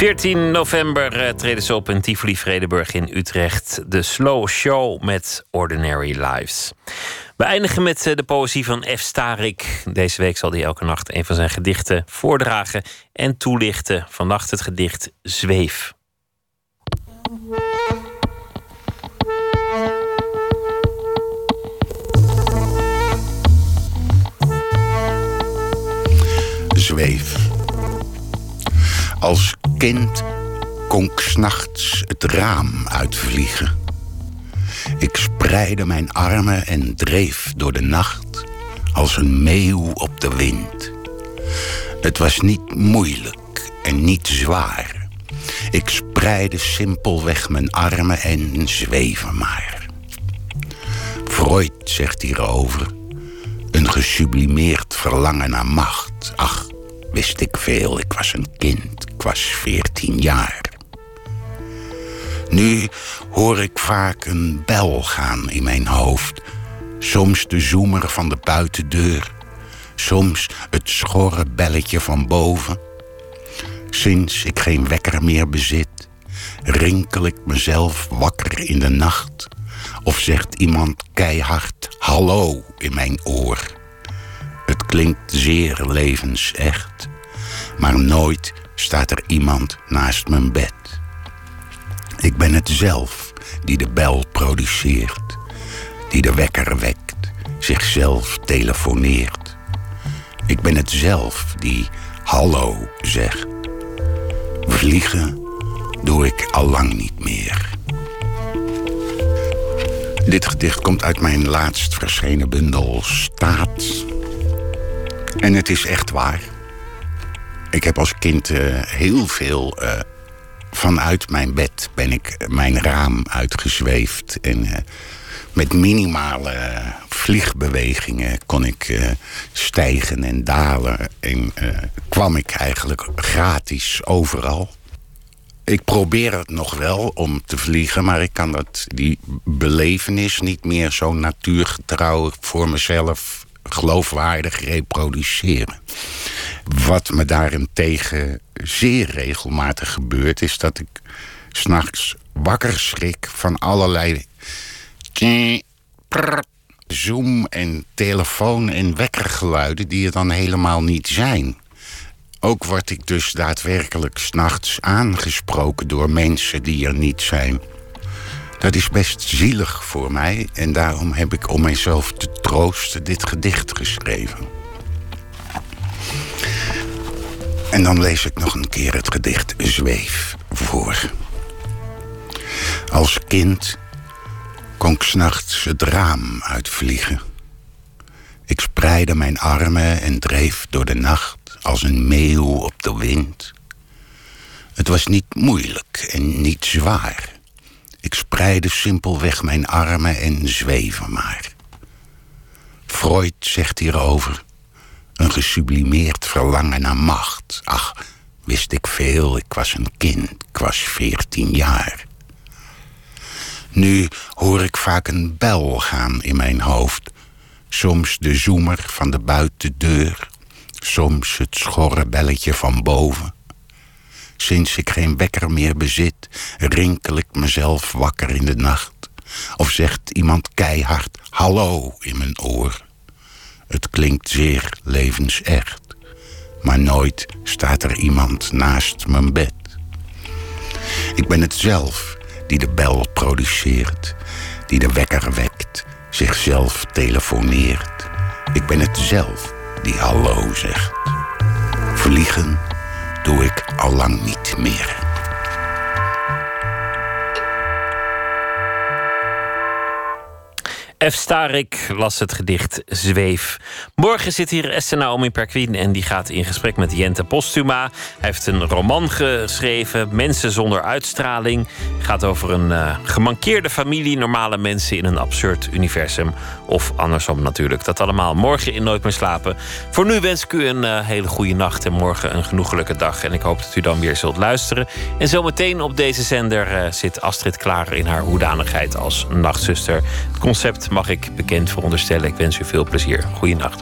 14 november eh, treden ze op in Tivoli Vredenburg in Utrecht. De Slow Show met Ordinary Lives. We eindigen met eh, de poëzie van F. Starik. Deze week zal hij elke nacht een van zijn gedichten voordragen en toelichten. Vannacht het gedicht Zweef. Zweef. Als kind kon ik s'nachts het raam uitvliegen. Ik spreidde mijn armen en dreef door de nacht als een meeuw op de wind. Het was niet moeilijk en niet zwaar. Ik spreidde simpelweg mijn armen en zweven maar. Freud zegt hierover: een gesublimeerd verlangen naar macht. Ach, wist ik veel, ik was een kind, ik was veertien jaar. Nu hoor ik vaak een bel gaan in mijn hoofd. Soms de zoemer van de buitendeur. Soms het schorre belletje van boven. Sinds ik geen wekker meer bezit, rinkel ik mezelf wakker in de nacht. Of zegt iemand keihard hallo in mijn oor. Het klinkt zeer levensecht, maar nooit staat er iemand naast mijn bed. Ik ben het zelf die de bel produceert, die de wekker wekt, zichzelf telefoneert. Ik ben het zelf die hallo zegt. Vliegen doe ik al lang niet meer. Dit gedicht komt uit mijn laatst verschenen bundel Staat. En het is echt waar. Ik heb als kind uh, heel veel uh, vanuit mijn bed ben ik mijn raam uitgezweefd. En met minimale vliegbewegingen kon ik stijgen en dalen. En kwam ik eigenlijk gratis overal. Ik probeer het nog wel om te vliegen, maar ik kan dat, die belevenis niet meer zo natuurgetrouw voor mezelf geloofwaardig reproduceren. Wat me daarentegen zeer regelmatig gebeurt, is dat ik s'nachts wakker schrik van allerlei zoom en telefoon en wekkergeluiden die er dan helemaal niet zijn. Ook word ik dus daadwerkelijk s'nachts aangesproken door mensen die er niet zijn. Dat is best zielig voor mij en daarom heb ik om mijzelf te troosten dit gedicht geschreven. En dan lees ik nog een keer het gedicht Zweef voor. Als kind kon ik s'nachts het raam uitvliegen. Ik spreidde mijn armen en dreef door de nacht als een meeuw op de wind. Het was niet moeilijk en niet zwaar. Ik spreidde simpelweg mijn armen en zweven maar. Freud zegt hierover een gesublimeerd verlangen naar macht. Ach, wist ik veel, ik was een kind, ik was veertien jaar. Nu hoor ik vaak een bel gaan in mijn hoofd. Soms de zoemer van de buitendeur, soms het schorre belletje van boven. Sinds ik geen wekker meer bezit, rinkel ik mezelf wakker in de nacht. Of zegt iemand keihard hallo in mijn oor. Het klinkt zeer levensecht, maar nooit staat er iemand naast mijn bed. Ik ben het zelf die de bel produceert, die de wekker wekt, zichzelf telefoneert. Ik ben het zelf die hallo zegt. Vliegen doe ik al lang niet meer. F. Starik las het gedicht Zweef. Morgen zit hier Esther Naomi Perquin en die gaat in gesprek met Jente Postuma. Hij heeft een roman geschreven, Mensen zonder uitstraling. Gaat over een uh, gemankeerde familie, normale mensen in een absurd universum. Of andersom natuurlijk. Dat allemaal morgen in Nooit meer slapen. Voor nu wens ik u een uh, hele goede nacht en morgen een genoegelijke dag. En ik hoop dat u dan weer zult luisteren. En zometeen op deze zender uh, zit Astrid Klaar in haar hoedanigheid als nachtzuster. Het concept mag ik bekend veronderstellen. Ik wens u veel plezier. Goeienacht.